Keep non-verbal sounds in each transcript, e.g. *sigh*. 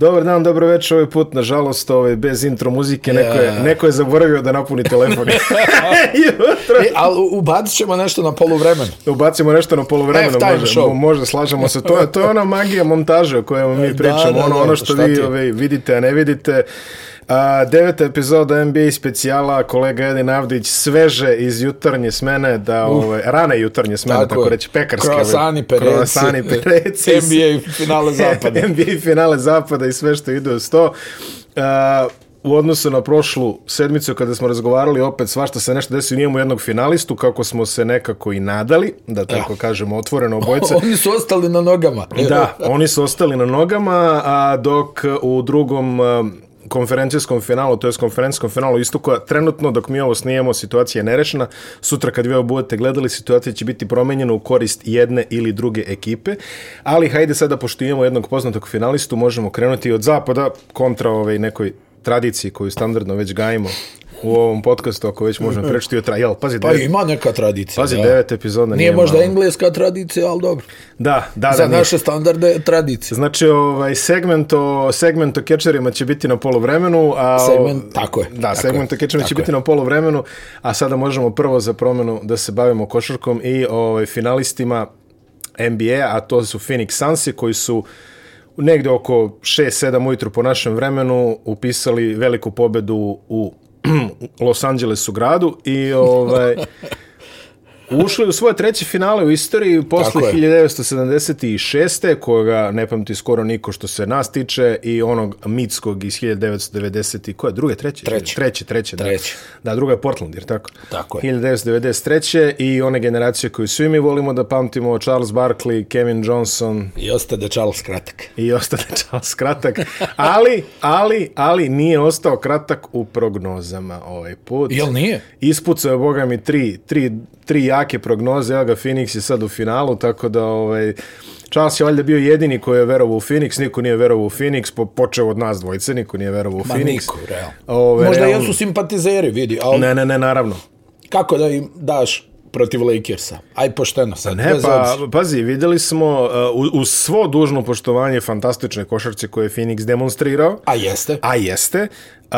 Dobar dan, dobro večer, ovaj put, nažalost, ovaj, bez intro muzike, neko je, neko je zaboravio da napuni telefon. *laughs* *laughs* e, ali ubacit ćemo nešto na polovremenu. Ubacimo nešto na polovremenu, F-time može, show. može, slažemo se. To je, to je ona magija montaže o kojoj mi pričamo, da, da, ono, da, ono što vi ovaj, vidite, a ne vidite. A, deveta epizoda NBA specijala, kolega Edin Avdić, sveže iz jutarnje smene, da, uh, ove, rane jutarnje smene, tako, tako reći, pekarske. Kroasani pereci. Kroasani pereci. NBA finale zapada. *laughs* NBA finale zapada i sve što ide uz to. A, u odnosu na prošlu sedmicu kada smo razgovarali opet svašta se nešto desi nijemu jednog finalistu kako smo se nekako i nadali da tako ja. Ah. kažemo otvoreno *laughs* obojce oni su ostali na nogama da, oni su ostali na nogama a dok u drugom konferencijskom finalu, to je konferencijskom finalu Istoka, trenutno dok mi ovo snijemo, situacija je nerešena. Sutra kad vi ovo budete gledali, situacija će biti promenjena u korist jedne ili druge ekipe. Ali hajde sada, pošto imamo jednog poznatog finalistu, možemo krenuti od zapada kontra ovaj nekoj tradiciji koju standardno već gajimo u ovom podcastu, ako već možemo prečiti o traji. Pazi, pa devet, ima neka tradicija. Pazi, da. devet epizoda nije, nije možda malo. engleska tradicija, ali dobro. Da, da, Za da, naše standarde tradicije. Znači, ovaj, segment, o, segment o kečerima će biti na polovremenu. A, segment, tako je. Da, tako segment je, o kečerima će je. biti na polovremenu, a sada možemo prvo za promenu da se bavimo košarkom i ovaj, finalistima NBA, a to su Phoenix Sunsi koji su negde oko 6-7 ujutru po našem vremenu upisali veliku pobedu u *clears throat* Los Angelesu gradu i ovaj *laughs* Ušli u svoje treće finale u istoriji posle 1976. koga ne pamti skoro niko što se nas tiče i onog mitskog iz 1990. koje druge, treće? Treće. Treće, treće, treće. da. Da, druga je Portland, jer tako? Tako je. 1993. i one generacije koju svi mi volimo da pamtimo, Charles Barkley, Kevin Johnson. I ostade Charles kratak. I ostade *laughs* Charles kratak. Ali, ali, ali nije ostao kratak u prognozama ovaj put. Jel nije? Ispucao je, boga mi, tri, tri, tri jaja jake prognoze, evo ga, Phoenix je sad u finalu, tako da, ovaj, Čas je valjda bio jedini koji je verovao u Phoenix, niko nije verovao u Phoenix, po, počeo od nas dvojce, niko nije verovao u Phoenix. Ma niko, real. Ove, ovaj, Možda realno... jesu simpatizeri, vidi. Ali... Ne, ne, ne, naravno. Kako da im daš protiv Lakersa. Aj pošteno sad. Ne, pa, pazi, videli smo uh, u, u svo dužno poštovanje fantastične košarce koje je Phoenix demonstrirao. A jeste. A jeste. Uh,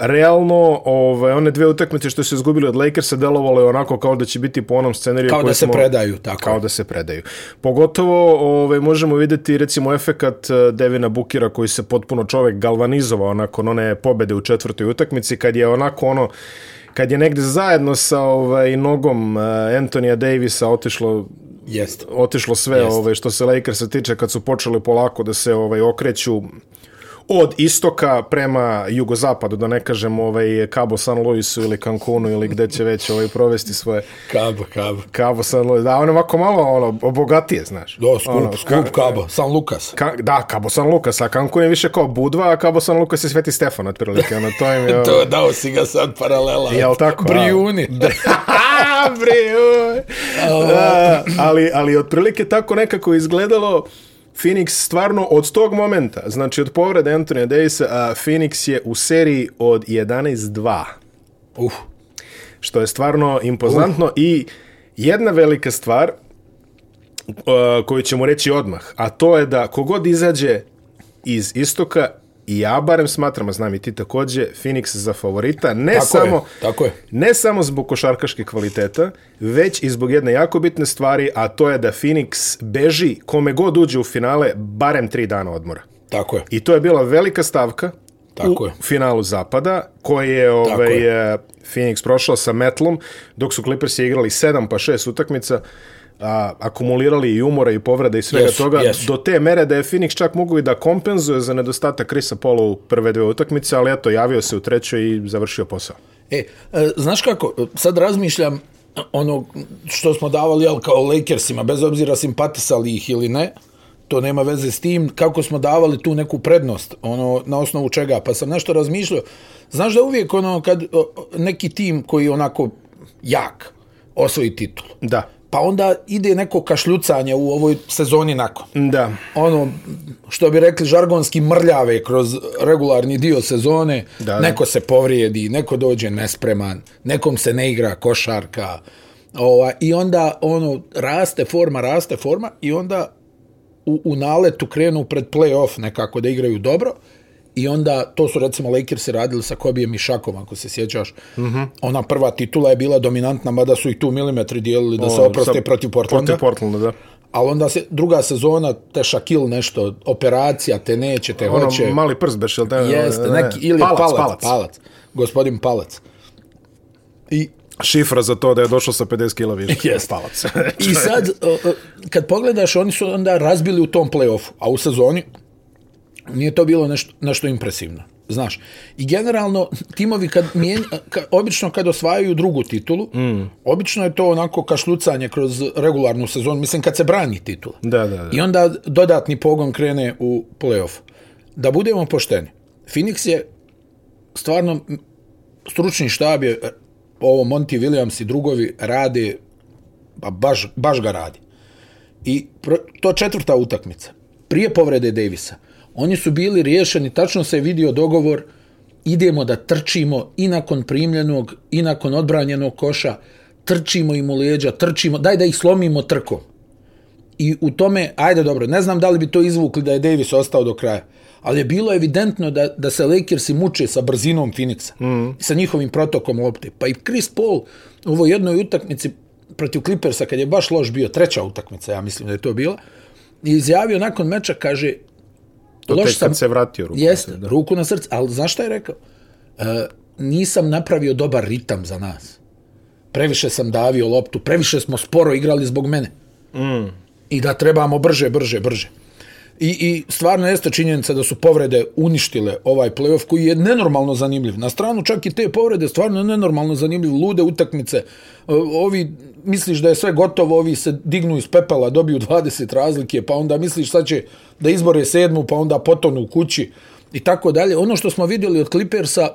realno, ove, ovaj, one dve utakmice što su izgubili od Lakersa delovalo je onako kao da će biti po onom scenariju kao da se smo, predaju, tako. Kao da se predaju. Pogotovo ove, ovaj, možemo videti recimo efekat uh, Devina Bukira koji se potpuno čovek galvanizovao nakon one pobede u četvrtoj utakmici kad je onako ono kad je negde zajedno sa ovaj nogom uh, Antonija Davisa otišlo jest otišlo sve jest. ovaj što se Lakersa tiče kad su počeli polako da se ovaj okreću od istoka prema jugozapadu, da ne kažem ovaj Cabo San Luisu ili Cancunu ili gde će već ovaj provesti svoje... Cabo, Cabo. Cabo San Luis. Da, on je ovako malo ono, obogatije, znaš. Do, skup, ono, skup ka, Cabo. San Lucas. Ka, da, Cabo San Lucas, a Cancun je više kao Budva, a Cabo San Lucas je Sveti Stefan, otprilike. Ono, to, je mi, *laughs* ono- to dao si ga sad paralela. Jel tako? *laughs* Brijuni. *laughs* Brijuni. ali, ali otprilike tako nekako izgledalo... Phoenix stvarno od tog momenta, znači od povrede Anthony Davisa, uh, Phoenix je u seriji od 11-2. Uh. Što je stvarno impozantno uh. i jedna velika stvar uh, koju ćemo reći odmah, a to je da kogod izađe iz istoka i ja barem smatram, a znam i ti takođe, Phoenix za favorita, ne tako samo je, tako je. ne samo zbog košarkaških kvaliteta, već i zbog jedne jako bitne stvari, a to je da Phoenix beži kome god uđe u finale barem tri dana odmora. Tako je. I to je bila velika stavka tako u je. finalu Zapada, koji je ovaj, tako je. Eh, Phoenix prošao sa Metlom, dok su Clippers igrali sedam pa šest utakmica a, akumulirali i umora i povreda i svega yes, toga, yes. do te mere da je Phoenix čak mogu i da kompenzuje za nedostatak Krisa Polo u prve dve utakmice, ali eto, javio se u trećoj i završio posao. E, e znaš kako, sad razmišljam ono što smo davali jel, kao Lakersima, bez obzira simpatisali ih ili ne, to nema veze s tim, kako smo davali tu neku prednost, ono, na osnovu čega, pa sam nešto razmišljao, znaš da uvijek ono, kad o, neki tim koji je onako jak, osvoji titul. Da pa onda ide neko kašljucanje u ovoj sezoni nakon. Da. Ono, što bi rekli, žargonski mrljave kroz regularni dio sezone. Da, neko da. se povrijedi, neko dođe nespreman, nekom se ne igra košarka. Ova, I onda, ono, raste forma, raste forma i onda u, u naletu krenu pred play-off nekako da igraju dobro i onda to su recimo Lakersi radili sa Kobijem i Šakom ako se sjećaš mm -hmm. ona prva titula je bila dominantna mada su i tu milimetri dijelili da o, se oproste sa, protiv Portlanda protiv Portlanda da ali onda se druga sezona te Shaquille nešto operacija te neće te ono, hoće mali prst beš jel da jeste ne, neki ili palac palac, palac, palac, gospodin palac i Šifra za to da je došao sa 50 kila više. *laughs* Jes, palac. I sad, kad pogledaš, oni su onda razbili u tom play-offu, a u sezoni nije to bilo nešto, nešto impresivno. Znaš, i generalno timovi kad mijen, ka, obično kad osvajaju drugu titulu, mm. obično je to onako kašlucanje kroz regularnu sezonu, mislim kad se brani titula. Da, da, da. I onda dodatni pogon krene u play-off. Da budemo pošteni, Phoenix je stvarno stručni štab je e, ovo Monty Williams i drugovi rade ba, pa baš, baš ga radi. I pro, to četvrta utakmica. Prije povrede Davisa, oni su bili riješeni, tačno se je vidio dogovor, idemo da trčimo i nakon primljenog i nakon odbranjenog koša, trčimo im u leđa, trčimo, daj da ih slomimo trkom. I u tome, ajde dobro, ne znam da li bi to izvukli da je Davis ostao do kraja, ali je bilo evidentno da, da se Lakersi muče sa brzinom Phoenixa, mm. sa njihovim protokom lopte. Pa i Chris Paul u ovoj jednoj utakmici protiv Clippersa, kad je baš loš bio, treća utakmica, ja mislim da je to bila, izjavio nakon meča, kaže, loš sam. Kad se vratio ruku. Jeste, na srce, ruku na srce. Ali znaš šta je rekao? E, nisam napravio dobar ritam za nas. Previše sam davio loptu, previše smo sporo igrali zbog mene. Mm. I da trebamo brže, brže, brže. I, i stvarno jeste činjenica da su povrede uništile ovaj playoff koji je nenormalno zanimljiv. Na stranu čak i te povrede stvarno je nenormalno zanimljiv. Lude utakmice, ovi misliš da je sve gotovo, ovi se dignu iz pepela, dobiju 20 razlike, pa onda misliš sad će da izbore sedmu, pa onda potonu u kući i tako dalje. Ono što smo vidjeli od Clippersa,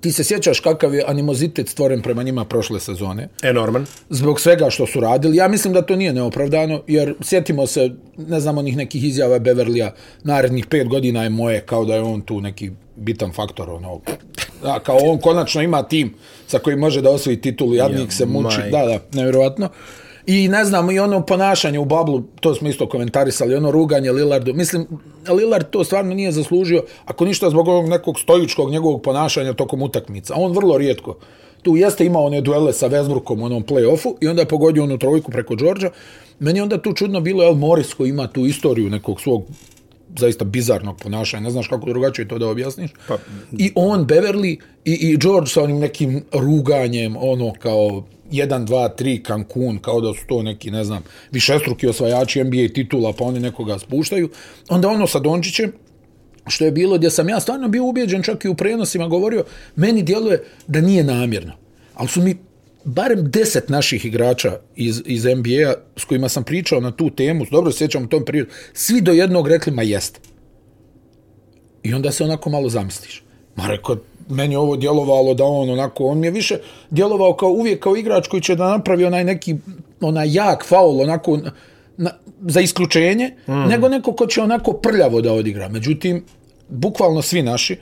Ti se sjećaš kakav je animozitet stvoren prema njima prošle sezone? Enorman. Zbog svega što su radili. Ja mislim da to nije neopravdano, jer sjetimo se, ne znam, onih nekih izjava Beverlija, narednih pet godina je moje, kao da je on tu neki bitan faktor onog. Da, kao on konačno ima tim sa kojim može da osvoji titulu, jadnik ja, se muči. Majka. Da, da, nevjerovatno. Uh, I ne znam, i ono ponašanje u bablu, to smo isto komentarisali, ono ruganje Lillardu. Mislim, Lillard to stvarno nije zaslužio, ako ništa zbog ovog nekog stojučkog njegovog ponašanja tokom utakmica. On vrlo rijetko tu jeste imao one duele sa Vesbrukom u onom play-offu i onda je pogodio onu trojku preko Đorđa. Meni onda tu čudno bilo, je Morris koji ima tu istoriju nekog svog zaista bizarnog ponašanja, ne znaš kako drugačije to da objasniš. Pa, I on, Beverly i, i George sa onim nekim ruganjem, ono kao 1, 2, 3, Cancun, kao da su to neki, ne znam, višestruki osvajači NBA titula, pa oni nekoga spuštaju. Onda ono sa Dončićem, što je bilo, gdje sam ja stvarno bio ubijeđen, čak i u prenosima govorio, meni djeluje da nije namjerno. Ali su mi barem deset naših igrača iz, iz NBA-a s kojima sam pričao na tu temu, dobro se sjećam u tom periodu, svi do jednog rekli, ma jeste. I onda se onako malo zamisliš. Ma rekao, meni ovo djelovalo da on onako, on mi je više djelovao kao uvijek kao igrač koji će da napravi onaj neki, onaj jak faul onako na, za isključenje, mm. nego neko ko će onako prljavo da odigra. Međutim, bukvalno svi naši,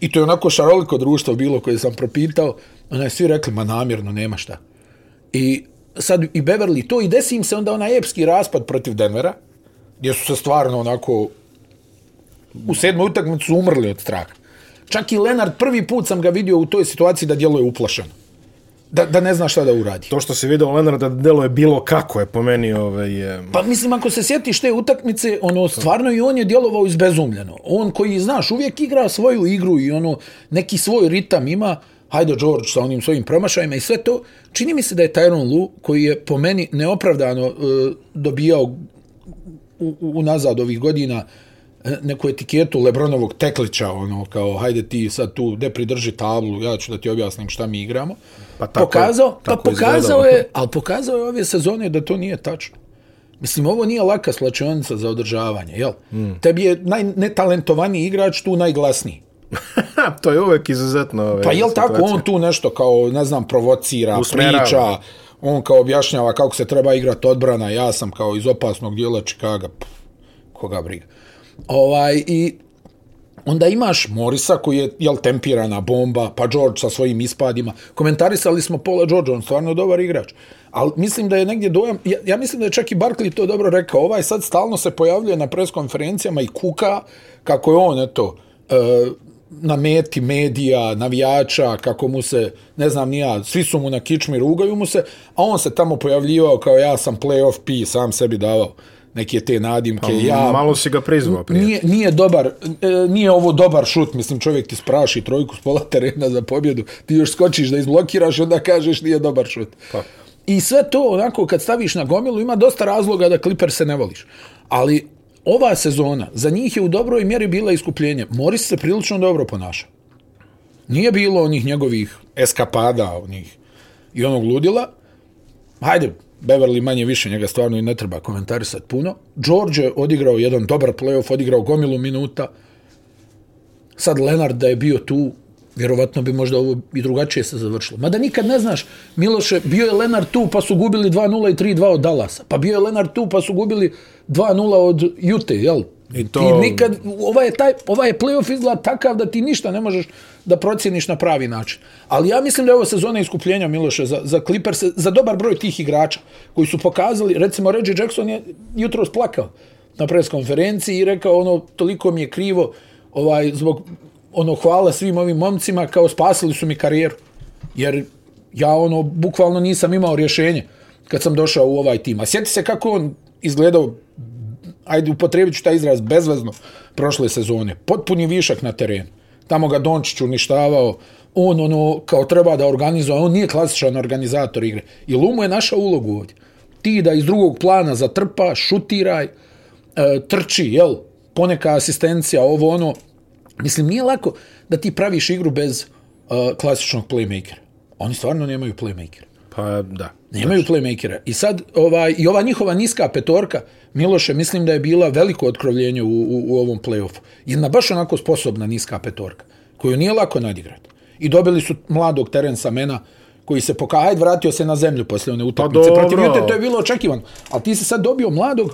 i to je onako šaroliko društvo bilo koje sam propitao, Ona je svi rekli, ma namjerno, nema šta. I sad i Beverly to i desi im se onda onaj epski raspad protiv Denvera, gdje su se stvarno onako u sedmoj utakmicu su umrli od straha. Čak i Lenard, prvi put sam ga vidio u toj situaciji da djeluje uplašeno. Da, da ne zna šta da uradi. To što se vidio Lenar da djelo je bilo kako je po meni. Ovaj, je... Pa mislim, ako se sjetiš te utakmice, ono, stvarno i on je djelovao izbezumljeno. On koji, znaš, uvijek igra svoju igru i ono, neki svoj ritam ima, Hajde George sa onim svojim promašajima i sve to, čini mi se da je Tyron Lu, koji je po meni neopravdano e, dobijao u, u, nazad ovih godina e, neku etiketu Lebronovog teklića, ono, kao, hajde ti sad tu, ne pridrži tablu, ja ću da ti objasnim šta mi igramo. Pa tako, pokazao, pa tako pa pokazao je, ali pokazao je ove sezone da to nije tačno. Mislim, ovo nije laka slačionica za održavanje, jel? Mm. Tebi je naj, netalentovaniji igrač tu najglasniji. *laughs* to je uvek izuzetno. Ove, pa je li tako on tu nešto kao, ne znam, provocira, Usmerava. priča, on kao objašnjava kako se treba igrati odbrana, ja sam kao iz opasnog dijela Čikaga, koga briga. Ovaj, I onda imaš Morisa koji je, jel, tempirana bomba, pa George sa svojim ispadima. Komentarisali smo Paula George, on stvarno dobar igrač. Ali mislim da je negdje dojam, ja, ja mislim da je čak i Barkley to dobro rekao, ovaj sad stalno se pojavljuje na preskonferencijama i kuka kako je on, eto, e, na meti medija, navijača, kako mu se, ne znam ni ja, svi su mu na kičmi, rugaju mu se, a on se tamo pojavljivao kao ja sam playoff P, sam sebi davao neke te nadimke. Pa, ja, malo si ga prizvao prije. Nije, nije, dobar, e, nije ovo dobar šut, mislim čovjek ti spraši trojku s pola terena za pobjedu, ti još skočiš da izblokiraš, onda kažeš nije dobar šut. Pa. I sve to, onako, kad staviš na gomilu, ima dosta razloga da Clipper se ne voliš. Ali ova sezona za njih je u dobroj mjeri bila iskupljenje. Moris se prilično dobro ponaša. Nije bilo onih njegovih eskapada, onih i onog ludila. Hajde, Beverly manje više, njega stvarno i ne treba komentarisati puno. George je odigrao jedan dobar playoff, odigrao gomilu minuta. Sad Leonard da je bio tu, vjerovatno bi možda ovo i drugačije se završilo. Mada nikad ne znaš, Miloše, bio je Lenar tu pa su gubili 2-0 i 3-2 od Dallasa. Pa bio je Lenar tu pa su gubili 2-0 od Jute, jel? I to... Ti nikad, ovaj je, taj, ovaj je playoff izgled takav da ti ništa ne možeš da procjeniš na pravi način. Ali ja mislim da je ovo sezona iskupljenja, Miloše, za, za Clippers, za dobar broj tih igrača koji su pokazali, recimo Reggie Jackson je jutro splakao na preskonferenciji i rekao ono, toliko mi je krivo ovaj, zbog ono hvala svim ovim momcima kao spasili su mi karijeru. Jer ja ono bukvalno nisam imao rješenje kad sam došao u ovaj tim. A sjeti se kako on izgledao ajde upotrebit ću taj izraz bezvezno prošle sezone. Potpuni višak na terenu. Tamo ga Dončić uništavao. On ono kao treba da organizuje. On nije klasičan organizator igre. I Lumo je naša ulogu ovdje. Ti da iz drugog plana zatrpa, šutiraj, e, trči, jel? Poneka asistencija, ovo ono. Mislim, nije lako da ti praviš igru bez uh, klasičnog playmakera. Oni stvarno nemaju playmakera. Pa, da. Nemaju znači. playmakera. I sad, ovaj, i ova njihova niska petorka, Miloše, mislim da je bila veliko otkrovljenje u, u, u ovom playoffu. Jedna baš onako sposobna niska petorka, koju nije lako nadigrati. I dobili su mladog Terensa Mena, koji se pokajaj vratio se na zemlju posle one pa utakmice pa protiv Jute, to je bilo očekivano. Ali ti si sad dobio mladog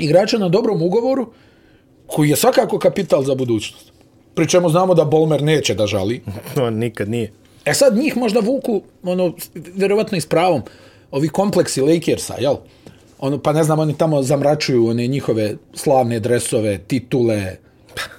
igrača na dobrom ugovoru, koji je svakako kapital za budućnost pri čemu znamo da Bolmer neće da žali. *laughs* On nikad nije. E sad njih možda vuku, ono, vjerovatno i s pravom, ovi kompleksi Lakersa, jel? Ono, pa ne znam, oni tamo zamračuju one njihove slavne dresove, titule.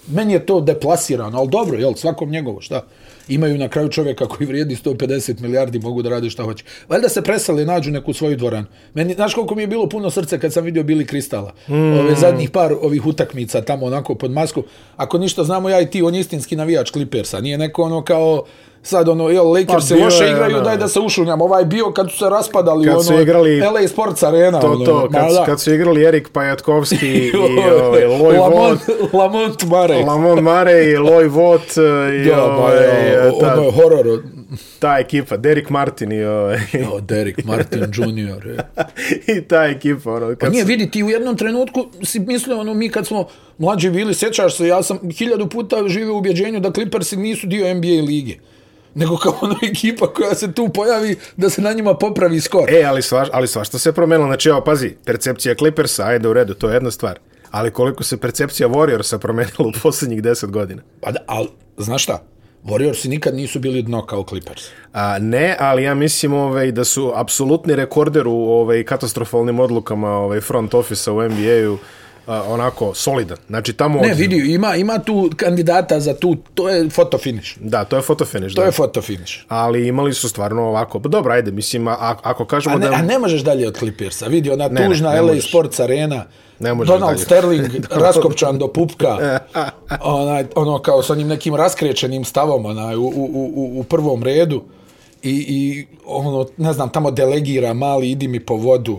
Meni je to deplasirano, ali dobro, jel, svakom njegovo, šta? imaju na kraju čovjeka koji vrijedi 150 milijardi, mogu da rade šta hoće. Valjda se presale nađu neku svoju dvoranu. Meni, znaš koliko mi je bilo puno srce kad sam vidio Bili Kristala? Mm. Ove zadnjih par ovih utakmica tamo onako pod masku. Ako ništa znamo ja i ti, on je istinski navijač Clippersa. Nije neko ono kao sad ono, jel, Lakers pa, se loše je, igraju, ono, daj da se ušunjam, ovaj bio kad su se raspadali kad ono, su igrali, LA Sports Arena. To, ono, to, ono, kad, kad, su igrali Erik Pajatkovski *laughs* i ovaj, Lamont, Lamont Marej. Lamont Marej i Loj Vot. E, da, ovo, ovaj, e, je, ta, ono je horor. Ta ekipa, Derek Martin i ovaj. o, Derek Martin Jr. E. *laughs* I ta ekipa. Ono, pa kad pa nije, vidi, ti u jednom trenutku si mislio, ono, mi kad smo mlađi bili, sjećaš se, ja sam hiljadu puta živio u ubjeđenju da Clippersi nisu dio NBA lige nego kao ono ekipa koja se tu pojavi da se na njima popravi skor. E, ali, sva, ali svašta se promenilo. Znači, evo, pazi, percepcija Clippersa, ajde u redu, to je jedna stvar. Ali koliko se percepcija Warriorsa promenila u posljednjih deset godina? Pa da, ali, znaš šta? Warriorsi nikad nisu bili dno kao Clippers. A, ne, ali ja mislim ovaj, da su apsolutni rekorder u ovaj, katastrofalnim odlukama ovaj, front office-a u NBA-u uh, onako solidan. Znači tamo Ne, od... vidi, ima ima tu kandidata za tu to je foto finish. Da, to je foto finish, To da. je foto finish. Ali imali su stvarno ovako. Pa dobro, ajde, mislim a, ako kažemo a ne, da A ne možeš dalje od Clippersa. Vidi ona ne, tužna ne, ne LA možeš. Sports Arena. Ne može Donald dalje. Sterling *laughs* raskopčan do pupka. *laughs* Onaj, ono kao sa njim nekim raskrečenim stavom onaj, u, u, u, u prvom redu. I, I ono, ne znam, tamo delegira mali, idi mi po vodu.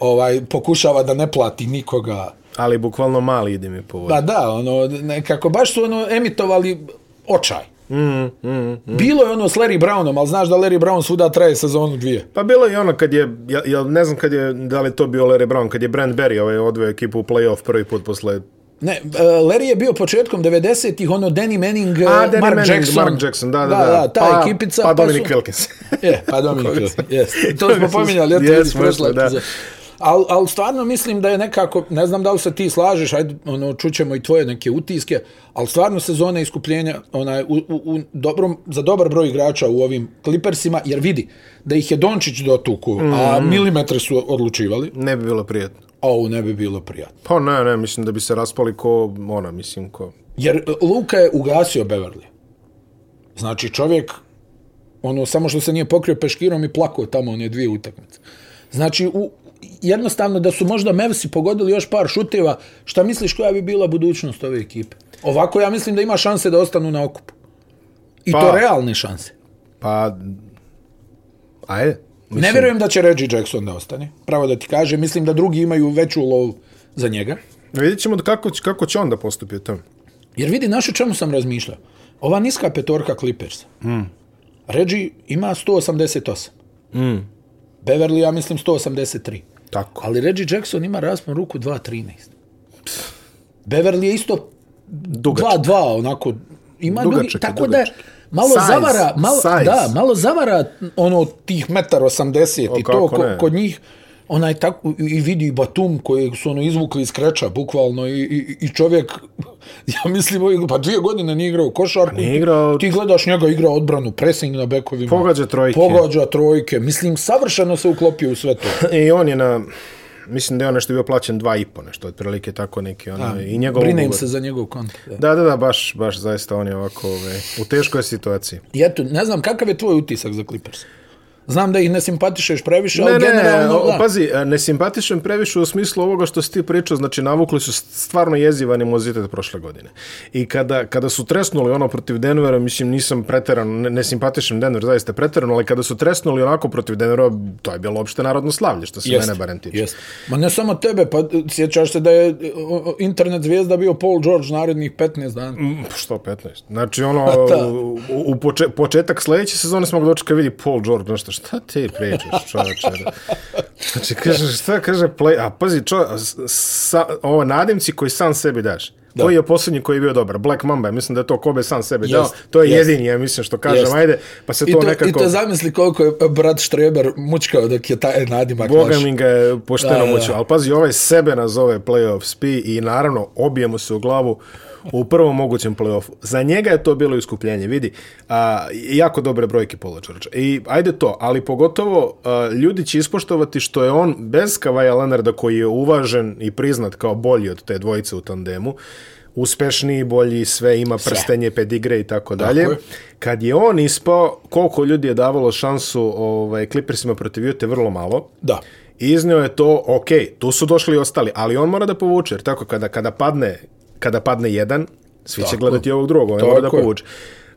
Ovaj, pokušava da ne plati nikoga ali bukvalno mali ide mi povod. Da, pa da, ono, nekako, baš su ono emitovali očaj. Mm, mm, mm. Bilo je ono s Larry Brownom, ali znaš da Larry Brown svuda traje sezonu dvije. Pa bilo je ono kad je, ja, ja ne znam kad je, da li to bio Larry Brown, kad je Brent Berry ovaj odveo ekipu u playoff prvi put posle Ne, e, Larry je bio početkom 90-ih, ono Danny Manning, A, e, Danny Mark, Manning Jackson. Mark Jackson. Da, da, da, da ta pa, ekipica. Pa, pa Dominic su... Wilkins. je, pa Dominic *laughs* Wilkins. yes. To smo pominjali, yes, to je prošla epizoda. Ali al stvarno mislim da je nekako, ne znam da li se ti slažeš, ajde, ono, čućemo i tvoje neke utiske, ali stvarno sezone iskupljenja onaj, u, u, u dobrom, za dobar broj igrača u ovim Clippersima, jer vidi da ih je Dončić dotuku, mm. a mhm. milimetre su odlučivali. Ne bi bilo prijatno. O, ne bi bilo prijatno. Pa ne, ne, mislim da bi se raspali ko ona, mislim ko... Jer Luka je ugasio Beverly. Znači čovjek, ono, samo što se nije pokrio peškirom i plako tamo one dvije utakmice. Znači, u, jednostavno da su možda Mevsi pogodili još par šuteva, šta misliš koja bi bila budućnost ove ekipe? Ovako ja mislim da ima šanse da ostanu na okupu. I pa, to realne šanse. Pa, ajde. Mislim. Ne vjerujem da će Reggie Jackson da ostane. Pravo da ti kaže, mislim da drugi imaju veću lovu za njega. Vidjet ćemo kako, kako će on da postupi u tom. Jer vidi, naš o čemu sam razmišljao. Ova niska petorka Clippers. Mm. Reggie ima 188. Mm. Beverly, ja mislim, 183. Tako. Ali Reggie Jackson ima raspon ruku 2.13. Beverly je isto 2.2, onako. Ima dugačak ljudi, tako je, dugačak. da malo size, zavara, malo, size. da, malo zavara ono tih metar 80 o, i to ko, kod njih onaj tako i vidi Batum koji su ono izvukli iz kreča bukvalno i, i, i čovjek *laughs* ja mislim ovih ovaj, pa dvije godine nije igrao košarku nije igrao... ti gledaš njega igra odbranu pressing na bekovima pogađa trojke pogađa trojke mislim savršeno se uklopio u sve to *laughs* i on je na mislim da je on nešto bio plaćen 2 i po nešto otprilike tako neki ono i njegov brine im se za njegov kont da. da da da baš baš zaista on je ovako ove, ovaj, u teškoj situaciji ja tu ne znam kakav je tvoj utisak za Clippers Znam da ih ne simpatišeš previše, ne, ali ne, generalno... Ne, pazi, e, ne simpatišem previše u smislu ovoga što si ti pričao, znači navukli su stvarno jeziva animozitet prošle godine. I kada, kada su tresnuli ono protiv Denvera, mislim, nisam preteran, ne, ne simpatišem Denver, zaista preteran, ali kada su tresnuli onako protiv Denvera, to je bilo opšte narodno slavlje, što se jest, mene barem tiče. Jest. Ma ne samo tebe, pa sjećaš se da je internet zvijezda bio Paul George narednih 15 dana. Mm, pa što 15? Znači, ono, *laughs* u, u poče, početak sledeće sezone smo ga dočekali vidi Paul George, nešto šta ti pričaš, čovječe? Znači, kaže, šta kaže play? A pazi, čovječe, sa, ovo nadimci koji sam sebi daš. Da. Koji je posljednji koji je bio dobar? Black Mamba, mislim da je to Kobe sam sebi dao. To je jest. jedini, ja mislim što kažem, jest. ajde, pa se I to, to nekako... I to zamisli koliko je brat Štreber mučkao dok je taj nadimak naš. Boga mi ga je pošteno mučio. Ali pazi, ovaj sebe nazove Playoff Spi i naravno obijemo se u glavu u prvom mogućem play-offu. Za njega je to bilo iskupljenje, vidi. A, jako dobre brojke Paula George. I ajde to, ali pogotovo a, ljudi će ispoštovati što je on bez Kavaja Leonarda koji je uvažen i priznat kao bolji od te dvojice u tandemu, uspešniji, bolji, sve ima prstenje, sve. pedigre i tako dalje. Kad je on ispao, koliko ljudi je davalo šansu ovaj, Clippersima protiv Jute, vrlo malo. Da. Iznio je to, ok, tu su došli i ostali, ali on mora da povuče, jer tako kada, kada padne kada padne jedan, svi tako, će gledati ovog drugog, on mora da povuče.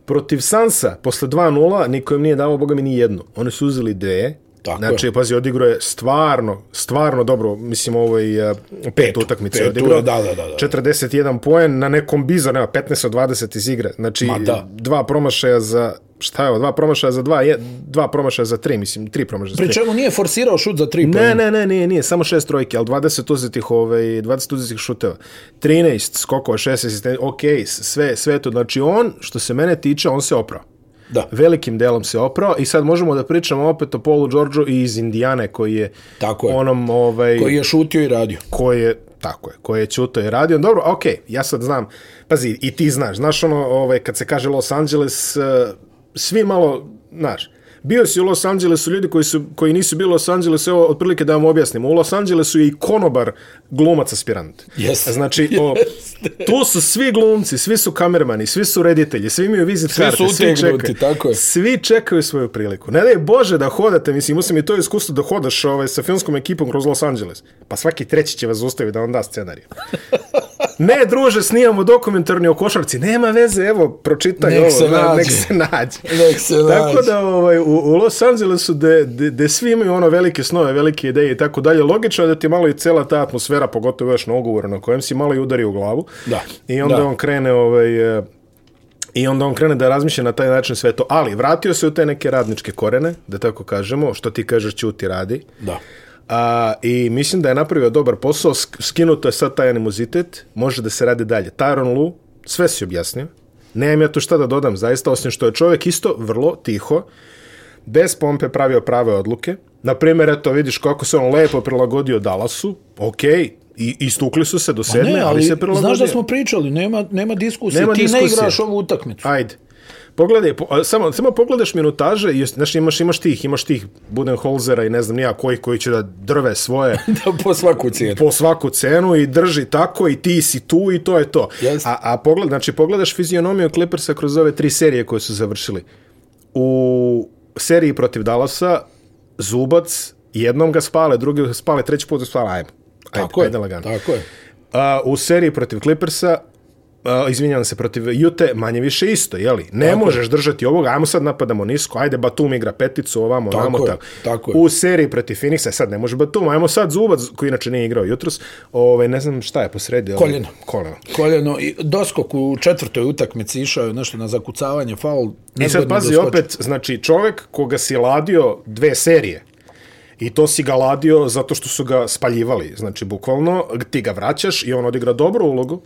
Protiv Sansa, posle 2-0, niko im nije dao, boga mi, ni jedno. Oni su uzeli dve, Tako znači, je. pazi, odigro je stvarno, stvarno dobro, mislim, ovo ovaj, e, je pet, pet utakmice pet, odigro. Da, da, da, da. 41 poen na nekom bizar, nema, 15 od 20 iz igre. Znači, dva promašaja za šta je ovo, dva promašaja za dva, je, dva promašaja za tri, mislim, tri promašaja za tri. Pri čemu nije forsirao šut za tri? Ne, pa ne, ne, nije, nije, samo šest trojke, ali 20 uzetih, ovaj, 20 uzetih šuteva. 13 skokova, 6 asistenta, ok, sve, sve to. Znači on, što se mene tiče, on se oprao. Da. Velikim delom se oprao i sad možemo da pričamo opet o Paulu Đorđu iz Indijane koji je, tako je. onom... Ovaj, koji je šutio i radio. Koji je, tako je, koji je čuto i radio. Dobro, okej, okay, ja sad znam, pazi, i ti znaš, znaš ono, ovaj, kad se kaže Los Angeles, uh, svi malo, znaš, bio si u Los Angelesu, ljudi koji, su, koji nisu bili u Los Angelesu, evo, otprilike da vam objasnim, u Los Angelesu je i konobar glumac aspirant. Yes. Znači, o, to su svi glumci, svi su kamermani, svi su reditelji, svi imaju vizit karte, svi, svi čekaju. Tako je. Svi čekaju svoju priliku. Ne da je Bože da hodate, mislim, musim i to iskustvo da hodaš ovaj, sa filmskom ekipom kroz Los Angeles. Pa svaki treći će vas zustaviti da vam da scenarij. *laughs* Ne, druže, snijamo dokumentarni o košarci. Nema veze, evo, pročitaj nek ovo. Se nađe. *laughs* Nek se nađe. Nek se nađe. Tako da ovaj, u, u Los Angelesu, gde svi imaju ono velike snove, velike ideje i tako dalje, logično je da ti malo i cela ta atmosfera udara, pogotovo još na ugovoru na kojem si, malo i udari u glavu. Da. I onda da. on krene ovaj... E, I onda on krene da razmišlja na taj način sve to. Ali vratio se u te neke radničke korene, da tako kažemo, što ti kažeš čuti radi. Da. A, I mislim da je napravio dobar posao, skinuto je sad taj animozitet, može da se radi dalje. Tyron Lu, sve si objasnio, nemam ja tu šta da dodam, zaista, osim što je čovjek isto vrlo tiho, bez pompe pravio prave odluke. Na primjer, eto, vidiš kako se on lepo prilagodio Dallasu, okej, okay. I, I stukli su se do sedme, ne, ali, ali se prilagodio. Znaš da smo pričali, nema, nema diskusije. Nema Ti diskusije. ne igraš ovu utakmicu. Ajde. Pogledaj, po, samo, samo pogledaš minutaže, i, znaš, imaš, imaš tih, imaš tih Budenholzera i ne znam nija koji, koji će da drve svoje. *laughs* da, po svaku cenu. Po svaku cenu i drži tako i ti si tu i to je to. Yes. A, a pogled, znači, pogledaš fizionomiju Clippersa kroz ove tri serije koje su završili. U seriji protiv Dalasa Zubac jednom ga spale, drugi ga spale, treći put ga spale, ajmo. Ajde, tako, ajde, je, ajde tako je, tako je. Uh, u seriji protiv Clippersa uh, izvinjavam se, protiv Jute manje više isto, jeli? Ne tako možeš je. držati ovoga, ajmo sad napadamo nisko, ajde Batum igra peticu ovamo, tako ovamo, je, tako. tako. U seriji protiv Phoenixa, e, sad ne može Batum, ajmo sad Zubac, koji inače nije igrao jutros, ove, ovaj, ne znam šta je po sredi. Koljeno. Koljeno. Koljeno. I doskok u četvrtoj utakmici išao je nešto na zakucavanje, faul. I sad pazi doskoči. opet, znači čovek koga si ladio dve serije, I to si ga ladio zato što su ga spaljivali. Znači, bukvalno, ti ga vraćaš i on odigra dobru ulogu,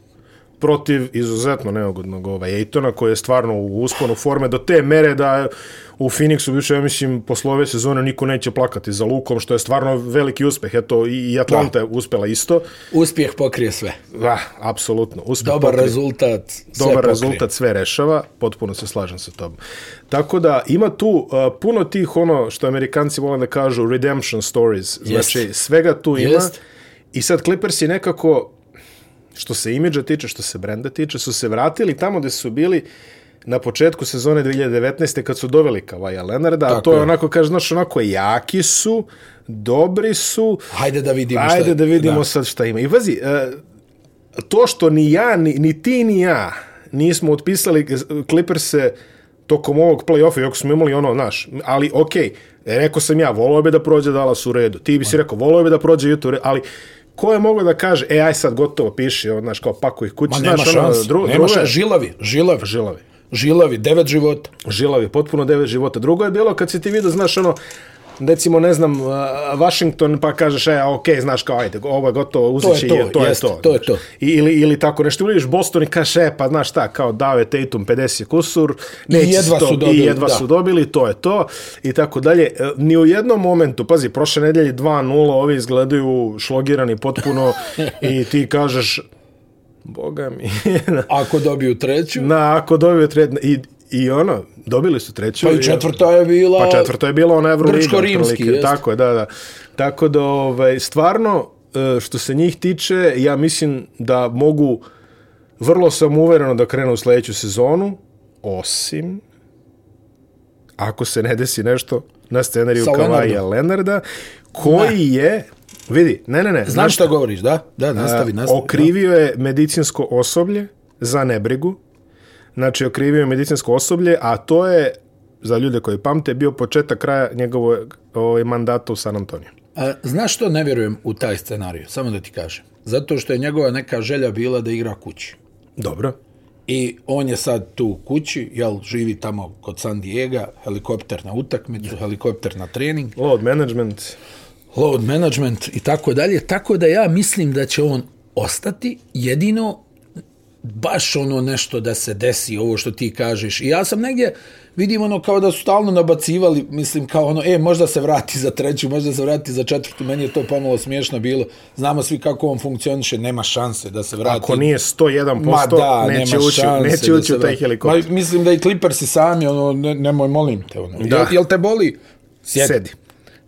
protiv izuzetno neugodnog ovaj Ejtona koji je stvarno u usponu forme do te mere da u Phoenixu više ja mislim posle ove sezone niko neće plakati za Lukom što je stvarno veliki uspeh eto i Atlanta da. je uspela isto uspjeh pokrije sve da apsolutno uspjeh dobar pokrije. rezultat sve dobar pokrije. rezultat sve rešava potpuno se slažem sa tobom tako da ima tu uh, puno tih ono što Amerikanci vole da kažu redemption stories znači Jest. svega tu ima Jest. I sad Clippers je nekako što se imidža tiče, što se brenda tiče, su se vratili tamo gde su bili na početku sezone 2019. kad su doveli Kavaja Lenarda, a to je onako, kaže, znaš, onako, jaki su, dobri su. Hajde da vidimo šta Hajde da vidimo da. sad šta ima. I vazi, e, to što ni ja, ni, ni ti, ni ja nismo otpisali Clippers se tokom ovog play-offa, iako smo imali ono, znaš, ali okej, okay, rekao sam ja, volao bi da prođe Dallas u redu, ti bi si rekao, volao bi da prođe Utah u redu, ali ko je mogao da kaže, e, aj sad gotovo piši, ono, znaš, kao pakuj kući, znaš, ono, šans, dru, nema druga, šans, žilavi, žilavi. Žilavi. Žilavi, devet života. Žilavi, potpuno devet života. Drugo je bilo kad si ti vidio, znaš, ono, uh, recimo, ne znam, uh, Washington, pa kažeš, e, ok, znaš, kao, ajde, ovo je gotovo, uzet će to, je to, je, to, jest, je to, to, je to. I, ili, ili tako nešto, uvidiš Boston i kažeš, e, pa znaš šta, kao, dao je Tatum 50 kusur, neće I jedva, to, su, dobili, i jedva su dobili, to je to, i tako dalje. E, ni u jednom momentu, pazi, prošle nedelje 2-0, ovi izgledaju šlogirani potpuno, *laughs* i ti kažeš, Boga mi. ako dobiju treću. Na, ako dobiju treću. I, i ono, dobili su treću. Pa i četvrta je bila... Pa četvrta je bila ona Evroliga. rimski Tako je, da, da. Tako da, ovaj, stvarno, e, što se njih tiče, ja mislim da mogu vrlo sam uvereno da krenu u sljedeću sezonu, osim ako se ne desi nešto na scenariju Kavaja Lenarda, koji da. je... Vidi, ne, ne, ne. Znaš šta govoriš, da? Da, nastavi, nastavi. Okrivio da. je medicinsko osoblje za nebrigu, znači okrivio je medicinsko osoblje, a to je, za ljude koje pamte, bio početak kraja njegovog ovaj, mandata u San Antonio. A, znaš što ne vjerujem u taj scenariju? Samo da ti kažem. Zato što je njegova neka želja bila da igra kući. Dobro. I on je sad tu u kući, jel, živi tamo kod San Diego, helikopter na utakmicu, yeah. helikopter na trening. Load management. Load management i tako dalje. Tako da ja mislim da će on ostati jedino baš ono nešto da se desi, ovo što ti kažeš. I ja sam negdje, vidim ono kao da su stalno nabacivali, mislim kao ono, e, možda se vrati za treću, možda se vrati za četvrtu, meni je to pomalo smiješno bilo. Znamo svi kako on funkcioniše, nema šanse da se vrati. Ako nije 101%, Ma da, neće ući, neće ući u taj helikopter. Ma, mislim da i Clippersi sami, ono, ne, nemoj, molim te, ono, da. Jel, jel, te boli? Sjedi. Sedi.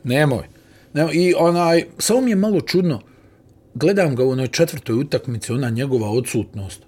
Nemoj. nemoj. I onaj, samo mi je malo čudno, gledam ga u onoj četvrtoj utakmici, ona njegova odsutnost,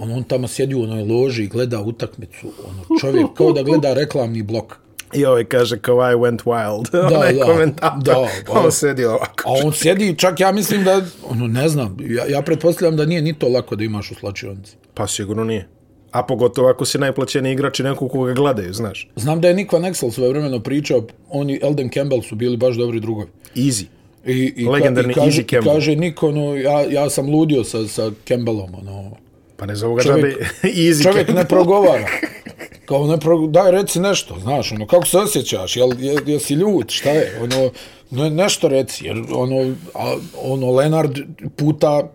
on, on tamo sjedi u onoj loži i gleda utakmicu, ono, čovjek kao da gleda reklamni blok. I ovaj kaže Kawhi went wild. *laughs* Da, Onaj da, komentator. Da, *laughs* da. On sjedi ovako. A on sjedi, čak ja mislim da, ono, ne znam, ja, ja pretpostavljam da nije ni to lako da imaš u slačionici. Pa sigurno nije. A pogotovo ako si najplaćeniji igrač i nekog koga gledaju, znaš. Znam da je Nick Van Exel svoje vremeno pričao, oni Elden Campbell su bili baš dobri drugovi. Easy. I, i Legendarni ka, i kaže, Easy Campbell. I kaže Nick, ono, ja, ja sam ludio sa, sa Campbellom, ono, Pa ne zove ga čovjek, džabe *laughs* izike. Čovjek ne progovara. *laughs* Kao ne pro, daj reci nešto, znaš, ono, kako se osjećaš, jel, jel, jel si ljut, šta je, ono, ne, nešto reci, jer ono, a, ono, Lenard puta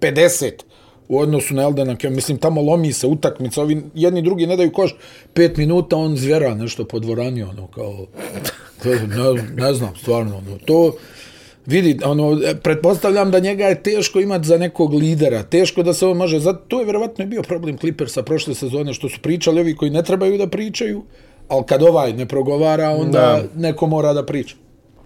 50 u odnosu na Eldena, kao, mislim, tamo lomi se utakmica, ovi jedni drugi ne daju koš, pet minuta, on zvjera nešto po dvorani, ono, kao, ne, ne znam, stvarno, ono, to vidi, ono, pretpostavljam da njega je teško imati za nekog lidera, teško da se on može, zato, to je verovatno bio problem Clippersa prošle sezone, što su pričali ovi koji ne trebaju da pričaju, ali kad ovaj ne progovara, onda da. neko mora da priča.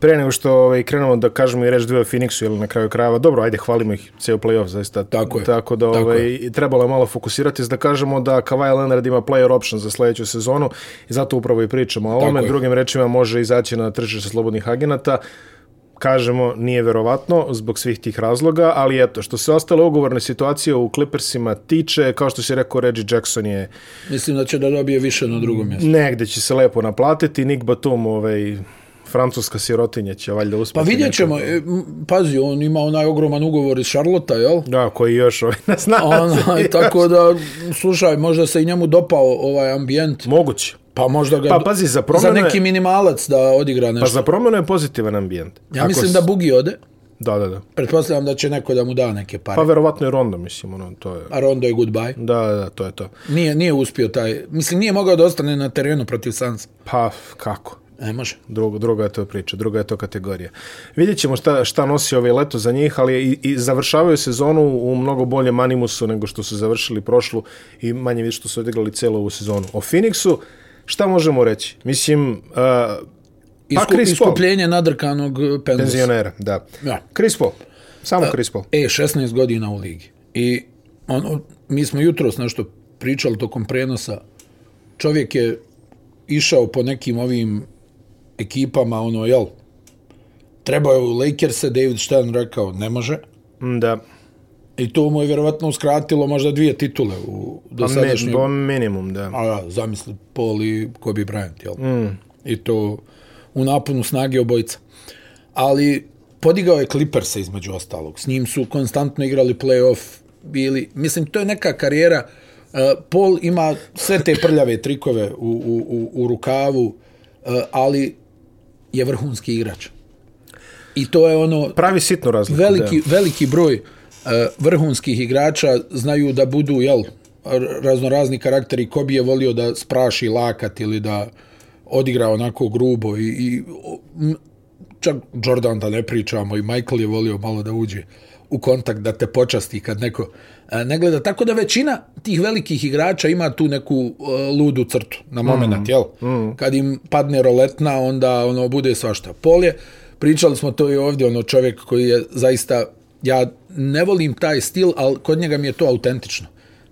Pre nego što ovaj, krenemo da kažemo i reč dvije o Phoenixu ili na kraju krajeva, dobro, ajde, hvalimo ih cijel playoff, zaista. Tako je. Tako da ovaj, Tako je. trebalo je malo fokusirati, da kažemo da Kawhi Leonard ima player option za sljedeću sezonu i zato upravo i pričamo o ovome. Drugim rečima može izaći na tržište slobodnih agenata. Tako kažemo nije verovatno zbog svih tih razloga, ali eto, što se ostale ugovorne situacije u Clippersima tiče, kao što si rekao, Reggie Jackson je... Mislim da će da dobije više na drugom mjestu. Negde će se lepo naplatiti, Nick Batum, ovaj, francuska sirotinja će valjda uspjeti. Pa vidjet ćemo, e, pazi, on ima onaj ogroman ugovor iz Charlotte, jel? Da, koji još ovaj na snazi. Ona, tako još. da, slušaj, možda se i njemu dopao ovaj ambijent. Moguće. Pa možda ga... Pa pazi, za promjenu Za neki minimalac da odigra pa nešto. Pa za promjenu je pozitivan ambijent. Ja Ako mislim s... da Bugi ode. Da, da, da. Pretpostavljam da će neko da mu da neke pare. Pa verovatno je Rondo, mislim, ono, to je... A Rondo je goodbye. Da, da, da, to je to. Nije, nije uspio taj... Mislim, nije mogao da ostane na terenu protiv Sans. Pa, kako? E, može. Drugo, druga je to priča, druga je to kategorija. Vidjet ćemo šta, šta nosi ove ovaj leto za njih, ali i, i završavaju sezonu u mnogo bolje Manimusu nego što su završili prošlu i manje vidi što su odigrali celu ovu sezonu. O Phoenixu, šta možemo reći? Mislim, uh, isku, pa Chris iskupljenje nadrkanog uh, penzis. penzionera. Da. Ja. Chris Paul. Samo uh, Chris Paul. E, 16 godina u ligi. I ono, mi smo jutro s nešto pričali tokom prenosa. Čovjek je išao po nekim ovim ekipama, ono, jel, trebao je u Lakers-e, David Stern rekao, ne može. Da. I to mu je vjerovatno uskratilo možda dvije titule u pa dosadašnjem... Do pa minimum, da. A, zamisli, Paul i Kobe Bryant, jel? Mm. I to u napunu snage obojca. Ali podigao je Clippers-e između ostalog. S njim su konstantno igrali play-off. Bili, mislim, to je neka karijera. Uh, Paul ima sve te prljave trikove u, u, u, u rukavu, uh, ali je vrhunski igrač. I to je ono... Pravi sitnu razliku. Veliki, da. veliki broj uh, vrhunskih igrača znaju da budu jel raznorazni karakteri ko bi je volio da spraši lakat ili da odigra onako grubo i, i čak Jordan da ne pričamo i Michael je volio malo da uđe u kontakt da te počasti kad neko e, ne gleda. Tako da većina tih velikih igrača ima tu neku uh, ludu crtu na moment, mm. jel? Mm. Kad im padne roletna, onda ono bude svašta polje. Pričali smo to i ovdje, ono čovjek koji je zaista ja ne volim taj stil, ali kod njega mi je to autentično.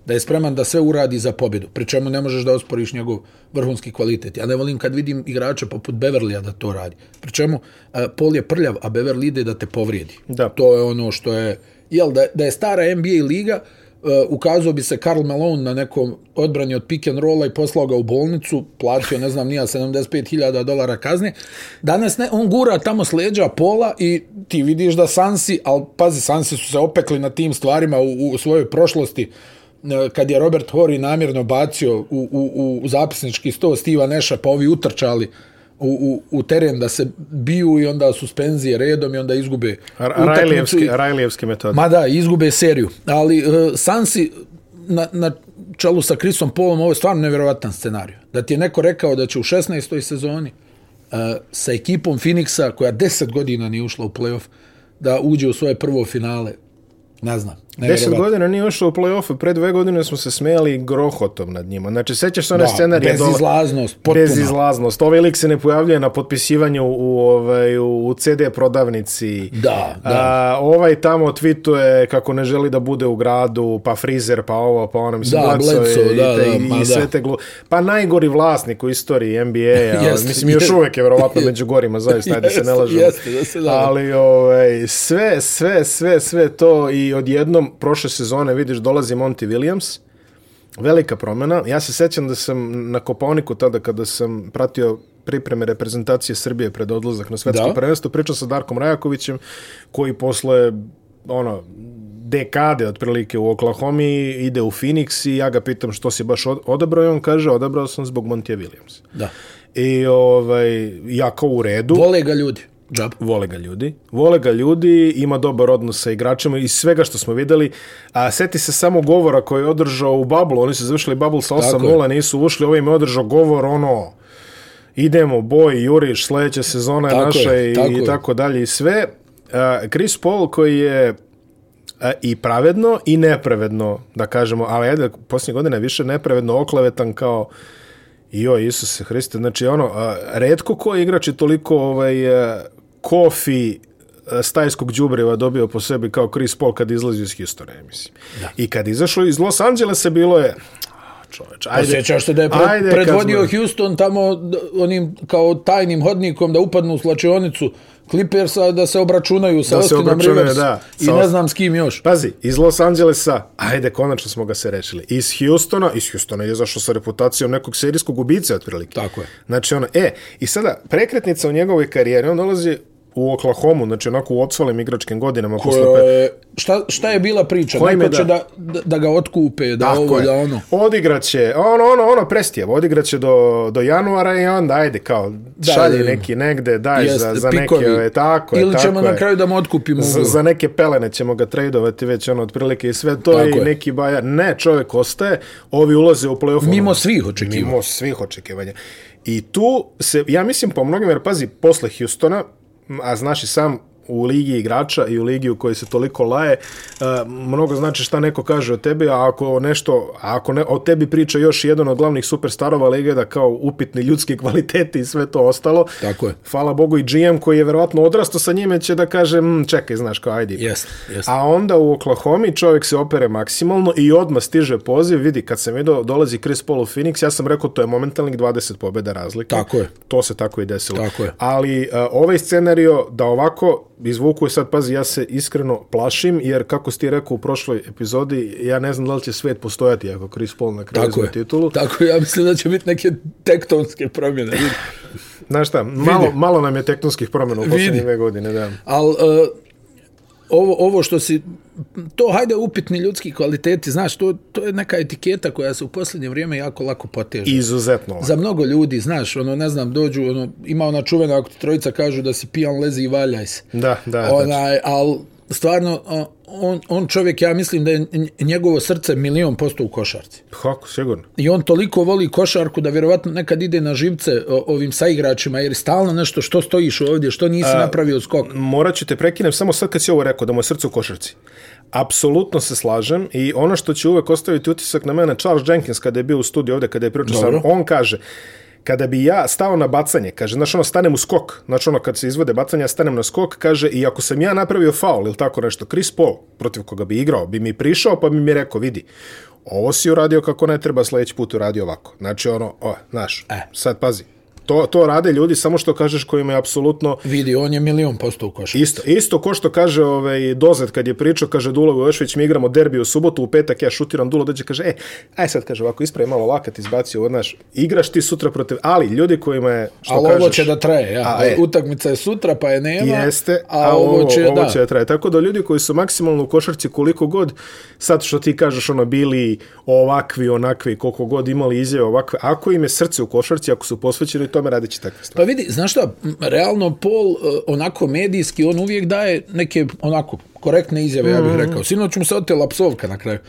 Da je spreman da sve uradi za pobjedu. Pri čemu ne možeš da osporiš njegov vrhunski kvalitet. Ja ne volim kad vidim igrača poput Beverlija da to radi. Pri čemu uh, e, Pol je prljav, a Beverly ide da te povrijedi. Da. To je ono što je... Jel, da, da je stara NBA liga, uh, Eh, ukazao bi se Karl Malone na nekom odbrani od pick and rolla i poslao ga u bolnicu, platio, ne znam, nija 75.000 dolara kazne. Danas ne, on gura tamo sleđa pola i ti vidiš da Sansi, ali pazi, Sansi su se opekli na tim stvarima u, u svojoj prošlosti, eh, kad je Robert Horry namjerno bacio u, u, u zapisnički sto Stiva Neša, pa ovi utrčali uh, u, u, u teren da se biju i onda suspenzije redom i onda izgube Rajlijevski, Rajlijevski metod. Ma da, izgube seriju. Ali uh, Sansi na, na čelu sa Krisom Polom, ovo je stvarno nevjerovatan scenariju. Da ti je neko rekao da će u 16. sezoni uh, sa ekipom Phoenixa, koja 10 godina nije ušla u playoff, da uđe u svoje prvo finale, ne znam, 10 godina nije ušao u play-off, pre dve godine smo se smijeli grohotom nad njima. Znači, sećaš se one scenarije? Bez izlaznost, potpuno. Bez izlaznost. Ovaj lik se ne pojavljuje na potpisivanju u, ovaj, u CD prodavnici. Da, da. A, ovaj tamo tweetuje kako ne želi da bude u gradu, pa frizer, pa ovo, pa ono, mislim, da, Blacko, Blacko, i, da, te, da, i da. sve te glu... Pa najgori vlasnik u istoriji NBA-a, *laughs* mislim, još uvek je verovatno *laughs* među gorima, zaista, ajde se ne lažemo. Jeste, da se da. Ali, ovaj, sve, sve, sve, sve to i odjedno tom prošle sezone vidiš dolazi Monty Williams, velika promjena. Ja se sećam da sam na Koponiku tada kada sam pratio pripreme reprezentacije Srbije pred odlazak na svetsko prvenstvo, pričao sa Darkom Rajakovićem koji posle ono, dekade otprilike u Oklahoma ide u Phoenix i ja ga pitam što si baš odabrao i on kaže odabrao sam zbog Montija Williams. Da. I ovaj, jako u redu. Vole ga ljudi. Job. Vole ga ljudi. Vole ga ljudi, ima dobar odnos sa igračima i svega što smo videli. A seti se samo govora koji je održao u Bubble. Oni su završili Bubble sa 8-0, nisu ušli. Ovo im je održao govor, ono, idemo, boj, juriš, sljedeća sezona je tako naša je, i, tako, i je. tako dalje i sve. A, Chris Paul koji je a, i pravedno i nepravedno, da kažemo, ali jedne posljednje godine više nepravedno oklevetan kao Jo, Isuse Hriste, znači ono, a, redko koji igrač je toliko ovaj, a, kofi eh, stajskog džubreva dobio po sebi kao Chris Paul kad izlazi iz historije, mislim. Da. I kad izašlo iz Los Angelesa bilo je čoveč. Ajde, Osjećaš se da je pre, ajde, predvodio Houston tamo onim kao tajnim hodnikom da upadnu u slačionicu Clippersa da se obračunaju sa da Austinom Rivers da, i ne znam s kim još. Pazi, iz Los Angelesa, ajde, konačno smo ga se rešili. Iz Houstona, iz Houstona je zašao sa reputacijom nekog serijskog ubice, otprilike. Tako je. Znači, ono, e, i sada, prekretnica u njegovoj karijeri, on dolazi u Oklahoma, znači onako u odsvalim igračkim godinama. Koja posle pe... je, šta, šta je bila priča? Kojim Neko će da... da... da, ga otkupe, da dakle, ovo, da ono. Odigraće, ono, ono, ono, prestijevo, odigraće do, do januara i onda ajde, kao, šalje neki negde, daj jest, za, za pikovi. neke, ove, tako je, Ili ćemo tako na kraju je. da mu otkupimo. Za, za neke pelene ćemo ga tradovati već, ono, otprilike i sve to tako i je. neki baja. Ne, čovjek ostaje, ovi ulaze u playoff. Mimo ono, svih očekivanja. Mimo svih očekivanja. I tu se, ja mislim po mnogim, jer pazi, posle Houstona, а значи сам u ligi igrača i u ligi u kojoj se toliko laje, uh, mnogo znači šta neko kaže o tebi, a ako nešto, ako ne, o tebi priča još jedan od glavnih superstarova lige da kao upitni ljudski *laughs* kvaliteti i sve to ostalo. Tako je. Hvala Bogu i GM koji je verovatno odrastao sa njime će da kaže, mm, čekaj, znaš kao, ajde. Jes, jes. A onda u Oklahoma čovjek se opere maksimalno i odmah stiže poziv, vidi, kad se vidio, dolazi Chris Paul u Phoenix, ja sam rekao, to je momentalnih 20 pobjeda razlike. Tako je. To se tako i desilo. Tako je. Ali uh, ovaj scenario da ovako izvuku je sad, pazi, ja se iskreno plašim, jer kako si ti rekao u prošloj epizodi, ja ne znam da li će svet postojati ako Chris Paul na kraju za titulu. Tako je, ja mislim da će biti neke tektonske promjene. Znaš šta, malo, malo nam je tektonskih promjena u posljednjeg godine, da. Ali, uh, e, ovo, ovo što si, to hajde upitni ljudski kvaliteti, znaš, to, to je neka etiketa koja se u posljednje vrijeme jako lako poteže. Izuzetno. Za mnogo ljudi, znaš, ono, ne znam, dođu, ono, ima ona čuvena, ako ti trojica kažu da si pijan, lezi i valjaj se. Da, da. Onaj, znači. ali stvarno on, on čovjek ja mislim da je njegovo srce milion posto u košarci. Kako sigurno. I on toliko voli košarku da vjerovatno nekad ide na živce ovim saigračima jer stalno nešto što stojiš ovdje, što nisi A, napravio skok. Morat ću te prekinem samo sad kad si ovo rekao da mu je srce u košarci. Apsolutno se slažem i ono što će uvek ostaviti utisak na mene Charles Jenkins kada je bio u studiju ovdje kada je pričao sa on kaže kada bi ja stao na bacanje, kaže, znaš ono, stanem u skok, znaš ono, kad se izvode bacanje, ja stanem na skok, kaže, i ako sam ja napravio faul ili tako nešto, Chris Paul, protiv koga bi igrao, bi mi prišao pa bi mi rekao, vidi, ovo si uradio kako ne treba, sljedeći put uradio ovako. Znači, ono, o, znaš, e. sad pazi, to, to rade ljudi samo što kažeš kojima je apsolutno... Vidi, on je milion posto u košarci. Isto, isto ko što kaže ovaj, Dozet kad je pričao, kaže Dulovi u Ošvić, mi igramo derbi u subotu, u petak ja šutiram Dulo, dođe kaže, e, aj sad kaže ovako, ispravi malo lakat, izbaci ovo, znaš, igraš ti sutra protiv... Ali ljudi kojima je... Što ali ovo kažeš, će da traje, ja. A, e, utakmica je sutra, pa je nema. Jeste, a, a ovo, ovo, će, ovo da. će da traje. Tako da ljudi koji su maksimalno u košarci koliko god, sad što ti kažeš, ono, bili ovakvi, onakvi, koliko god imali izjave ovakve, ako im je srce u košarci, ako su posvećeni tome radeći takve stvari. Pa vidi, znaš šta, realno Pol e, onako medijski, on uvijek daje neke onako korektne izjave, mm. ja bih mhm. rekao. Sinoć mu se otela psovka na kraju.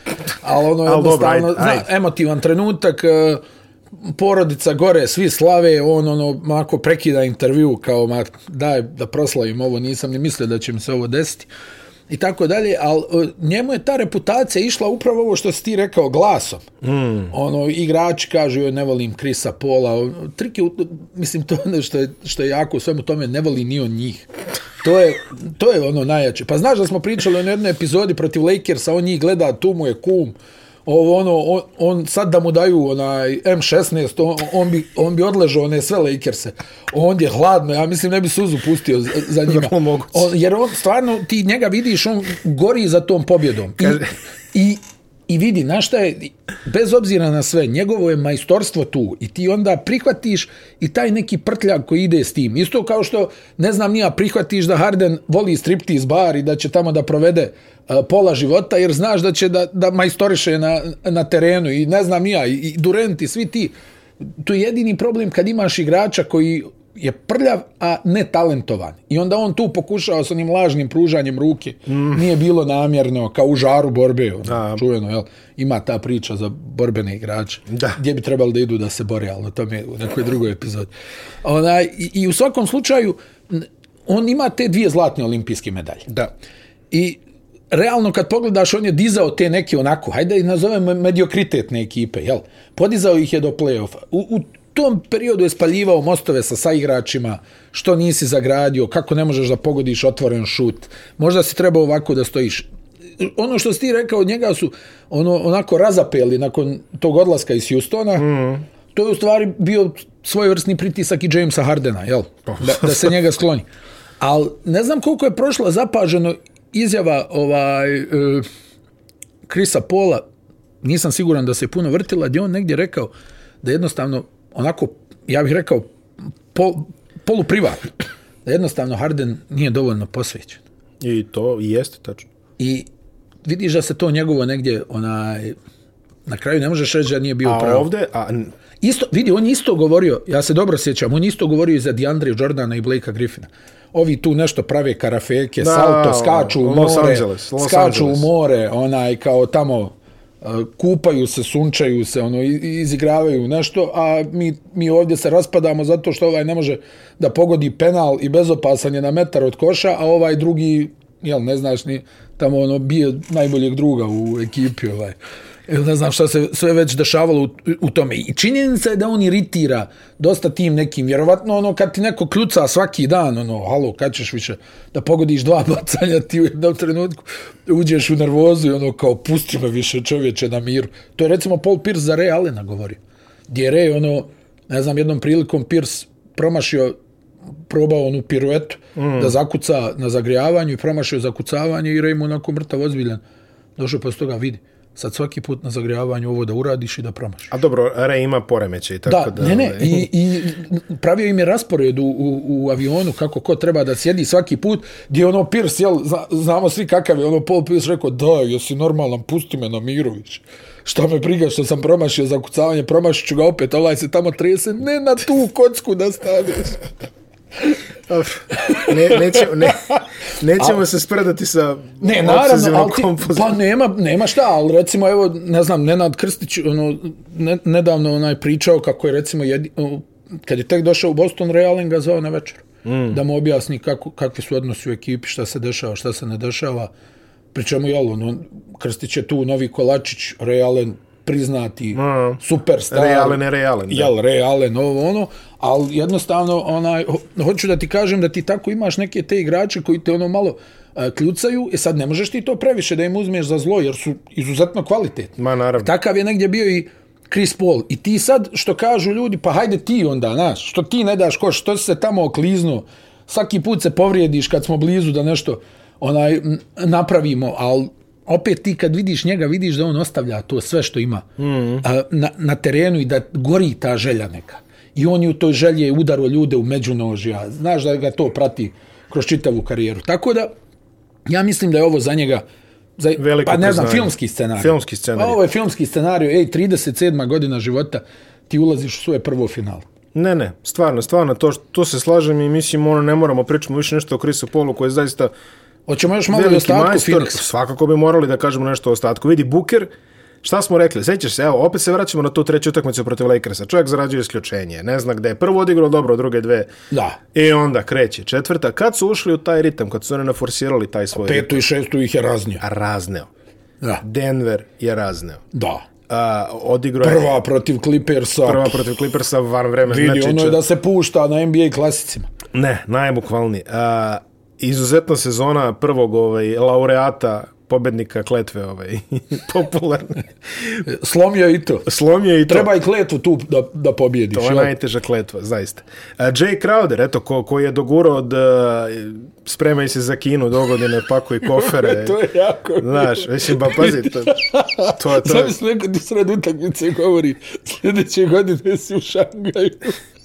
Ali ono je *laughs* Al, jednostavno, dobra, ajde, ajde. Zna, emotivan trenutak, e, porodica gore, svi slave, on ono, mako prekida intervju, kao, ma, daj da proslavim ovo, nisam ni mislio da će mi se ovo desiti. Uh, i tako dalje, ali njemu je ta reputacija išla upravo ovo što si ti rekao glasom. Mm. Ono, igrači kažu, joj, ne volim Krisa Pola. Trik je, mislim, to ono što je, što je jako u svemu tome, ne voli ni on njih. To je, to je ono najjače. Pa znaš da smo pričali o jednoj epizodi protiv Lakersa, on njih gleda, tu mu je kum. Cool ovo ono on, on sad da mu daju onaj M16 on, on bi on bi odležao one sve Lakerse. On je hladno, ja mislim ne bi suzu pustio za, za njima. On, jer on stvarno ti njega vidiš on gori za tom pobjedom. I, Kaže... i I vidi, na šta je, bez obzira na sve, njegovo je majstorstvo tu i ti onda prihvatiš i taj neki prtljak koji ide s tim. Isto kao što, ne znam, nija prihvatiš da Harden voli striptiz bar i da će tamo da provede uh, pola života jer znaš da će da, da majstoriše na, na terenu i ne znam nija, i, i Durent i svi ti. Tu je jedini problem kad imaš igrača koji, je prljav, a ne talentovan. I onda on tu pokušao s onim lažnim pružanjem ruke. Mm. Nije bilo namjerno, kao u žaru borbe. Ono, da. Čuveno, jel? Ima ta priča za borbene igrače. Da. Gdje bi trebalo da idu da se bore, ali na tom je u nekoj drugoj epizodi. Ona, i, I u svakom slučaju, on ima te dvije zlatne olimpijske medalje. Da. I realno kad pogledaš, on je dizao te neke onako, hajde da ih nazovem mediokritetne ekipe, jel? Podizao ih je do play-offa. U, u tom periodu je spaljivao mostove sa saigračima, što nisi zagradio, kako ne možeš da pogodiš otvoren šut, možda si trebao ovako da stojiš. Ono što si ti rekao od njega su ono, onako razapeli nakon tog odlaska iz Houstona, mm. to je u stvari bio svojevrsni pritisak i Jamesa Hardena, jel? Pa. Da, da se njega skloni. Ali ne znam koliko je prošla zapaženo izjava ovaj, e, Krisa Pola, nisam siguran da se puno vrtila, gdje on negdje rekao da jednostavno onako, ja bih rekao, pol, poluprivatno. Da jednostavno Harden nije dovoljno posvećen. I to i jeste tačno. I vidiš da se to njegovo negdje, onaj, na kraju ne možeš reći da nije bio pravo. A ovde, a... Isto, vidi, on isto govorio, ja se dobro sjećam, on isto govorio i za Diandre Jordana i Blakea Griffina. Ovi tu nešto prave karafeke, da, salto, skaču u more, Los Angeles, Los skaču Angeles. u more, onaj, kao tamo, kupaju se, sunčaju se, ono izigravaju nešto, a mi, mi ovdje se raspadamo zato što ovaj ne može da pogodi penal i bezopasan je na metar od koša, a ovaj drugi, jel, ne znaš ni, tamo ono bije najboljeg druga u ekipi, ovaj. Uh, ili ne znam šta se sve već dešavalo u, u tome. I činjenica je da on iritira dosta tim nekim, vjerovatno ono kad ti neko kljuca svaki dan, ono, halo, kad ćeš više da pogodiš dva *laughs* bacanja ti u jednom trenutku, uđeš u nervozu i ono kao, pusti me više čovječe na miru. To je recimo Paul Pierce za Ray Allena govori. Gdje je Ray, ono, ne znam, jednom prilikom Pierce promašio probao onu piruetu mm. da zakuca na zagrijavanju i promašio zakucavanje i Ray mu onako mrtav ozbiljan. Došao posle toga, vidi, sad svaki put na zagrijavanju ovo da uradiš i da promašiš. A dobro, Ray ima poremeće i tako da... Da, ne, ne, ovaj. i, i pravio im je raspored u, u, u avionu kako ko treba da sjedi svaki put, gdje ono Pirs, jel, zna, znamo svi kakav je, ono Paul Pirs rekao, da, jesi normalan, pusti me na Mirović. Šta me briga što sam promašio za kucavanje, promašit ću ga opet, ovaj se tamo trese, ne na tu kocku da staviš ne, neće, ne, nećemo al, se sprdati sa ne, naravno, ti, pa nema, nema šta, ali recimo, evo, ne znam, Nenad Krstić, ono, ne, nedavno onaj pričao kako je, recimo, jedi, kad je tek došao u Boston, Realen ga zvao na večer. Mm. Da mu objasni kako, kakvi su odnosi u ekipi, šta se dešava, šta se ne dešava. Pričemu, jel, ono, Krstić je tu, Novi Kolačić, Realen, priznati mm. superstar. Realen je realen. Da. Jel, realen, ovo ono. Ali jednostavno, onaj, ho hoću da ti kažem da ti tako imaš neke te igrače koji te ono malo kljucaju i e, sad ne možeš ti to previše da im uzmeš za zlo jer su izuzetno kvalitetni. Ma naravno. Takav je negdje bio i Chris Paul i ti sad što kažu ljudi pa hajde ti onda naš što ti ne daš koš što se tamo okliznu svaki put se povrijediš kad smo blizu da nešto onaj napravimo al opet ti kad vidiš njega, vidiš da on ostavlja to sve što ima mm. a, na, na terenu i da gori ta želja neka. I on je u toj želji je udaro ljude u međunožja. Znaš da ga to prati kroz čitavu karijeru. Tako da, ja mislim da je ovo za njega za, Veliko pa ne znam, filmski scenarij. Filmski scenarij. Pa ovo je filmski scenarij. Ej, 37. godina života ti ulaziš u svoje prvo finalu. Ne, ne, stvarno, stvarno, to, to se slažem i mislim, ono, ne moramo pričati više nešto o Krisu Polu, koji je zaista Hoćemo još malo Veliki ostatku majster, Svakako bi morali da kažemo nešto o ostatku. Vidi, Buker, šta smo rekli? Sećaš se, evo, opet se vraćamo na tu treću utakmicu protiv Lakersa. Čovjek zarađuje isključenje. Ne zna gde je. Prvo odigrao dobro, druge dve. Da. I onda kreće četvrta. Kad su ušli u taj ritam, kad su oni naforsirali taj svoj Petu ritam? i šestu ih je raznio. Razneo. Da. Denver je razneo. Da. Uh, odigrao prva je, protiv Clippersa prva protiv Clippersa van vremena vidi znači, ono je da se pušta na NBA klasicima ne, najbukvalnije uh, izuzetna sezona prvog ovaj, laureata pobednika kletve ovaj, *laughs* popularne. Slomio i to. Slomio i to. Treba i kletvu tu da, da pobjediš. To je najteža kletva, zaista. Uh, Jay Crowder, eto, ko, ko je dogurao od uh, spremaj se za kinu do godine, pakuj kofere. *laughs* to je jako. Znaš, mislim, ba pazi, to, to, to je... Sam se neko ti sred utakmice govori, sljedeće godine si u Šangaju.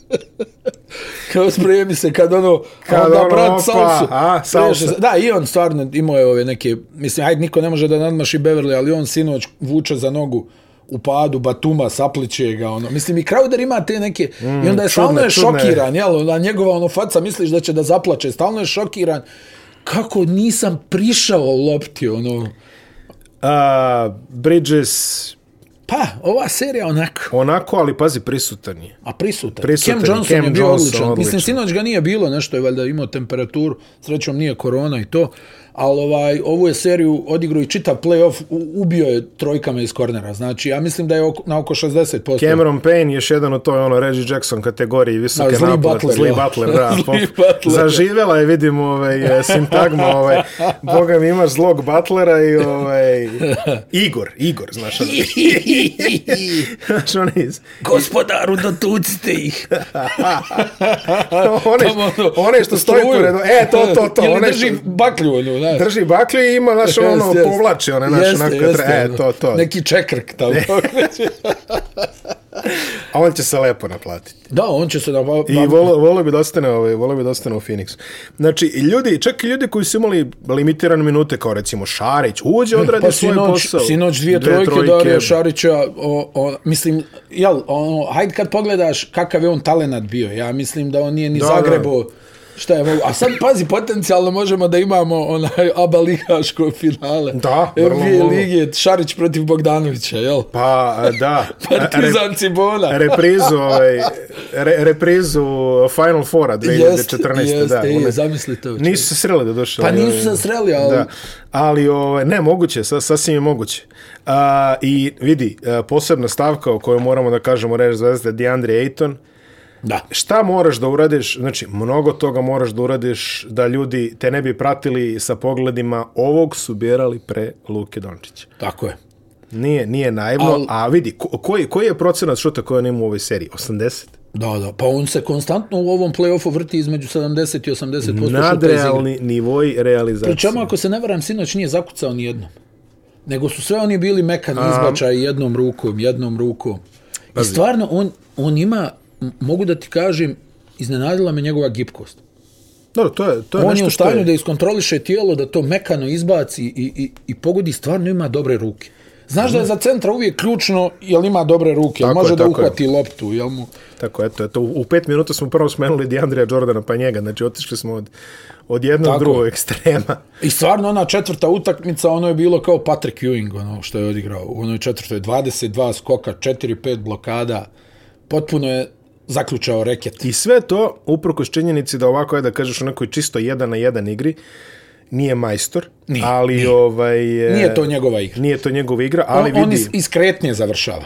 *laughs* Kao spremi se kad ono kad onda ono, brat ono, salsu. A, salsa. da, i on stvarno imao je ove neke, mislim, ajde, niko ne može da nadmaši Beverly, ali on sinoć vuče za nogu u padu Batuma, sapliče ga, ono. Mislim, i Crowder ima te neke, mm, i onda je čudne, stalno je čudne. šokiran, jel, onda njegova ono faca, misliš da će da zaplače, stalno je šokiran. Kako nisam prišao lopti, ono. Uh, Bridges, Pa, ova serija onako. Onako, ali pazi, prisutan je. A prisutan. prisutan Cam Johnson Cam je bio Johnson, odličan. odličan. Mislim, sinoć ga nije bilo, nešto je valjda imao temperaturu, srećom nije korona i to ali ovaj, ovu je seriju odigrao i čitav playoff, ubio je trojkama iz kornera, znači ja mislim da je oko, na oko 60%. Cameron Payne je jedan od toj ono Reggie Jackson kategoriji visoke napade. Zli Butler, zli Butler, bra, *laughs* zli Butler. Zaživjela je, vidim, ovaj, e, sintagma, ovaj, boga mi imaš zlog Butlera i ovaj, Igor, Igor, znaš. Ono. *laughs* znaš on iz... Gospodaru, dotucite ih. *laughs* one, ono- one što stoje pored... E, to, to, to. Ili drži što... baklju, ljudi znaš. Drži baklju i ima naš *laughs* ono jest, povlači one naš onako jest, treba, jest, e, to, to. Neki čekrk tamo. *laughs* A on će se lepo naplatiti. Da, on će se naplatiti. I volo, volo bi da ostane, ovaj, volo bi da ostane u Phoenixu. Znači, ljudi, čak i ljudi koji su imali limitirane minute, kao recimo Šarić, uđe, *laughs* odradi pa, svoj sinoć, posao. Sinoć dvije, dvije trojke, trojke. Dario Šarića, o, o, mislim, jel, ono, hajde kad pogledaš kakav je on talenat bio, ja mislim da on nije ni da, Zagrebo, da šta je mogu. A sad, pazi, potencijalno možemo da imamo onaj *laughs* aba ligaško finale. Da, vrlo Lige, Šarić protiv Bogdanovića, jel? Pa, da. *laughs* Partizan Cibona. Re, *laughs* reprizu, ovaj, re, reprizu Final Fora 2014. Jest, jest, da, ej, one, zamisli to. Če. Nisu se sreli da došli. Pa ovaj, nisu se sreli, ali... Da. Ali, ovaj, ne, moguće, sa, sasvim je moguće. Uh, I vidi, uh, posebna stavka o kojoj moramo da kažemo reč zvezde, Deandre Ayton, uh, Da. Šta moraš da uradiš? Znači, mnogo toga moraš da uradiš da ljudi te ne bi pratili sa pogledima ovog su birali pre Luke Dončića. Tako je. Nije, nije naivno, Al... a vidi, koji ko, ko je procenat šuta koja nema u ovoj seriji? 80? Da, da, pa on se konstantno u ovom play-offu vrti između 70 i 80% Nadrealni šuta nivoj realizacije. Pričamo, ako se ne varam, sinoć nije zakucao ni jednom. Nego su sve oni bili mekan izbačaj jednom rukom, jednom rukom. Pazi. I stvarno, on, on ima, mogu da ti kažem, iznenadila me njegova gibkost. Dobro, to je, to je On nešto je u stanju je... da iskontroliše tijelo, da to mekano izbaci i, i, i pogodi, stvarno ima dobre ruke. Znaš da je mhm. za centra uvijek ključno jel ima dobre ruke, jel može je, da uhvati je. loptu, jel mu... Tako, eto, eto, u pet minuta smo prvo smenili Diandrija Jordana pa njega, znači otišli smo od, od jednog Tako. drugog ekstrema. I stvarno ona četvrta utakmica, ono je bilo kao Patrick Ewing, ono što je odigrao. U onoj četvrtoj 22 skoka, 4-5 blokada, potpuno je zaključao reket. I sve to, uprko s činjenici da ovako je da kažeš u nekoj čisto jedan na jedan igri, nije majstor, nije, ali nije. ovaj... E, nije to njegova igra. Nije to njegova igra, ali on, vidi... On iskretnije završava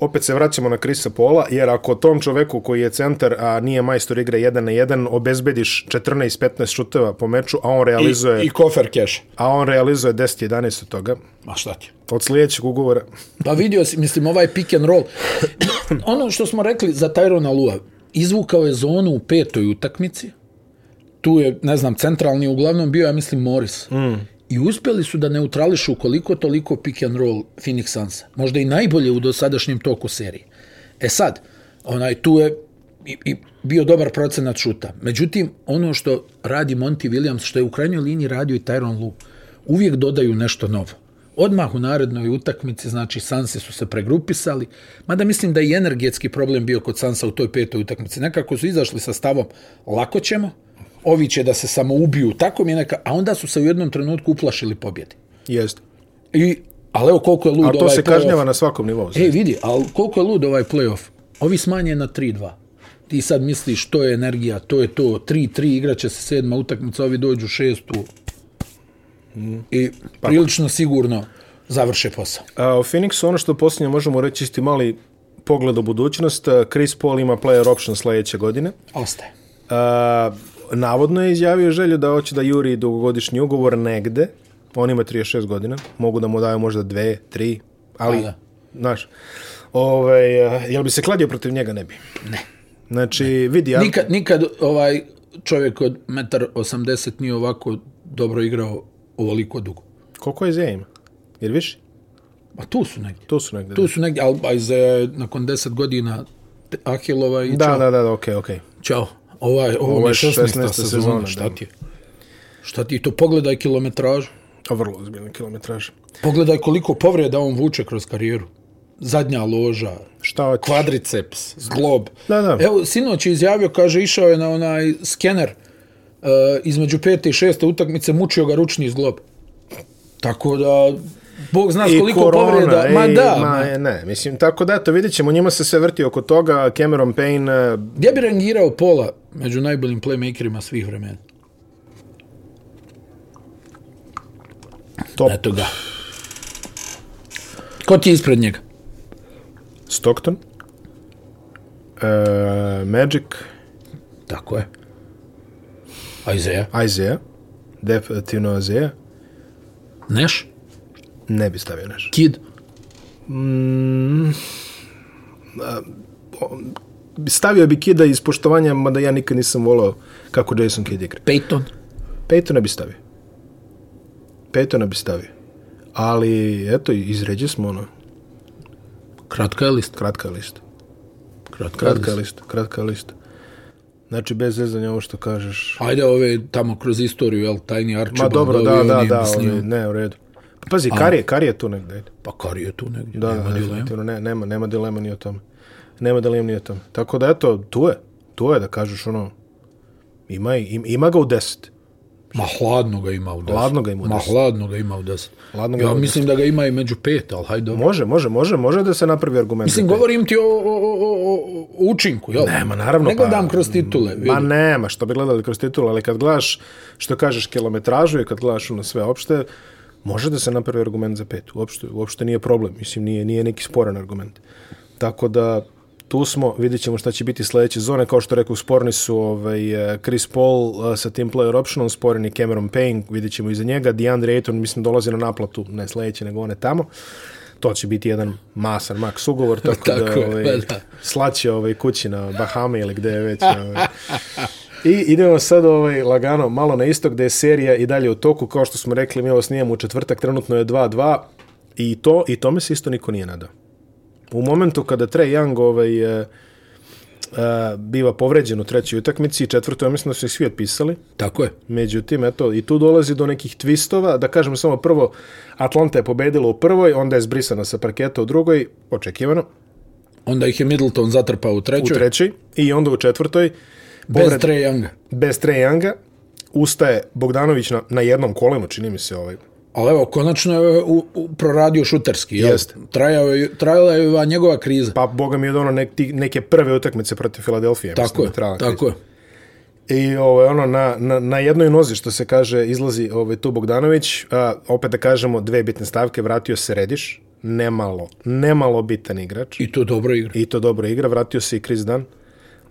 opet se vraćamo na Krisa Pola, jer ako tom čoveku koji je centar, a nije majstor igre 1 na 1, obezbediš 14-15 šuteva po meču, a on realizuje... I, i kofer keš. A on realizuje 10-11 od toga. Ma šta ti? Od sljedećeg ugovora. Pa vidio si, mislim, ovaj pick and roll. Ono što smo rekli za Tyrona Lua, izvukao je zonu u petoj utakmici, tu je, ne znam, centralni uglavnom bio, ja mislim, Morris. Mm i uspjeli su da neutrališu koliko toliko pick and roll Phoenix Sunsa. Možda i najbolje u dosadašnjem toku serije. E sad, onaj, tu je i, i bio dobar procenat šuta. Međutim, ono što radi Monty Williams, što je u krajnjoj liniji radio i Tyron Lu, uvijek dodaju nešto novo. Odmah u narednoj utakmici, znači Sanse su se pregrupisali, mada mislim da je energetski problem bio kod Sansa u toj petoj utakmici. Nekako su izašli sa stavom, lako ćemo, ovi će da se samo ubiju, tako mi je neka, a onda su se u jednom trenutku uplašili pobjede. Jeste. I, ali evo koliko je lud ovaj play-off. to se kažnjava na svakom nivou. Znači. E, vidi, ali koliko je lud ovaj play-off. Ovi smanje na 3-2. Ti sad misliš, to je energija, to je to, 3-3, igraće se sedma utakmica, ovi dođu šestu. I pa- prilično sigurno završe posao. A, o Phoenixu, ono što posljednje možemo reći, isti mali pogled u budućnost. Chris Paul ima player option sljedeće godine. Ostaje. A, navodno je izjavio želju da hoće da juri dugogodišnji ugovor negde. On ima 36 godina. Mogu da mu daju možda dve, tri. Ali, Aga. znaš, ove, ovaj, jel bi se kladio protiv njega? Ne bi. Ne. Znači, ne. vidi... Ja... Nikad, nikad ovaj čovjek od 1,80 nije ovako dobro igrao ovoliko dugo. Koliko je Zeja ima? Jer više? Pa tu su negdje. Tu su negdje. Tu su negdje, ali pa Zeja je nakon 10 godina Ahilova i da, čao. Da, da, da, okej, okay, okej. Okay. Ćao. Ova, ovo ovo je 16. 16. sezona. sezona šta ti je? Šta ti to? Pogledaj kilometraž. A vrlo ozbiljno kilometraž. Pogledaj koliko povreda on vuče kroz karijeru. Zadnja loža. Šta hoćeš? Kvadriceps, zglob. Da, da. Evo, sinoć je izjavio, kaže, išao je na onaj skener uh, između pete i šeste utakmice, mučio ga ručni zglob. Tako da, Bog zna koliko povreda. Ma da. Ma, ne, mislim, tako da, to vidjet ćemo. Njima se sve vrti oko toga. Cameron Payne... Gdje e, bi rangirao Pola među najboljim playmakerima svih vremena? Top. Eto ga. Ko ti je ispred njega? Stockton. E, Magic. Tako je. Isaiah. Isaiah. Definitivno Isaiah. Nash ne bi stavio nešto. Kid? Mm, stavio bi Kida iz poštovanja, mada ja nikad nisam volao kako Jason Kidd igra. Peyton? Peytona bi stavio. Peytona bi stavio. Ali, eto, izređe smo ono. Kratka je lista. Kratka je lista. Kratka, kratka je lista. Kratka je lista. Znači, bez zezanja ovo što kažeš. Ajde, ove tamo kroz istoriju, jel, tajni Archibald. Ma dobro, da, da, da, da, da ne, u redu. Pazi, a... Karije, Karije tu negdje. Pa Karije tu negdje, da, nema dilema. Ne, nema, nema dilema ni o tome. Nema dilema ni o tome. Tako da, eto, tu je. Tu je, da kažeš, ono, ima, im, ima ga u deset. Ma hladno ga ima u deset. Hladno ga ima u deset. Ma hladno ga ima u deset. Hladno ga ja u deset. mislim da ga ima i među pet, ali hajde. Dobro. Može, može, može, može da se napravi argument. Mislim, govorim ti o, o, o, o, učinku, jel? Nema, naravno. Ne gledam pa, kroz titule. Vidim. Ma nema, što bi gledali kroz titule, ali kad gledaš, što kažeš, kilometražu i kad gledaš na ono sve opšte, uh, može da se napravi argument za pet. Uopšte, uopšte nije problem, mislim, nije, nije neki sporan argument. Tako da, tu smo, vidjet ćemo šta će biti sljedeće zone. Kao što rekao, sporni su ovaj, eh, Chris Paul eh, sa team player optionom, sporeni Cameron Payne, vidjet ćemo iza njega. DeAndre Ayton, mislim, dolazi na naplatu, ne sljedeće, nego one tamo. To će biti jedan masan max ugovor, tako, *laughs* tako ovaj, pa da, ovaj, slaće ovaj, kući na Bahama ili gde je već. Ovaj. *laughs* I idemo sad ovaj, lagano malo na istok gde je serija i dalje u toku. Kao što smo rekli, mi ovo snijemo u četvrtak, trenutno je 2-2. I, to, I tome se isto niko nije nada. U momentu kada Trae Young ovaj, e, e, biva povređen u trećoj utakmici i četvrtoj, mislim da su ih svi otpisali. Tako je. Međutim, eto, i tu dolazi do nekih twistova. Da kažem samo prvo, Atlanta je pobedila u prvoj, onda je zbrisana sa parketa u drugoj, očekivano. Onda ih je Middleton zatrpao u trećoj. U trećoj i onda u četvrtoj. Povred... Bez Trejanga. Bez Trejanga. Ustaje Bogdanović na, na jednom kolenu, čini mi se ovaj. Ali evo, konačno je u, u, proradio šuterski. Jeste. Trajao je, trajala je ova njegova kriza. Pa, boga mi je dono nek, neke prve utakmice protiv Filadelfije. Tako je, da tako je. I ovo, ovaj, ono, na, na, na jednoj nozi, što se kaže, izlazi ovo, ovaj, tu Bogdanović. A, opet da kažemo, dve bitne stavke, vratio se Rediš, nemalo, nemalo bitan igrač. I to dobro igra. I to dobro igra, vratio se i Chris Dunn.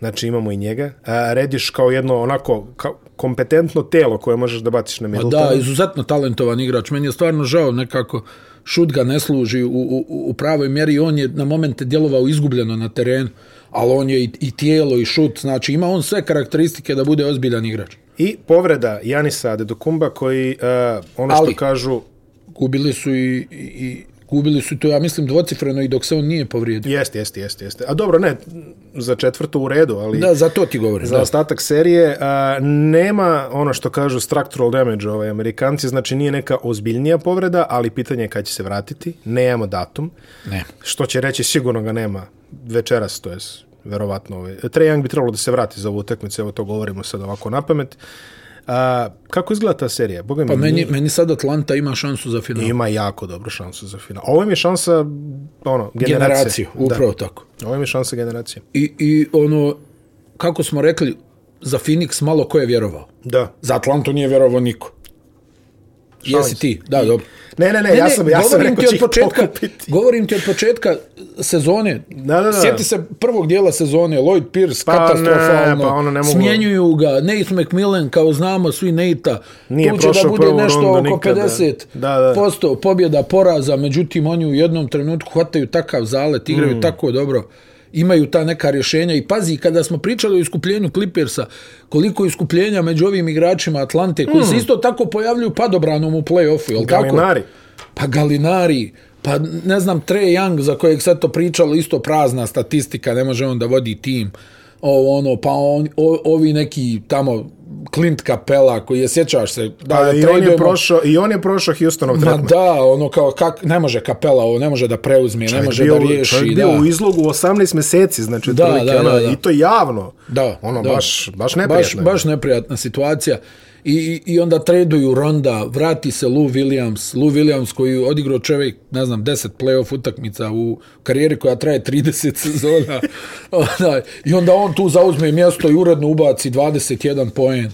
Znači imamo i njega. A, rediš kao jedno onako kao kompetentno telo koje možeš da baciš na Middletona. Da, izuzetno talentovan igrač. Meni je stvarno žao nekako šut ga ne služi u, u, u pravoj mjeri. On je na momente djelovao izgubljeno na terenu, ali on je i, i tijelo i šut. Znači ima on sve karakteristike da bude ozbiljan igrač. I povreda Janisa Adedokumba koji, uh, ono što ali, kažu... Gubili su i, i, gubili su to, ja mislim, dvocifreno i dok se on nije povrijedio. Jeste, jeste, jeste. Jest. A dobro, ne, za četvrtu u redu, ali... Da, za to ti govorim. Za da. ostatak serije a, nema ono što kažu structural damage ovaj Amerikanci, znači nije neka ozbiljnija povreda, ali pitanje je kad će se vratiti. Ne imamo datum. Ne. Što će reći, sigurno ga nema večeras, to je verovatno ovaj. Trae Young bi trebalo da se vrati za ovu utakmicu, evo to govorimo sad ovako na pamet. A, kako izgleda ta serija? Boga pa mi, meni, nije... meni sad Atlanta ima šansu za final. Ima jako dobru šansu za final. Ovo je mi je šansa ono, generacije. Generaciju, upravo da. tako. Ovo je mi je šansa generacije. I, I ono, kako smo rekli, za Phoenix malo ko je vjerovao. Da. Za Atlantu nije vjerovao niko. Šalim Jesi se. ti? Da, I... dobro. Ne, ne, ne, ja sam, ne, ja sam rekao ti od početka, pokupiti. Govorim ti od početka sezone. Da, da, da. Sjeti se prvog dijela sezone, Lloyd Pierce, pa, katastrofalno. Ne, pa ono ne mogu... Smjenjuju ga, Nate McMillan, kao znamo svi Nate-a. Nije tu će da bude nešto oko nikada. 50% da, da. Posto pobjeda, poraza, međutim oni u jednom trenutku hvataju takav zalet, igraju mm. tako dobro. Dobro imaju ta neka rješenja i pazi kada smo pričali o iskupljenju Clippersa koliko je iskupljenja među ovim igračima Atlante koji mm. se hmm. isto tako pojavljuju padobranom u play-offu je galinari. Tako? pa galinari pa ne znam Tre Young za kojeg sad to pričalo isto prazna statistika ne može on da vodi tim o, ono, pa on, o, ovi neki tamo Clint Capella koji je sjećaš se da pa je i on je prošao i on je prošao Houstonov trenutno. Ma da, ono kao kak ne može Capella ovo ne može da preuzme, ne može bio, da riješi. Čovjek bio da. u izlogu 18 mjeseci, znači da, da, ono, da, da, i to javno. Da, ono da. baš baš neprijatno. Baš, baš neprijatna situacija. I, i onda traduju Ronda, vrati se Lou Williams, Lou Williams koji je odigrao čovjek, ne znam, 10 playoff utakmica u karijeri koja traje 30 *laughs* sezona. I onda on tu zauzme mjesto i uredno ubaci 21 poen.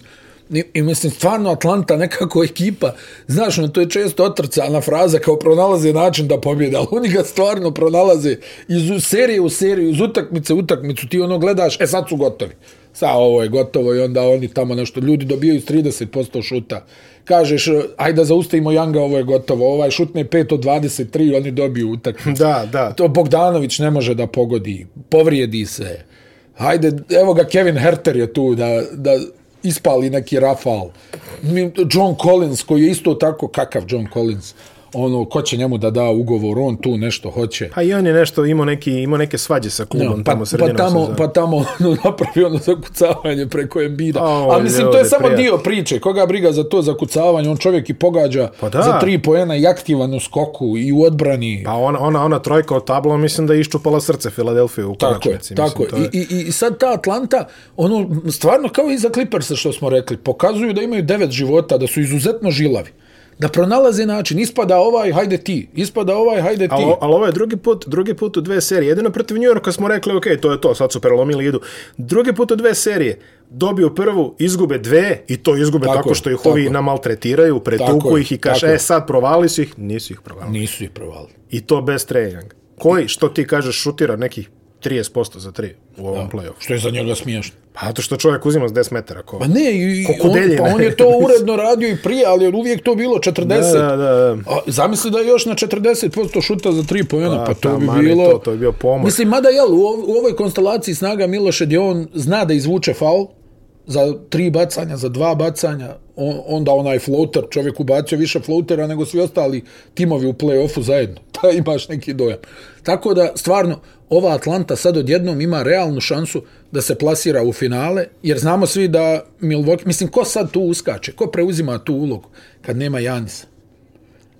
I, I, mislim, stvarno Atlanta nekako ekipa, znaš, no, to je često otrcana fraza kao pronalaze način da pobjede, ali oni ga stvarno pronalaze iz serije u seriju, iz utakmice u utakmicu, ti ono gledaš, e sad su gotovi sa ovo je gotovo i onda oni tamo nešto, ljudi dobijaju 30% šuta. Kažeš, e, ajde da zaustavimo Janga, ovo je gotovo, ovaj šutne 5 od 23, oni dobiju utakmicu. Da, da. To Bogdanović ne može da pogodi, povrijedi se. Ajde, evo ga Kevin Herter je tu da, da ispali neki rafal. John Collins koji je isto tako kakav John Collins ono ko će njemu da da ugovor on tu nešto hoće pa i on je nešto imao neki imao neke svađe sa klubom no, pa, tamo pa sredinom pa tamo sezon. pa tamo ono napravio ono zakucavanje preko Embida a mislim to je samo dio priče koga briga za to zakucavanje on čovjek i pogađa pa za tri poena i aktivan u skoku i u odbrani pa ona ona ona trojka od tabla mislim da je iščupala srce Filadelfije u tako je, mislim, tako je. I, i, i sad ta Atlanta ono stvarno kao i za Clippersa što smo rekli pokazuju da imaju devet života da su izuzetno žilavi da pronalaze način, ispada ovaj, hajde ti, ispada ovaj, hajde ti. Ali, ali ovaj drugi put, drugi put u dve serije, jedino protiv New Yorka smo rekli, ok, to je to, sad su prelomili idu. Drugi put u dve serije, dobiju prvu, izgube dve, i to izgube tako, tako što ih tako. ovi namaltretiraju, pretuku ih i kaže, e sad provali su ih, nisu ih provali. Nisu ih provali. I to bez trejanga. Koji, što ti kažeš, šutira nekih 30% za 3 u ovom da. play-offu. Što je za njega smiješno. Pa zato što čovjek uzima s 10 metara. Ko, pa ne, i, on, pa on je to *laughs* uredno radio i prije, ali on uvijek to bilo 40. Da, da, da. A, zamisli da je još na 40% šuta za 3 pojena, pa, pa, to bi bilo... To, to bi bio pomoć. Mislim, mada jel, u, u ovoj konstelaciji snaga Miloše gdje on zna da izvuče faul, za tri bacanja, za dva bacanja, on, onda onaj floater, čovjek ubacio više floatera nego svi ostali timovi u play-offu zajedno. Pa *laughs* imaš neki dojam. Tako da, stvarno, ova Atlanta sad odjednom ima realnu šansu da se plasira u finale, jer znamo svi da Milwaukee, mislim, ko sad tu uskače? Ko preuzima tu ulogu kad nema Janisa?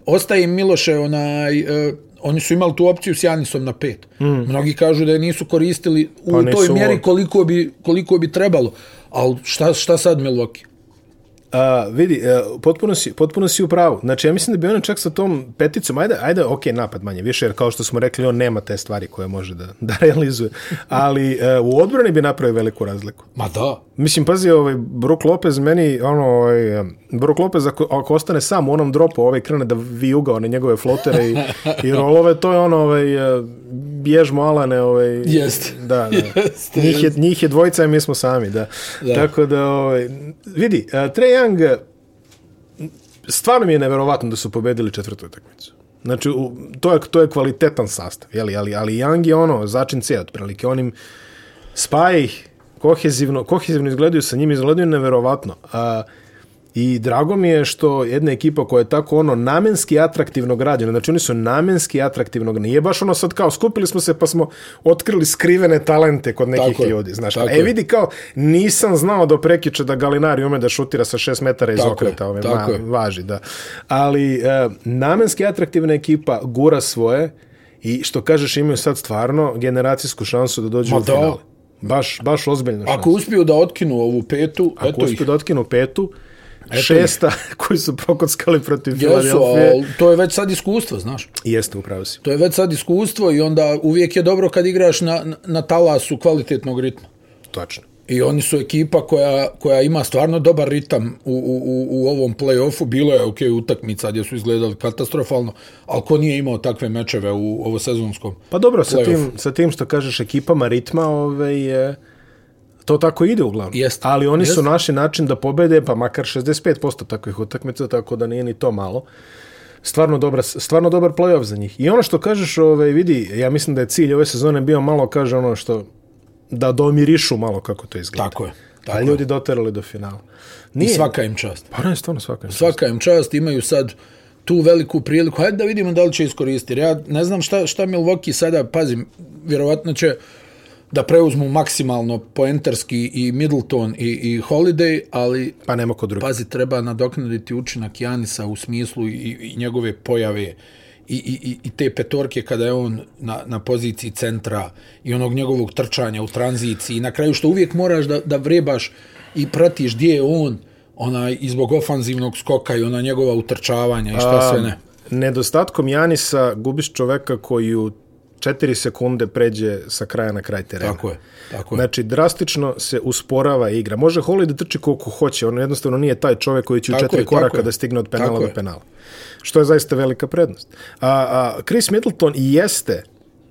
Ostaje im Miloše onaj... E, oni su imali tu opciju s Janisom na pet. Mm. Mnogi kažu da je nisu koristili u pa nisu toj mjeri koliko bi, koliko bi trebalo. Ali šta, šta sad Milwaukee? A, vidi, a, e, potpuno, si, potpuno si u pravu. Znači, ja mislim da bi ona čak sa tom peticom, ajde, ajde, ok, napad manje, više, jer kao što smo rekli, on nema te stvari koje može da, da realizuje. Ali a, e, u odbrani bi napravio veliku razliku. Ma da. Mislim, pazi, ovaj, Brook Lopez meni, ono, ovaj, Brook Lopez ako, ako ostane sam u onom dropu, ovaj krene da vijuga one njegove flotere i, i rolove, to je ono, ovaj, eh, bježmo Alane, ovaj, jest. da, da. *laughs* Jest, njih, jest. Je, njih je dvojica i mi smo sami, da. da. Tako da, ovaj, vidi, uh, Trae Young, stvarno mi je neverovatno da su pobedili četvrtu utakmicu. Znači, u, to, je, to je kvalitetan sastav, jeli, ali, ali Young je ono, začin cijet, prilike, onim spaja ih, kohezivno, kohezivno izgledaju sa njim, izgledaju neverovatno. Uh, I drago mi je što jedna ekipa koja je tako ono namenski atraktivno građena, znači oni su namenski atraktivnog, nije baš ono sad kao skupili smo se pa smo otkrili skrivene talente kod nekih tako ljudi, znaš. Tako a, e vidi kao nisam znao do prekiče da Galinari ume da šutira sa 6 metara iz tako okreta, ove, tako ma, važi da. Ali e, namenski atraktivna ekipa gura svoje i što kažeš imaju sad stvarno generacijsku šansu da dođu ma, u finale. Baš, baš ozbiljno. Ako uspiju da otkinu ovu petu, Ako eto Ako uspiju ih. da otkinu petu, Eto šesta je. *laughs* koji su prokockali protiv Jesu, Filadelfije. Jesu, to je već sad iskustvo, znaš. Jeste, upravo si. To je već sad iskustvo i onda uvijek je dobro kad igraš na, na talasu kvalitetnog ritma. Točno. I oni su ekipa koja, koja ima stvarno dobar ritam u, u, u ovom play-offu. Bilo je okej okay, utakmica gdje su izgledali katastrofalno, ali ko nije imao takve mečeve u ovo sezonskom Pa dobro, sa tim, sa tim što kažeš ekipama ritma, ove ovaj, je... Uh, To tako ide uglavnom. Jest, Ali oni jest. su naši način da pobede, pa makar 65% takvih utakmica, tako da nije ni to malo. Stvarno, dobra, stvarno dobar play-off za njih. I ono što kažeš, ove, ovaj, vidi, ja mislim da je cilj ove sezone bio malo, kaže ono što, da domirišu malo kako to izgleda. Tako je. Tako A ljudi doterali do finala. Nije. I svaka im čast. Pa ne, stvarno svaka im čast. Svaka im čast, imaju sad tu veliku priliku. Hajde da vidimo da li će iskoristiti. Ja ne znam šta, šta Milwaukee sada, pazim, vjerovatno će, uh, da preuzmu maksimalno poentarski i Middleton i, i Holiday, ali... Pa nema kod drugi. Pazi, treba nadoknaditi učinak Janisa u smislu i, i njegove pojave i, i, i te petorke kada je on na, na poziciji centra i onog njegovog trčanja u tranziciji i na kraju što uvijek moraš da, da vrebaš i pratiš gdje je on onaj, izbog ofanzivnog skoka i ona njegova utrčavanja i što sve ne. A, nedostatkom Janisa gubiš čoveka koji u četiri sekunde pređe sa kraja na kraj terena. Tako je. Tako je. Znači, drastično se usporava igra. Može Holly da trči koliko hoće, on jednostavno nije taj čovek koji će tako u četiri je, koraka da stigne od penala tako do penala. Što je zaista velika prednost. A, a Chris Middleton jeste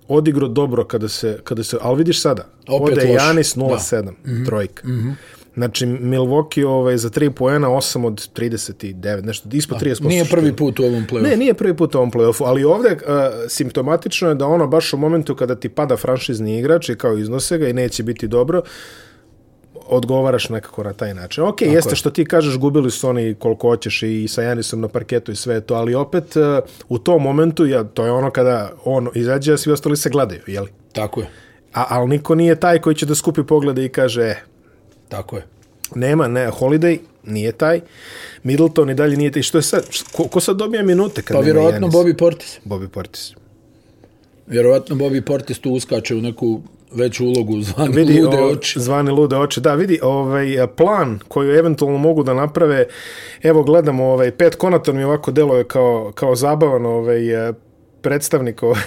odigrao dobro kada se, kada se, ali vidiš sada, Opet ode loš. Janis 0-7, mhm. trojka. Mm -hmm. Znači, Milwaukee ovaj, za 3 poena, 8 od 39, nešto ispod 30%. A, nije prvi put u ovom play-offu. Ne, nije prvi put u ovom play-offu, ali ovde uh, simptomatično je da ono baš u momentu kada ti pada franšizni igrač i kao iznose ga i neće biti dobro, odgovaraš nekako na taj način. Ok, Tako jeste je. što ti kažeš, gubili su oni koliko hoćeš i sa Janisom na parketu i sve to, ali opet eh, u tom momentu, ja, to je ono kada on izađe, a svi ostali se gledaju, jeli? Tako je. A, ali niko nije taj koji će da skupi poglede i kaže, e, eh, Tako je. Nema, ne, Holiday nije taj. Middleton i dalje nije taj. Što je sad? Ko, ko sad dobija minute? Kad pa vjerovatno Bobby Portis. Bobby Portis. Vjerovatno Bobby Portis tu uskače u neku veću ulogu zvane vidi, lude oči. O, zvane lude oče. Da, vidi, ovaj, plan koji eventualno mogu da naprave, evo gledamo, ovaj, pet konator mi ovako deluje kao, kao zabavan ovaj, predstavnik ovaj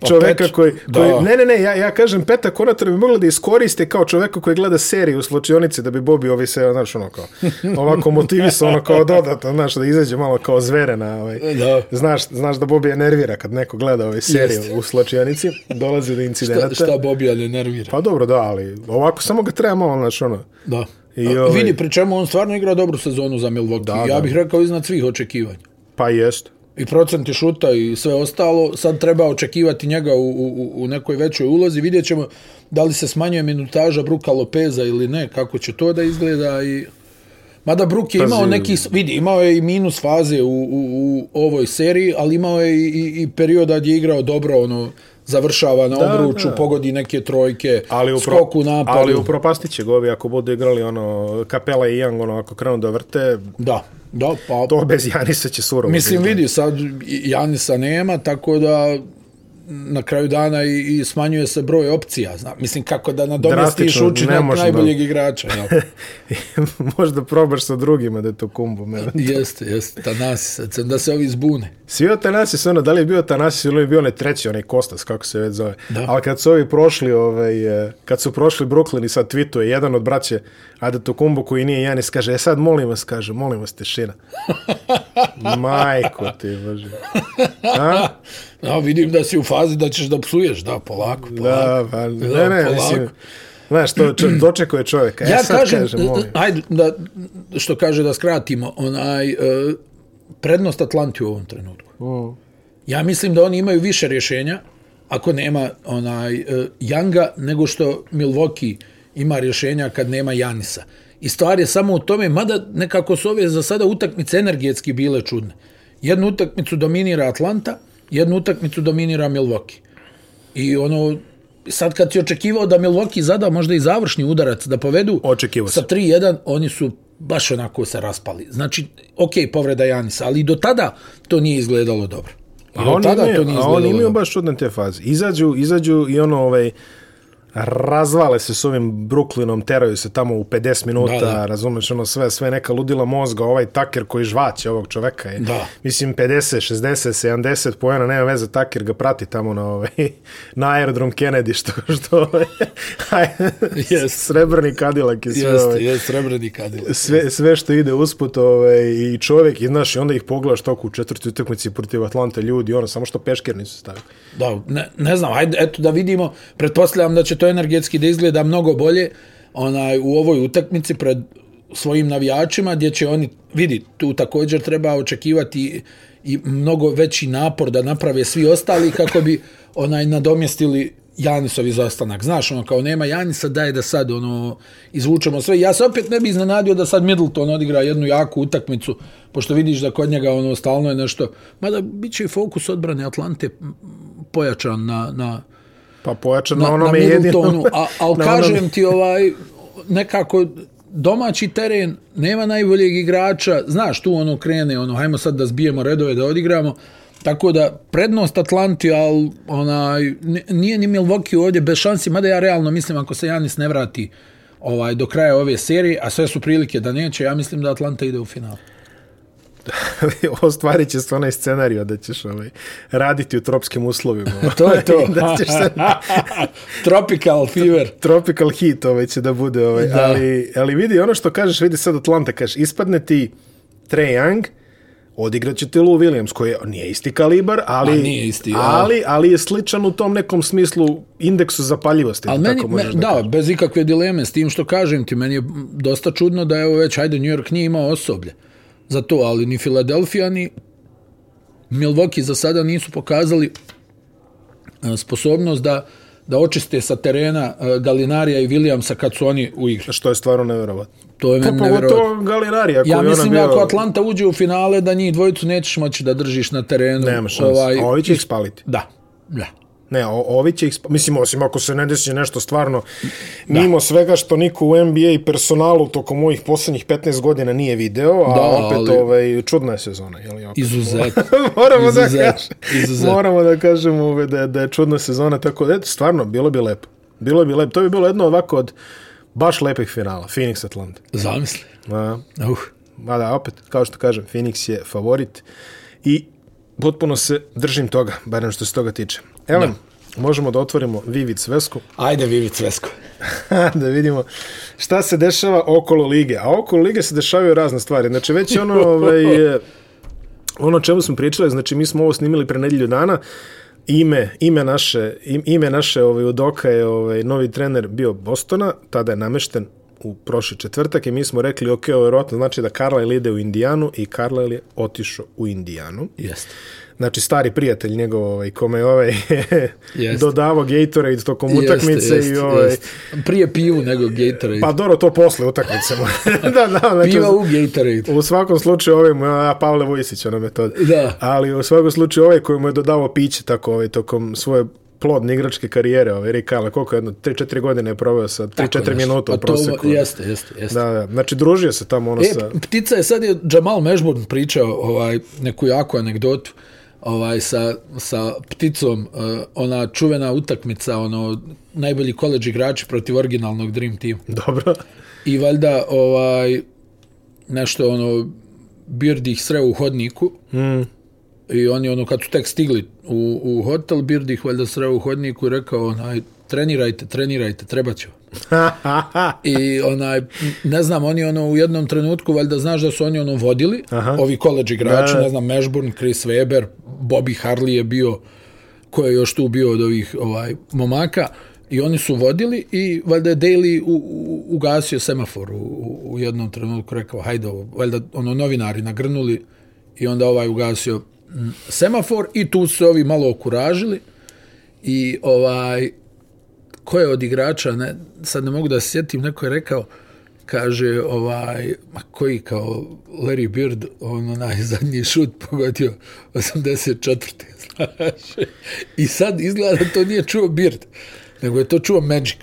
pa čoveka koji, koji ne ne ne ja ja kažem peta konator bi mogla da iskoriste kao čoveka koji gleda seriju u slučionici da bi Bobi ovi se znaš ono kao *laughs* ovako motivisao ono kao dodatno znaš da izađe malo kao zverena ovaj e, da. znaš znaš da Bobi je nervira kad neko gleda ovaj seriju Jest. u slučionici dolazi do incidenta šta, šta Bobi ali nervira pa dobro da ali ovako samo ga treba malo znaš ono da I ovaj... vidi pri čemu on stvarno igra dobru sezonu za Milwaukee da, ja da. bih rekao iznad svih očekivanja pa jeste i procenti šuta i sve ostalo, sad treba očekivati njega u, u, u nekoj većoj ulozi, vidjet ćemo da li se smanjuje minutaža Bruka Lopeza ili ne, kako će to da izgleda i... Mada Bruk je imao neki, vidi, imao je i minus faze u, u, u ovoj seriji, ali imao je i, i, i perioda gdje je igrao dobro, ono, završava na obruču, pogodi neke trojke, ali u pro, skoku napadu. Ali upropastit će govi ako budu igrali ono, kapela i Young, ono, ako krenu da vrte. Da, da, pa... To bez Janisa će surovo. Mislim, vidi, sad Janisa nema, tako da na kraju dana i, i smanjuje se broj opcija. Zna. Mislim, kako da nadomestiš učinak najboljeg da... igrača. Ja. *laughs* Možda probaš sa drugima da je to kumbo. *laughs* Jeste, jeste. Tanasis, da se ovi zbune. Svi o Tanasis, ono, da li je bio Tanasis ili je bio onaj treći, onaj Kostas, kako se već zove. Da. Ali kad su ovi prošli, ovaj, eh, kad su prošli Brooklyn i sad tweetuje jedan od braće Ada Tokumbo koji nije Janis, kaže, e sad molim vas, kaže, molim vas, tešina. *laughs* Majko ti, Bože. A? Ja vidim da si u fazi da ćeš da psuješ, da, polako, polako. Da, pa, ne, da, ne, polako. Znaš, to čo, dočekuje čovjeka. E, ja e, sad kažem, kažem eh, ajde, da, što kaže da skratimo, onaj, uh, prednost Atlanti u ovom trenutku. Uh. Ja mislim da oni imaju više rješenja, ako nema onaj uh, Younga, nego što Milwaukee ima rješenja kad nema Janisa. I stvar je samo u tome, mada nekako su ove za sada utakmice energetski bile čudne. Jednu utakmicu dominira Atlanta, jednu utakmicu dominira Milwaukee. I ono, sad kad si očekivao da Milwaukee zada možda i završni udarac da povedu Očekivo sa 3-1, oni su baš onako se raspali. Znači, ok, povreda Janisa, ali i do tada to nije izgledalo dobro. I a oni imaju, to nije a oni imaju dobro. baš čudne te faze. Izađu, izađu i ono, ovaj, uh, razvale se s ovim Brooklynom, teraju se tamo u 50 minuta, da, da. razumeš, ono sve, sve neka ludila mozga, ovaj taker koji žvaće ovog čoveka je, da. mislim, 50, 60, 70 pojena, nema veze, taker ga prati tamo na, ovaj, *laughs* na aerodrom Kennedy, što, što ovaj, yes. *laughs* srebrni kadilak je sve, yes, ovaj, yes, srebrni kadilak. Sve, sve što ide usput, ovaj, i čovek, i znaš, i onda ih pogledaš toku u četvrti utakmici protiv Atlante ljudi, ono, samo što peškir nisu stavili. Da, ne, ne znam, hajde, eto da vidimo, pretpostavljam da će to to energetski da izgleda mnogo bolje onaj u ovoj utakmici pred svojim navijačima gdje će oni vidi tu također treba očekivati i mnogo veći napor da naprave svi ostali kako bi onaj nadomjestili Janisov izostanak. Znaš, ono, kao nema Janisa, daje da sad, ono, izvučemo sve. Ja se opet ne bi iznenadio da sad Middleton odigra jednu jaku utakmicu, pošto vidiš da kod njega, ono, stalno je nešto. Mada, bit će i fokus odbrane Atlante pojačan na, na, Pa pojačano na, onome na jedinom. Tonu. A, *laughs* ali kažem onome. ti ovaj, nekako domaći teren, nema najboljeg igrača, znaš tu ono krene, ono, hajmo sad da zbijemo redove da odigramo. Tako da, prednost Atlanti, ali onaj, nije ni Milwaukee ovdje bez šansi, mada ja realno mislim ako se Janis ne vrati ovaj do kraja ove serije, a sve su prilike da neće, ja mislim da Atlanta ide u final. *laughs* ostvarit će se onaj scenario da ćeš ovaj, raditi u tropskim uslovima. *laughs* to je to. *laughs* da ćeš se... tropical fever. tropical heat ovaj, će da bude. Ovaj. Da. Ali, ali vidi ono što kažeš, vidi sad Atlanta, kažeš, ispadne ti Trae Young, odigrat će ti Lou Williams, koji je, nije isti kalibar, ali, nije isti, ja. ali, ali je sličan u tom nekom smislu indeksu zapaljivosti. Ali da, meni, tako me, da, da bez ikakve dileme, s tim što kažem ti, meni je dosta čudno da je ovo već, ajde, New York nije imao osoblje za to, ali ni Filadelfija, ni Milwaukee za sada nisu pokazali e, sposobnost da da očiste sa terena e, Galinarija i Williamsa kad su oni u igri. Što je stvarno nevjerovatno. To je pa, nevjerovatno. Pa, Galinarija koji ja ono mislim, ona bio... ako Atlanta uđe u finale, da njih dvojicu nećeš moći da držiš na terenu. Nema šans. Ovaj, A ovi će ih spaliti. Da. da. Ne, o, ovi će ih, mislim, osim ako se ne desi nešto stvarno, da. mimo svega što niko u NBA personalu tokom mojih posljednjih 15 godina nije video, a da, opet ali... ovaj, čudna je sezona. Jel, opet, izuzet. moramo, izuzet. Da *laughs* kaž, izuzet. moramo da kažemo ovaj, da, da je čudna sezona, tako da, stvarno, bilo bi lepo. Bilo bi lepo. To bi bilo jedno ovako od baš lepih finala, Phoenix Atlanta. Zamisli. Da. Uh. Ma da, opet, kao što kažem, Phoenix je favorit i potpuno se držim toga, barem što se toga tiče. Evo, možemo da otvorimo Vivid Svesku. *laughs* Ajde, Vivid Svesku. da vidimo šta se dešava okolo lige. A okolo lige se dešavaju razne stvari. Znači, već je ono, ovaj, *laughs* ono čemu smo pričali, znači, mi smo ovo snimili pre nedelju dana, ime, ime naše, ime naše ovaj, odoka je ovaj, novi trener bio Bostona, tada je namešten u prošli četvrtak i mi smo rekli, ok, ovo vjerojatno znači da Carlyle ide u Indijanu i Carlyle je otišao u Indijanu. Jeste. Znači, stari prijatelj njegov, ovaj, kome je ovaj, *laughs* dodavao Gatorade tokom jest, utakmice. Jest, i ovaj... Jest. Prije pivu nego Gatorade. Pa dobro, to posle utakmice. *laughs* da, da, *laughs* znači, Piva u Gatorade. U svakom slučaju, ovaj, moj, a, Pavle Vujisić, ona metoda. Da. Ali u svakom slučaju, ovaj koji mu je dodavao piće tako, ovaj, tokom svoje plodne igračke karijere, ovaj Rick Carlisle, koliko jedno, 3-4 godine je probao sa 3-4 minuta u pa proseku. Ono. Jeste, jeste, jeste. Da, da, znači družio se tamo ono e, sa... ptica je, sad je Jamal Mežburn pričao ovaj, neku jaku anegdotu, ovaj sa, sa pticom uh, ona čuvena utakmica ono najbolji koleđ igrači protiv originalnog dream team dobro i valjda ovaj nešto ono Beard ih sreo u hodniku mm. I oni, ono, kad su tek stigli u, u hotel, Birdih valjda sreo u hodniku i rekao, onaj, trenirajte, trenirajte, treba će. *laughs* I onaj, ne znam, oni ono u jednom trenutku, valjda znaš da su oni ono vodili, Aha. ovi koleđ igrači, ne. ne znam, Mashburn, Chris Weber, Bobby Harley je bio, ko je još tu bio od ovih ovaj, momaka, i oni su vodili i valjda je Daily u, u, ugasio semafor u, u, jednom trenutku, rekao, hajde ovo, valjda ono novinari nagrnuli i onda ovaj ugasio semafor i tu su ovi malo okuražili i ovaj ko je od igrača, ne, sad ne mogu da se sjetim, neko je rekao, kaže, ovaj, ma koji kao Larry Bird, on onaj zadnji šut pogodio 84. *laughs* Znaš. I sad izgleda da to nije čuo Bird, nego je to čuo Magic.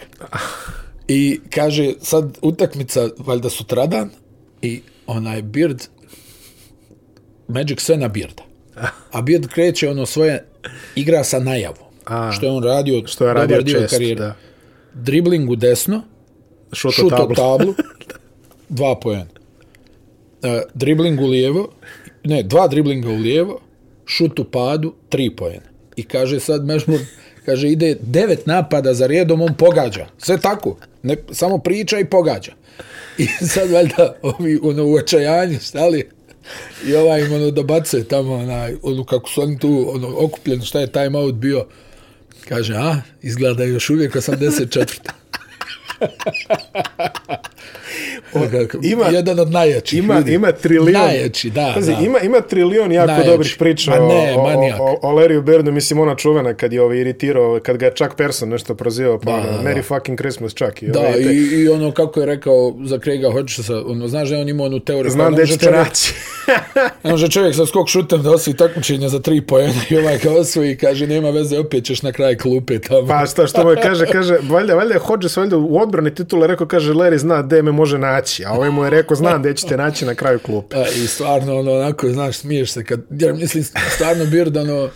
I kaže, sad utakmica, valjda sutradan, i onaj Bird, Magic sve na Birda. A Bid kreće ono svoje igra sa najavom. A, što je on radio što je radio dio karijere. Dribling u desno, šut u tablu, tablu *laughs* dva poen. Uh, e, dribling u lijevo, ne, dva driblinga u lijevo, šut u padu, tri poen. I kaže sad Mežmur, kaže ide devet napada za redom, on pogađa. Sve tako, ne, samo priča i pogađa. I sad valjda ovi ono, u očajanju stali, I ovaj im ono da bace tamo, onaj, ono kako su oni tu ono, okupljeni, šta je time out bio. Kaže, a, izgleda je još uvijek 84. *laughs* ima jedan od najjačih ima ljudi. ima trilion najjači da, Pazi, da. ima ima trilion jako najjači. dobrih priča ne, o, o, o, o Leriju Berdu mislim ona čuvena kad je ovaj iritirao kad ga je Chuck Person nešto prozivao pa da, ono, da, Merry da. fucking Christmas Chuck i, da, i, i ono kako je rekao za Craiga hoćeš sa ono znaš da je on ima onu teoriju pa znam da će naći on *laughs* je čovjek sa skok šutem da osvoji takmičenje za tri pojena i ovaj kao osvoji kaže nema veze opet ćeš na kraj klupe tamo pa šta što mu kaže kaže valjda valjda hoćeš valjda u odbrani titule rekao kaže Larry zna gde me može naći, a ovaj mu je rekao, znam gde ćete naći na kraju klupe. E, I stvarno, ono, onako, znaš, smiješ se kad, jer mislim, stvarno Birdan, ono,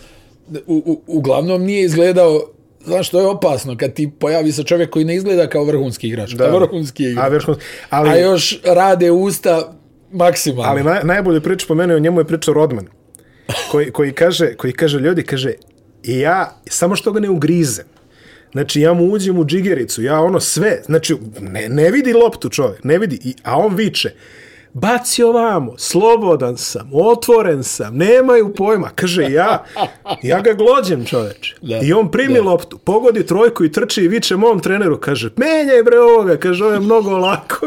u, u, uglavnom nije izgledao Znaš što je opasno kad ti pojavi se čovjek koji ne izgleda kao vrhunski igrač. Da. Vrhunski igrač. A, vrhunski, ali, a još rade usta maksimalno. Ali naj, najbolje priče po mene o njemu je priča Rodman. Koji, koji, kaže, koji kaže ljudi, kaže i ja, samo što ga ne ugrizem. Znači, ja mu uđem u džigericu, ja ono sve, znači, ne, ne vidi loptu čovjek, ne vidi, a on viče baci ovamo, slobodan sam, otvoren sam, nemaju pojma, kaže ja, ja ga glođem čoveč. Da, I on primi da. loptu, pogodi trojku i trči i viče mom treneru, kaže, menjaj bre ovoga, kaže, ovo je mnogo lako. *laughs*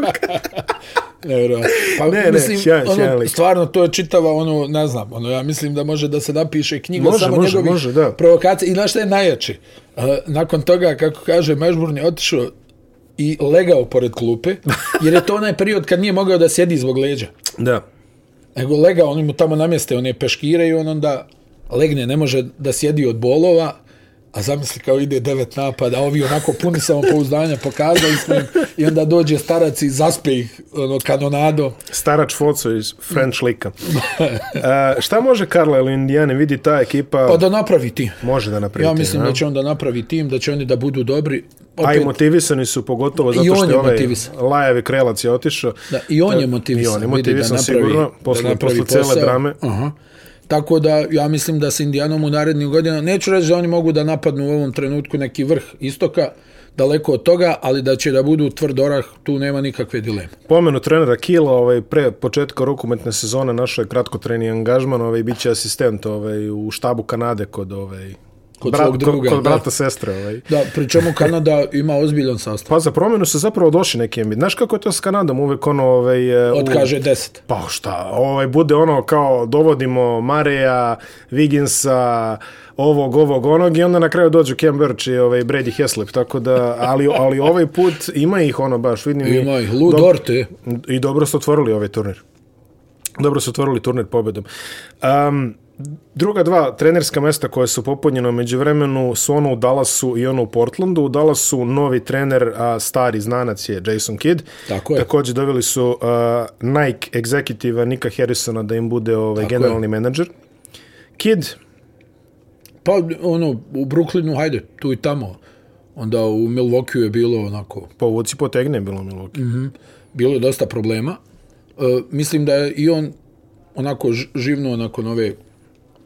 ne, bro. pa, ne, mislim, ne, sjajan, sjajan ono, Stvarno, to je čitava, ono, ne znam, ono, ja mislim da može da se napiše knjiga može, samo može, njegovih može, da. provokacija. I znaš šta je najjače? Uh, nakon toga, kako kaže, Mežburn je otišao i legao pored klupe, jer je to onaj period kad nije mogao da sjedi zbog leđa. Da. Nego legao, oni mu tamo namjeste, one peškire i on onda legne, ne može da sjedi od bolova, a zamisli kao ide devet napada, a ovi onako puni samopouzdanja pokazali smo im i onda dođe starac i zaspe ih ono, kanonado. Starač foco iz French Lika. A, e, šta može Karla ili Indijane vidi ta ekipa? Pa da napravi tim. Može da napravi Ja mislim tim, da će onda napravi tim, da će oni da budu dobri. Opet, a i motivisani su pogotovo zato što je, je ovaj motivisan. lajavi krelac je otišao. Da, I on je motivisan. E, I on je motivisan sigurno posle, posle cele posao. drame. Aha. Uh -huh. Tako da ja mislim da sa Indijanom u narednim godina neću reći da oni mogu da napadnu u ovom trenutku neki vrh istoka, daleko od toga, ali da će da budu tvrd orah, tu nema nikakve dileme. Pomenu trenera Kila, ovaj, pre početka rukometne sezone našao je kratko treni angažman, ovaj, bit će asistent ovaj, u štabu Kanade kod ovaj, kod brat, svog druga. Kod, kod brata, da. sestre. Ovaj. Da, pri čemu Kanada ima ozbiljan sastav. Pa za promjenu se zapravo došli neki embit. Znaš kako je to s Kanadom uvek ono... Ovaj, Odkaže u... deset. Pa šta, ovaj, bude ono kao dovodimo Mareja, Viginsa, ovog, ovog, onog i onda na kraju dođu Cambridge i ovaj Brady Heslip, tako da, ali, ali ovaj put ima ih ono baš, vidim ima i... Ima ih, Lou Dorte. I dobro su otvorili ovaj turnir. Dobro su otvorili turnir pobedom. Um, druga dva trenerska mesta koje su popunjena među vremenu su ono u Dallasu i ono u Portlandu. U Dallasu novi trener, a stari znanac je Jason Kidd. Tako je. Također doveli su uh, Nike executiva Nika Harrisona da im bude ovaj, Tako generalni je. menadžer. Kidd? Pa ono, u Brooklynu, hajde, tu i tamo. Onda u Milwaukee je bilo onako... Pa u Oci Potegne je bilo Milwaukee. Mm -hmm. Bilo je dosta problema. Uh, mislim da je i on onako živno nakon ove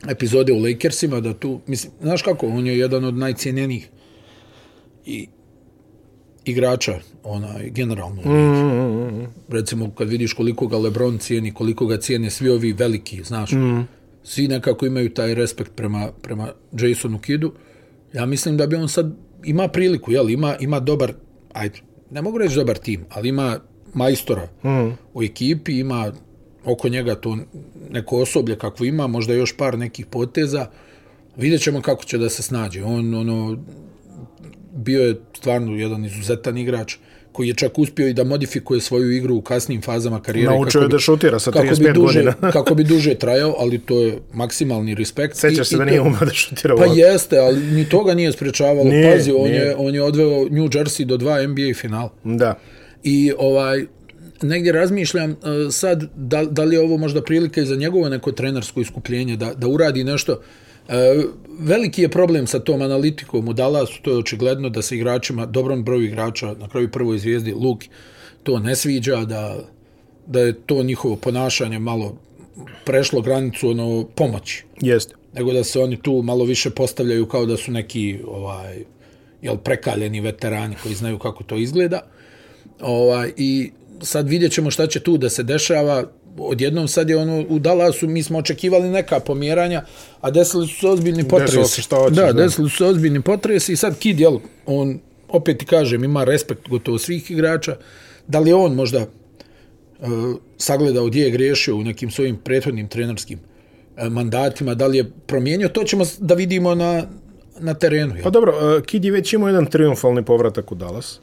epizode u Lakersima, da tu, mislim, znaš kako, on je jedan od najcijenjenijih i igrača, onaj, generalno. Mm, mm, mm, mm. Recimo, kad vidiš koliko ga Lebron cijeni, koliko ga cijene svi ovi veliki, znaš, mm. svi nekako imaju taj respekt prema, prema Jasonu Kidu, ja mislim da bi on sad, ima priliku, jel, ima, ima dobar, ajde, ne mogu reći dobar tim, ali ima majstora mm. u ekipi, ima oko njega to neko osoblje kako ima, možda još par nekih poteza, vidjet ćemo kako će da se snađe. On ono, bio je stvarno jedan izuzetan igrač koji je čak uspio i da modifikuje svoju igru u kasnim fazama karijere. Naučio je da šutira sa 35 kako bi duže, godina. *laughs* kako bi duže trajao, ali to je maksimalni respekt. Sećaš se da nije umao da šutira Pa jeste, ali ni toga nije sprečavalo. Nije, Pazi, on, nije. je, on je odveo New Jersey do dva NBA finala. Da. I ovaj, negdje razmišljam uh, sad da, da li je ovo možda prilika i za njegovo neko trenersko iskupljenje da, da uradi nešto. Uh, veliki je problem sa tom analitikom u Dallasu, to je očigledno da se igračima, dobrom broju igrača, na kraju prvoj zvijezdi Luki, to ne sviđa, da, da je to njihovo ponašanje malo prešlo granicu ono pomoći. Jeste. Nego da se oni tu malo više postavljaju kao da su neki ovaj jel prekaljeni veterani koji znaju kako to izgleda. Ovaj i sad vidjet ćemo šta će tu da se dešava. Odjednom sad je ono, u Dallasu mi smo očekivali neka pomjeranja, a desili su se ozbiljni potresi. Šta hoćeš, da, desili su se ozbiljni potresi i sad Kid, jel, on, opet ti kažem, ima respekt gotovo svih igrača. Da li on možda e, sagledao gdje je grešio u nekim svojim prethodnim trenerskim e, mandatima, da li je promijenio, to ćemo da vidimo na, na terenu. Jel? Pa dobro, e, Kid je već imao jedan triumfalni povratak u Dallasu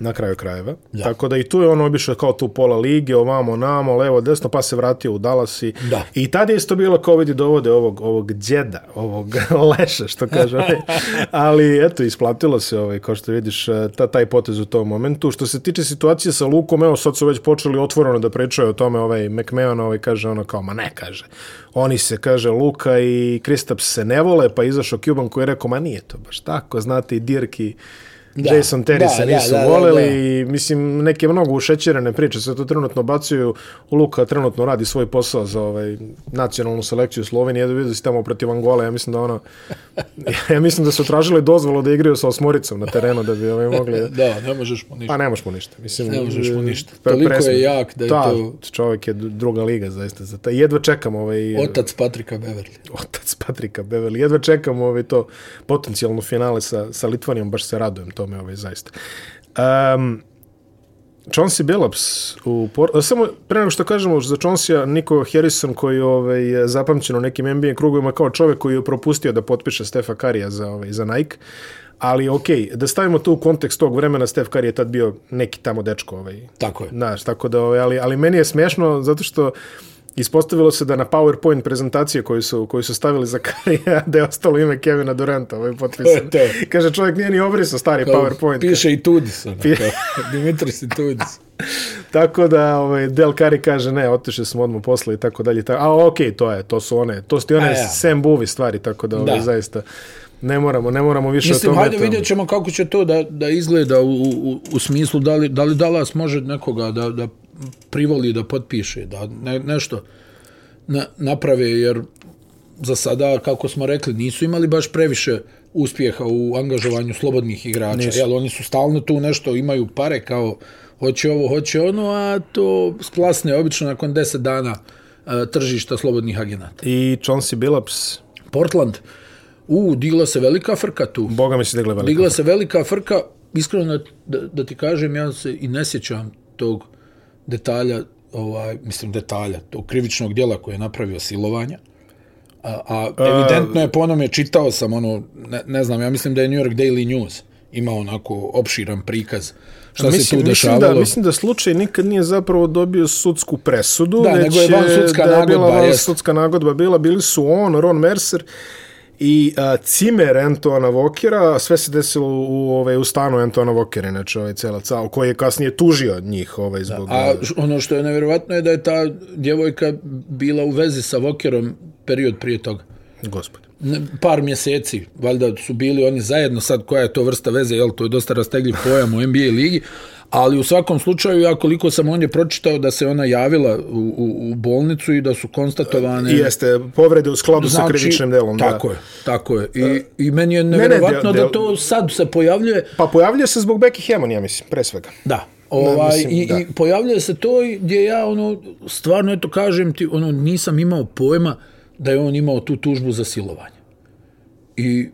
na kraju krajeva. Da. Tako da i tu je on obišao kao tu pola lige, ovamo, namo, levo, desno, pa se vratio u Dallas i, da. i tada je isto bilo kao vidi dovode ovog, ovog djeda, ovog *laughs* leša, što kaže. *laughs* Ali eto, isplatilo se, ovaj, kao što vidiš, eh, ta, taj potez u tom momentu. Što se tiče situacije sa Lukom, evo sad su već počeli otvoreno da pričaju o tome, ovaj McMahon ovaj, kaže ono kao, ma ne, kaže. Oni se, kaže, Luka i Kristaps se ne vole, pa izašao Cuban koji je rekao, ma nije to baš tako, znate, Dirk i Dirki, da. Jason Terry se nisu da, da, voleli da, da, da. i mislim neke mnogo ušećerene priče se to trenutno bacuju Luka trenutno radi svoj posao za ovaj nacionalnu selekciju Slovenije da vidi se tamo protiv Angole ja mislim da ono *laughs* ja mislim da su tražili dozvolu da igraju sa osmoricom na terenu da bi ovaj mogli da, *laughs* da ne možeš mu ništa pa ne možeš mu ništa mislim ne možeš mu ništa pre, toliko presmi. je jak da je Ta, to čovjek je druga liga zaista za taj jedva čekamo ovaj eh, otac Patrika Beverly otac Patrika Beverly jedva čekamo ovaj to potencijalno finale sa sa Litvanijom baš se radujem to tome ovaj, zaista. Um, Chauncey Billups u por... E, samo pre nego što kažemo za Chauncey Niko Harrison koji ovaj je zapamćen u nekim NBA krugovima kao čovjek koji je propustio da potpiše Stefa Karija za ovaj za Nike. Ali ok, da stavimo to u kontekst tog vremena, Stef Kari je tad bio neki tamo dečko. Ovaj. Tako je. Znaš, tako da, ovaj, ali, ali meni je smešno zato što uh, Ispostavilo se da na PowerPoint prezentacije koju su, koju su stavili za Karija, *laughs* da je ostalo ime Kevina Duranta, ovaj potpisan. Te. Kaže, čovjek nije ni obriso stari Kao, PowerPoint. Piše i Tudis. Ono, *laughs* Dimitris i Tudis. tako da ovaj Del Curry kaže ne, otišli smo odmah posle i tako dalje. Tako, a okej, okay, to je, to su one, to su one ja. Sam Buvi stvari, tako da, ovaj, da. zaista. Ne moramo, ne moramo više Mislim, o tome. Mislim, hajde vidjet ćemo kako će to da, da izgleda u, u, u smislu da li, da li Dallas može nekoga da, da privoli da potpiše, da ne, nešto na, naprave, jer za sada, kako smo rekli, nisu imali baš previše uspjeha u angažovanju slobodnih igrača, nisu. jer oni su stalno tu nešto, imaju pare kao hoće ovo, hoće ono, a to splasne obično nakon 10 dana a, e, tržišta slobodnih agenata. I Chauncey Billups? Portland. U, digla se velika frka tu. Boga mi se digla velika Digla frka. se velika frka, iskreno da, da ti kažem, ja se i ne sjećam tog detalja, ovaj, mislim detalja, to krivičnog djela koje je napravio silovanja, a, a evidentno je po onome, čitao sam ono, ne, ne znam, ja mislim da je New York Daily News imao onako opširan prikaz šta mislim, se tu dešavalo. Mislim da, mislim da slučaj nikad nije zapravo dobio sudsku presudu, da, već nego je van sudska da je bila nagodba, van sudska nagodba bila, bili su on, Ron Mercer, i a, cimer Antona Vokera, sve se desilo u, ove, ovaj, u stanu Antona Vokera, inače ovaj cela cao, koji je kasnije tužio njih ovaj, zbog... Da. A ovaj. ono što je nevjerovatno je da je ta djevojka bila u vezi sa Vokerom period prije toga. Gospod. Ne, par mjeseci, valjda su bili oni zajedno, sad koja je to vrsta veze, jel, to je dosta rastegljiv pojam u NBA ligi, ali u svakom slučaju ja koliko sam on je pročitao da se ona javila u, u, u bolnicu i da su konstatovane e, jeste povrede u skladu znači, sa krivičnim delom tako da. je tako je i e, i meni je nevjerovatno ne, ne, da to sad se pojavljuje pa pojavljuje se zbog Becky Hemon ja mislim pre svega da ovaj ne, mislim, i, da. i pojavljuje se to gdje ja ono stvarno eto kažem ti ono nisam imao pojma da je on imao tu tužbu za silovanje i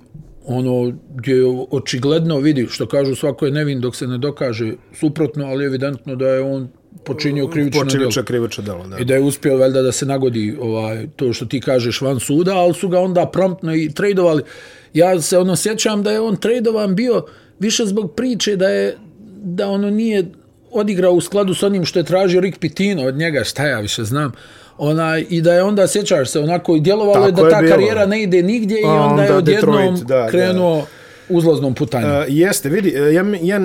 ono gdje je očigledno vidi što kažu svako je nevin dok se ne dokaže suprotno ali evidentno da je on počinio krivično počinio delo. Počinio krivično delo, da. I da je uspio valjda da se nagodi ovaj to što ti kažeš van suda, ali su ga onda promptno i trejdovali. Ja se ono sjećam da je on trejdovan bio više zbog priče da je da ono nije odigrao u skladu s onim što je tražio Rick Pitino od njega, šta ja više znam onaj i da je onda sjećaš se onako i djelovalo Tako je da ta bilo. karijera ne ide nigdje i onda, onda je odjednom Detroit, da, krenuo da. uzlaznom putanjem. Uh, jeste, vidi, e, ja, ja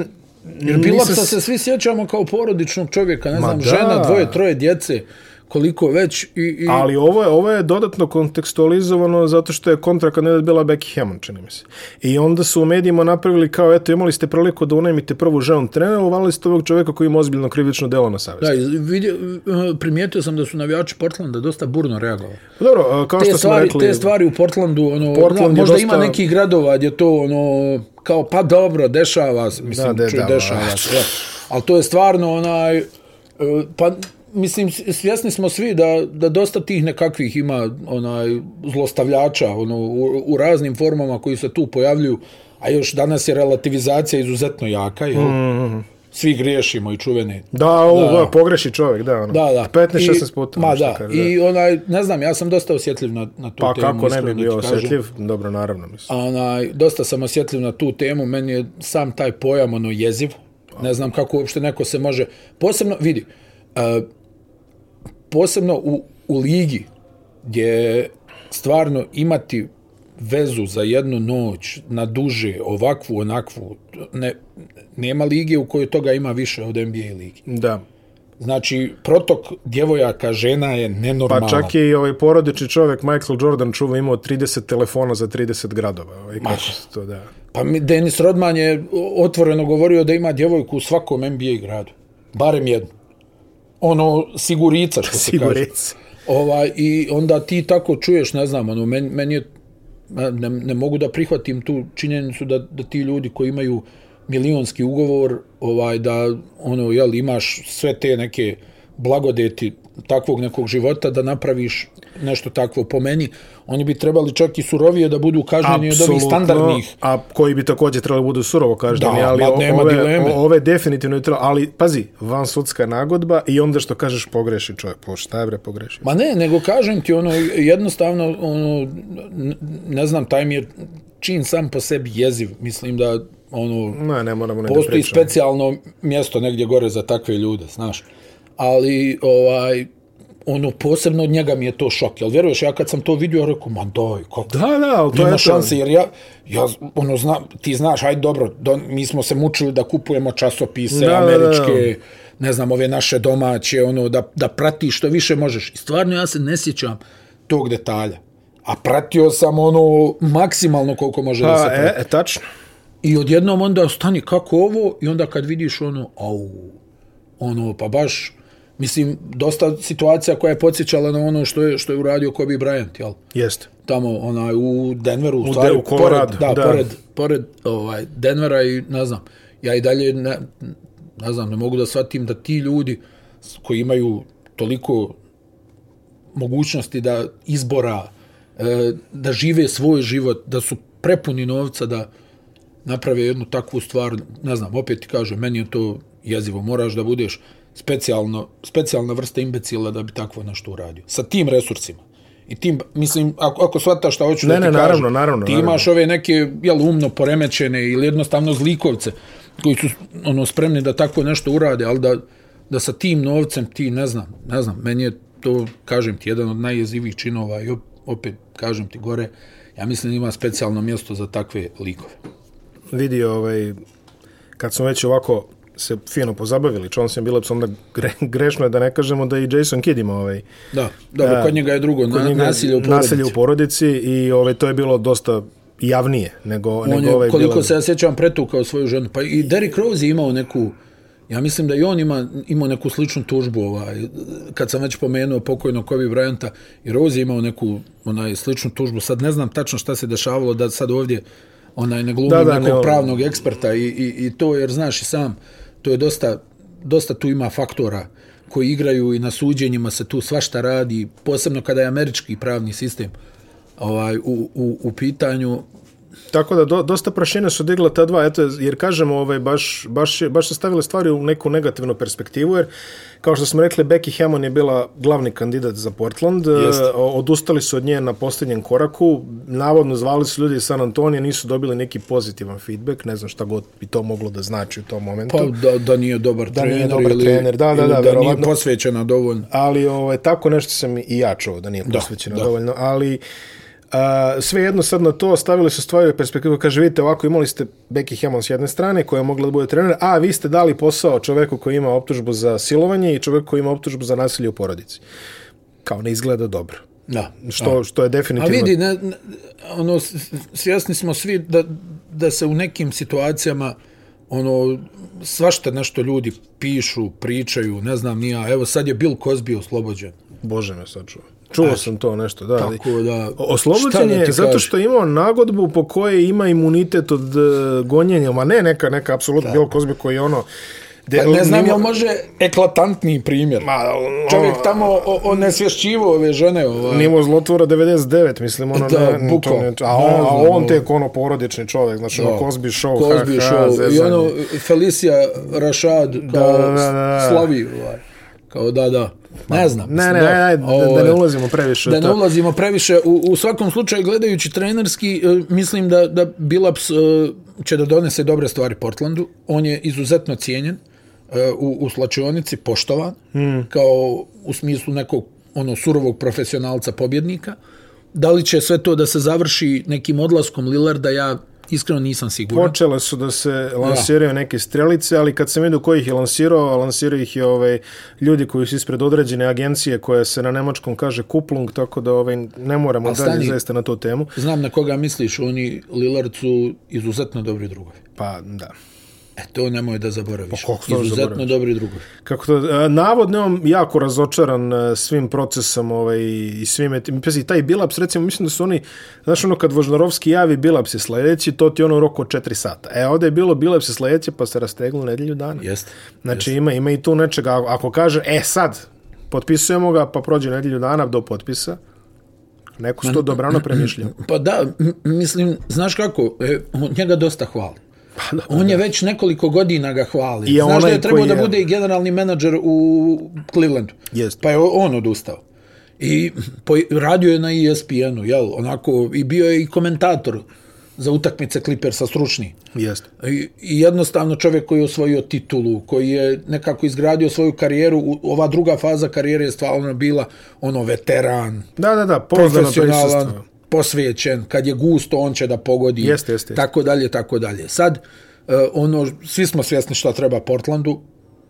Jer bilo nisam... se svi sjećamo kao porodičnog čovjeka, ne Ma znam, da. žena, dvoje, troje djece koliko već i, i... Ali ovo je, ovo je dodatno kontekstualizovano zato što je kontra kandidat bila Becky Hammond, čini mi se. I onda su u medijima napravili kao, eto, imali ste priliku da unajmite prvu ženu trenera, uvali ste ovog čoveka koji ima ozbiljno krivično delo na savjesti. Da, vidio, uh, primijetio sam da su navijači Portlanda dosta burno reagovali. Pa dobro, uh, kao te što stvari, smo rekli... Te stvari u Portlandu, ono, Portland možda dosta... ima nekih gradova gdje to, ono, kao, pa dobro, dešava se, mislim, da, de, čuj, dešava se. Ali to je stvarno onaj, uh, pa mislim, svjesni smo svi da, da dosta tih nekakvih ima onaj, zlostavljača ono, u, u raznim formama koji se tu pojavljuju, a još danas je relativizacija izuzetno jaka. Jel? Mm. Svi griješimo i čuveni. Da, ovo, da. pogreši čovjek, da. Ono. Da, da. 15-16 puta. Ma ono da. Kaže, da. I onaj, ne znam, ja sam dosta osjetljiv na, na tu pa, temu. Pa kako ne bi bio osjetljiv? Kažem. Dobro, naravno mislim. Onaj, dosta sam osjetljiv na tu temu. Meni je sam taj pojam ono, jeziv. Ne znam kako uopšte neko se može... Posebno, vidi, uh, posebno u, u ligi gdje stvarno imati vezu za jednu noć na duže, ovakvu, onakvu, ne, nema lige u kojoj toga ima više od NBA ligi. Da. Znači, protok djevojaka, žena je pa nenormalan. Pa čak je i ovaj porodični čovjek Michael Jordan čuva imao 30 telefona za 30 gradova. Ovaj, kako se to, da. Pa Denis Rodman je otvoreno govorio da ima djevojku u svakom NBA gradu. Barem jednu ono sigurica što Sigurec. se kaže. Ovaj i onda ti tako čuješ, ne znam, ono meni meni je ne, ne mogu da prihvatim tu činjenicu da da ti ljudi koji imaju milionski ugovor, ovaj da ono je imaš sve te neke uh, blagodeti takvog nekog života da napraviš nešto takvo po meni. Oni bi trebali čak i surovije da budu kažnjeni od ovih standardnih. A koji bi također trebali budu surovo kažnjeni. Da, ali ma, nema ove, dileme. Ove definitivno je trebali. Ali pazi, van sudska nagodba i onda što kažeš pogreši čovjek. Po pa šta je bre pogreši? Ma ne, nego kažem ti ono jednostavno ono, ne znam, taj mi je čin sam po sebi jeziv. Mislim da ono, ne, ne moramo postoji pričamo. specijalno mjesto negdje gore za takve ljude, znaš. Uh, ali ovaj ono posebno od njega mi je to šok. Jel vjeruješ ja kad sam to vidio rekao ma doj kako. Da da, ali to je šanse jer ja ja ono zna, ti znaš aj dobro do, mi smo se mučili da kupujemo časopise da, američke da, da, da. ne znam ove naše domaće ono da da prati što više možeš. I stvarno ja se ne sjećam tog detalja. A pratio sam ono maksimalno koliko može da pa, se prati. E, e, tačno. I odjednom onda stani kako ovo i onda kad vidiš ono au ono pa baš mislim, dosta situacija koja je podsjećala na ono što je, što je uradio Kobe Bryant, jel? Jeste. Tamo, onaj, u Denveru, u, stvari, u pored, da, da, pored, pored ovaj, Denvera i, ne znam, ja i dalje, ne, ne znam, ne mogu da shvatim da ti ljudi koji imaju toliko mogućnosti da izbora, e, da žive svoj život, da su prepuni novca, da naprave jednu takvu stvar, ne znam, opet ti kažem, meni je to jezivo, moraš da budeš, specijalno, specijalna vrsta imbecila da bi takvo nešto uradio. Sa tim resursima. I tim, mislim, ako, ako shvataš šta hoću ne, da ti ne, kažem, naravno, naravno, ti imaš naravno. ove neke, jel, umno poremećene ili jednostavno zlikovce koji su ono spremni da tako nešto urade, ali da, da sa tim novcem ti, ne znam, ne znam, meni je to, kažem ti, jedan od najjezivih činova i opet, kažem ti, gore, ja mislim ima specijalno mjesto za takve likove. Vidi, ovaj, kad smo već ovako se fino pozabavili. Johnson Billups onda gre, *laughs* grešno je da ne kažemo da i Jason Kidd ima ovaj. Da, dobro, kod njega je drugo, na, njega, nasilje u porodici. Nasilje u porodici i ovaj, to je bilo dosta javnije nego, on nego je, ovaj Koliko bilo... se ja sjećam pretukao svoju ženu. Pa i Derrick Rose je imao neku, ja mislim da i on ima, imao neku sličnu tužbu, ovaj, kad sam već pomenuo pokojno Kobe Bryanta, i Rose je imao neku onaj, sličnu tužbu. Sad ne znam tačno šta se dešavalo da sad ovdje onaj ne glumim nekog ne, pravnog eksperta i, i, i to jer znaš i sam uh, to je dosta, dosta tu ima faktora koji igraju i na suđenjima se tu svašta radi, posebno kada je američki pravni sistem ovaj u, u, u pitanju, tako da do, dosta prašine su digla ta dva, eto, jer kažemo, ovaj, baš, baš, baš se stavile stvari u neku negativnu perspektivu, jer kao što smo rekli, Becky Hammond je bila glavni kandidat za Portland, e, odustali su od nje na posljednjem koraku, navodno zvali su ljudi iz San Antonija, nisu dobili neki pozitivan feedback, ne znam šta god bi to moglo da znači u tom momentu. Pa da, da nije dobar da trener, nije dobar ili, trener. Da, ili da, da, da, da nije posvećena dovoljno. Ali ovaj, tako nešto sam i ja čuo, da nije posvećena da, dovoljno, da. ali sve jedno sad na to stavili su stvari u perspektivu, kaže vidite ovako imali ste Becky Hammond s jedne strane koja je mogla da bude trener, a vi ste dali posao čoveku koji ima optužbu za silovanje i čoveku koji ima optužbu za nasilje u porodici. Kao ne izgleda dobro. Da. Što, a. što je definitivno... A vidi, ne, ne, ono, svjesni smo svi da, da se u nekim situacijama ono, svašta nešto ljudi pišu, pričaju, ne znam, nija, evo sad je Bill Cosby oslobođen. Bože me sačuva. Čuo e, sam to nešto, da. Tako da Oslobođen je zato što je imao nagodbu po koje ima imunitet od e, gonjenja, ma ne neka, neka, apsolutno, bilo kozbe koji je ono... De, pa ne znam, nima... može eklatantni primjer. Ma, o, ono- Čovjek tamo onesvješćivo ove žene. Ova... Nimo zlotvora 99, mislim. Ono, da, ne, buko. Ne, a, on, a on ono- tek ono porodični čovjek, znači ono, da. Kozbi Show. Kozbi ha, Show. Ha, I ono Felicia Rashad kao da, da, da, da. slavi. Ovaj kao da, da, ne znam. Ne, ne, da, ne, da, ovaj, da ne ulazimo previše. Da to. ne ulazimo previše. U, u svakom slučaju, gledajući trenerski, e, mislim da, da Bilaps e, će da donese dobre stvari Portlandu. On je izuzetno cijenjen e, u, u slačionici, poštovan, hmm. kao u smislu nekog ono surovog profesionalca pobjednika. Da li će sve to da se završi nekim odlaskom Lillarda, ja iskreno nisam siguran. Počele su da se lansiraju da. neke strelice, ali kad sam vidio koji ih je lansirao, lansiraju ih je ovaj, ljudi koji su ispred određene agencije koja se na nemačkom kaže Kuplung, tako da ovaj, ne moramo pa, dalje zaista na tu temu. Znam na koga misliš, oni Lillard su izuzetno dobri drugovi. Pa da. E, to nemoj da zaboraviš. Pa kako to Izuzetno zaboraviš? dobri drugi. Kako to, e, navodno on jako razočaran e, svim procesom ovaj, i svime. Pazi, taj bilaps, recimo, mislim da su oni, znaš ono, kad Vožnorovski javi bilaps je sledeći, to ti ono roko od četiri sata. E, ovdje je bilo bilaps je sledeći, pa se rasteglo nedelju dana. Jest. Znači, jest. Ima, ima i tu nečega. Ako kaže, e, sad, potpisujemo ga, pa prođe nedelju dana do potpisa, neko su to dobrano *clears throat* premišljio. Pa da, mislim, znaš kako, e, njega dosta hvala. Pa, da, da, on je već nekoliko godina ga hvali. I Znaš da je trebao je... da bude i generalni menadžer u Clevelandu. Jest. Pa je on odustao. I po, radio je na ESPN-u, jel? Onako, i bio je i komentator za utakmice Clippers sa stručni. Jest. I, I jednostavno čovjek koji je osvojio titulu, koji je nekako izgradio svoju karijeru, ova druga faza karijere je stvarno bila ono veteran. Da, da, da, profesionalan. Da posvećen, kad je gusto, on će da pogodi. Jeste, jeste. Jest. Tako dalje, tako dalje. Sad, e, ono, svi smo svjesni šta treba Portlandu,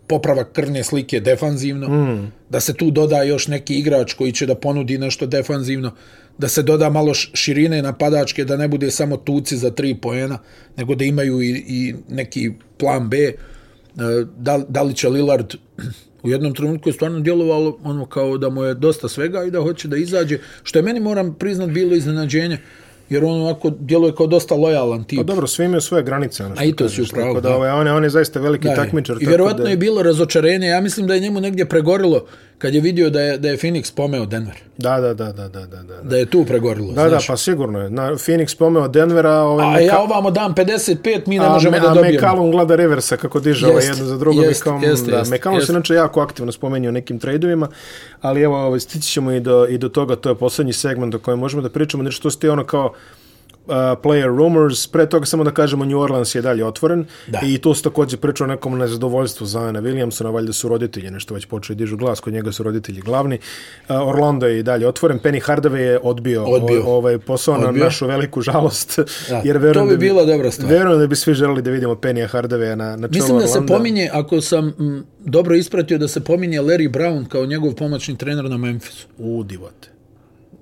popravak krvne slike defanzivno, mm. da se tu doda još neki igrač koji će da ponudi nešto defanzivno, da se doda malo širine napadačke, da ne bude samo tuci za tri poena, nego da imaju i, i neki plan B, e, da, da li će Lillard U jednom trenutku je stvarno djelovalo ono kao da mu je dosta svega i da hoće da izađe, što je meni moram priznat bilo iznenađenje. Uh, jer on ovako djeluje kao dosta lojalan tip. Pa dobro, sve imaju svoje granice. Ono što A i to kažeš, si upravo. Da, ovaj, on, je, on je zaista veliki da, takmičar. I vjerovatno da... je bilo razočarenje. Ja mislim da je njemu negdje pregorilo kad je vidio da je, da je Phoenix pomeo Denver. Da, da, da, da, da, da. Da je tu pregorilo, da, znaš. Da, da, pa sigurno je. Na, Phoenix pomeo Denvera. Ovaj a meka... ja ovamo dam 55, mi ne a, možemo me, da dobijemo. A Mekalom glada reversa kako diže ovaj jedno za drugo. Jest, Mekalom, jest, da, Mekalom jest, se inače jako aktivno spomenuo o nekim trejdovima, ali evo, ovaj, stići ćemo i do, i do toga, to je posljednji segment o kojem možemo da pričamo, nešto to ste ono kao player rumors. Pre toga samo da kažemo New Orleans je dalje otvoren da. i to su također pričao nekom nezadovoljstvu za Ana Williamsona, valjda su roditelji nešto već počeli dižu glas, kod njega su roditelji glavni. Uh, Orlando je i dalje otvoren. Penny Hardaway je odbio, odbio. O, ovaj posao odbio. na našu veliku žalost. Da. Jer to bi, bila dobra stvar. Verujem da bi svi želili da vidimo Penny Hardaway na, na čelu Mislim Orlando. da se pominje, ako sam m, mm, dobro ispratio, da se pominje Larry Brown kao njegov pomoćni trener na Memphisu. U divote.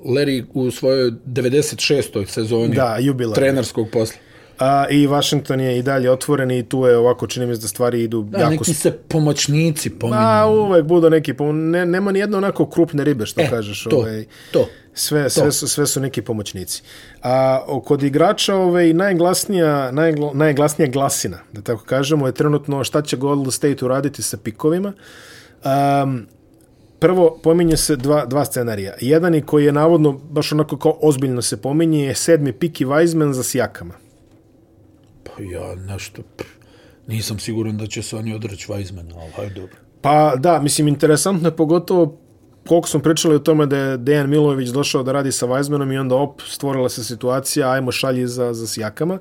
Larry u svojoj 96. sezoni da, jubilar. trenerskog posla. A, I Washington je i dalje otvoren i tu je ovako, čini mi se da stvari idu da, jako... neki se pomoćnici pominu. A, uvek budu neki, pom... ne, nema ni jedno onako krupne ribe, što e, kažeš. To, ovaj. to. Sve, to. sve, su, sve su neki pomoćnici. A kod igrača ove ovaj, i najglasnija, najgla, najglasnija glasina, da tako kažemo, je trenutno šta će Golden State uraditi sa pikovima. Um, prvo pominje se dva, dva scenarija. Jedan je koji je navodno, baš onako kao ozbiljno se pominje, je sedmi pik i Weizmann za Sijakama. Pa ja nešto, pff, nisam siguran da će se oni odreći Weizmann, ali hajde dobro. Pa da, mislim, interesantno je pogotovo koliko smo pričali o tome da je Dejan Milović došao da radi sa Weizmannom i onda op, stvorila se situacija, ajmo šalji za, za Sijakama. Uh,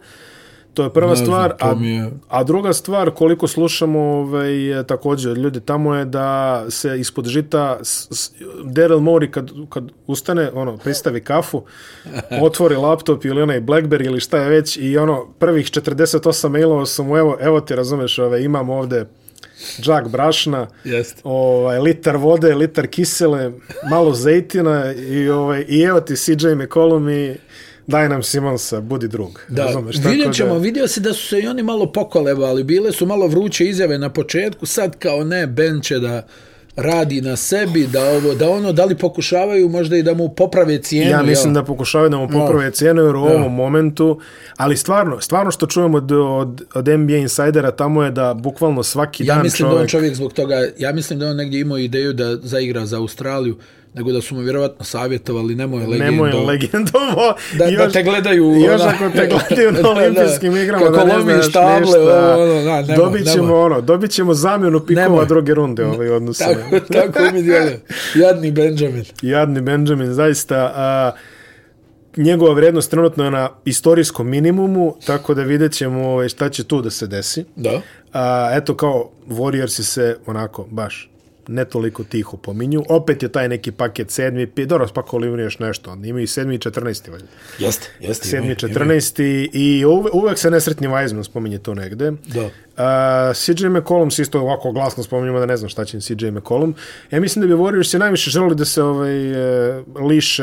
To je prva ne stvar, znam, a, mi je... a druga stvar koliko slušamo ovaj, također ljudi, tamo je da se ispod žita s, s, Daryl Morey kad, kad ustane, ono, pristavi kafu, *laughs* otvori laptop ili onaj Blackberry ili šta je već i ono, prvih 48 mailova sam mu, evo, evo ti razumeš, ove, ovaj, imam ovde džak brašna, yes. ovaj, litar vode, litar kisele, malo zejtina i, ovaj, i evo ti CJ McCollum i daj nam Simonsa, budi drug. Da, Razumeš, vidjet ćemo, da... vidio se da su se i oni malo pokolevali, bile su malo vruće izjave na početku, sad kao ne, Ben će da radi na sebi, da ovo, da ono, da li pokušavaju možda i da mu poprave cijenu? Ja mislim jel? da pokušavaju da mu poprave no. cijenu jer u ja. ovom momentu, ali stvarno, stvarno što čujemo od, od, od NBA insajdera tamo je da bukvalno svaki ja dan čovjek... Ja mislim da on čovjek zbog toga, ja mislim da on negdje imao ideju da zaigra za Australiju, nego da su mu vjerovatno savjetovali nemoj legendovo. Nemoj legendovo. Da, još, da te gledaju. Još ona, ako te *laughs* gledaju na olimpijskim igrama. Kako da ne znaš table, ništa. Ono, ono da, nemoj, dobit ćemo nemoj. ono, dobit ćemo zamjenu pikova nemoj. druge runde. Ovaj, odnosno. tako, *laughs* tako mi djeluje. Jadni Benjamin. Jadni Benjamin, zaista. A, njegova vrednost trenutno je na istorijskom minimumu, tako da vidjet ćemo ovaj, šta će tu da se desi. Da. A, eto kao, Warriors se onako, baš, ne toliko tiho pominju. Opet je taj neki paket sedmi, pi, dobro, pa koliko još nešto, oni imaju sedmi i četrnaesti, valjda. Jeste, jeste. Sedmi i četrnaesti i uvek se nesretni Vajzman spominje to negde. Da. Uh, CJ McCollum se isto ovako glasno spominjamo da ne znam šta će im CJ McCollum. Ja mislim da bi Warriors je najviše želeli da se ovaj, uh, liše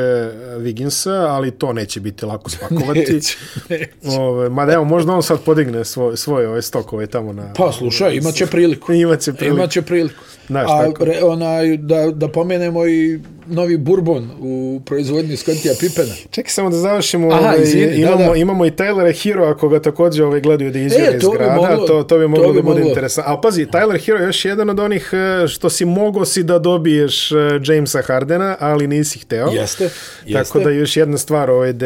Wigginsa, ali to neće biti lako spakovati. *laughs* neće, neće. Uh, mada evo, možda on sad podigne svoje, svoje ove stokove tamo na... Pa slušaj, imaće priliku. *laughs* imaće priliku. Imaće priliku. Znaš, A, re, onaj, da, da pomenemo i novi bourbon u proizvodnji Scottija Pippena. Čekaj samo da završimo. Aha, ovaj, izvijen, imamo, da, da. imamo i Tyler Hero, ako ga također ovaj gledaju da izvijaju e, iz to grada. Bi moglo, to, to bi moglo to bi da bude interesantno. Ali pazi, Tyler Hero je još jedan od onih e, što si mogo si da dobiješ e, Jamesa Hardena, ali nisi hteo. Jeste. Tako jeste. da je još jedna stvar ovaj da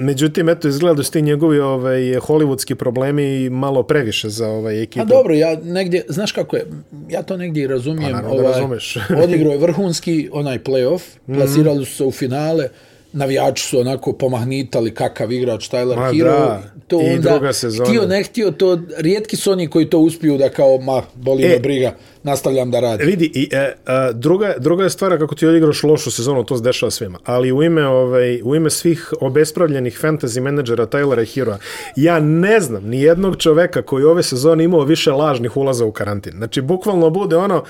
Međutim, eto, izgleda su ti njegovi ovaj, hollywoodski problemi malo previše za ovaj ekipu. A dobro, ja negdje, znaš kako je, ja to negdje i razumijem. Pa naravno ovaj, razumeš. *laughs* odigrao je vrhunski onaj playoff, mhm. plasirali su se u finale, navijači su onako pomahnitali kakav igrač Tyler Ma, Hero. Da. To I onda, druga sezona. Htio, ne htio, to, rijetki su oni koji to uspiju da kao, ma, boli e, briga nastavljam da radim. Vidi, i, e, a, e, druga, druga je stvara kako ti odigraš lošu sezonu, to se dešava svima. Ali u ime, ovaj, u ime svih obespravljenih fantasy menadžera Tylera i Heroa, ja ne znam ni jednog čoveka koji ove sezone imao više lažnih ulaza u karantin. Znači, bukvalno bude ono,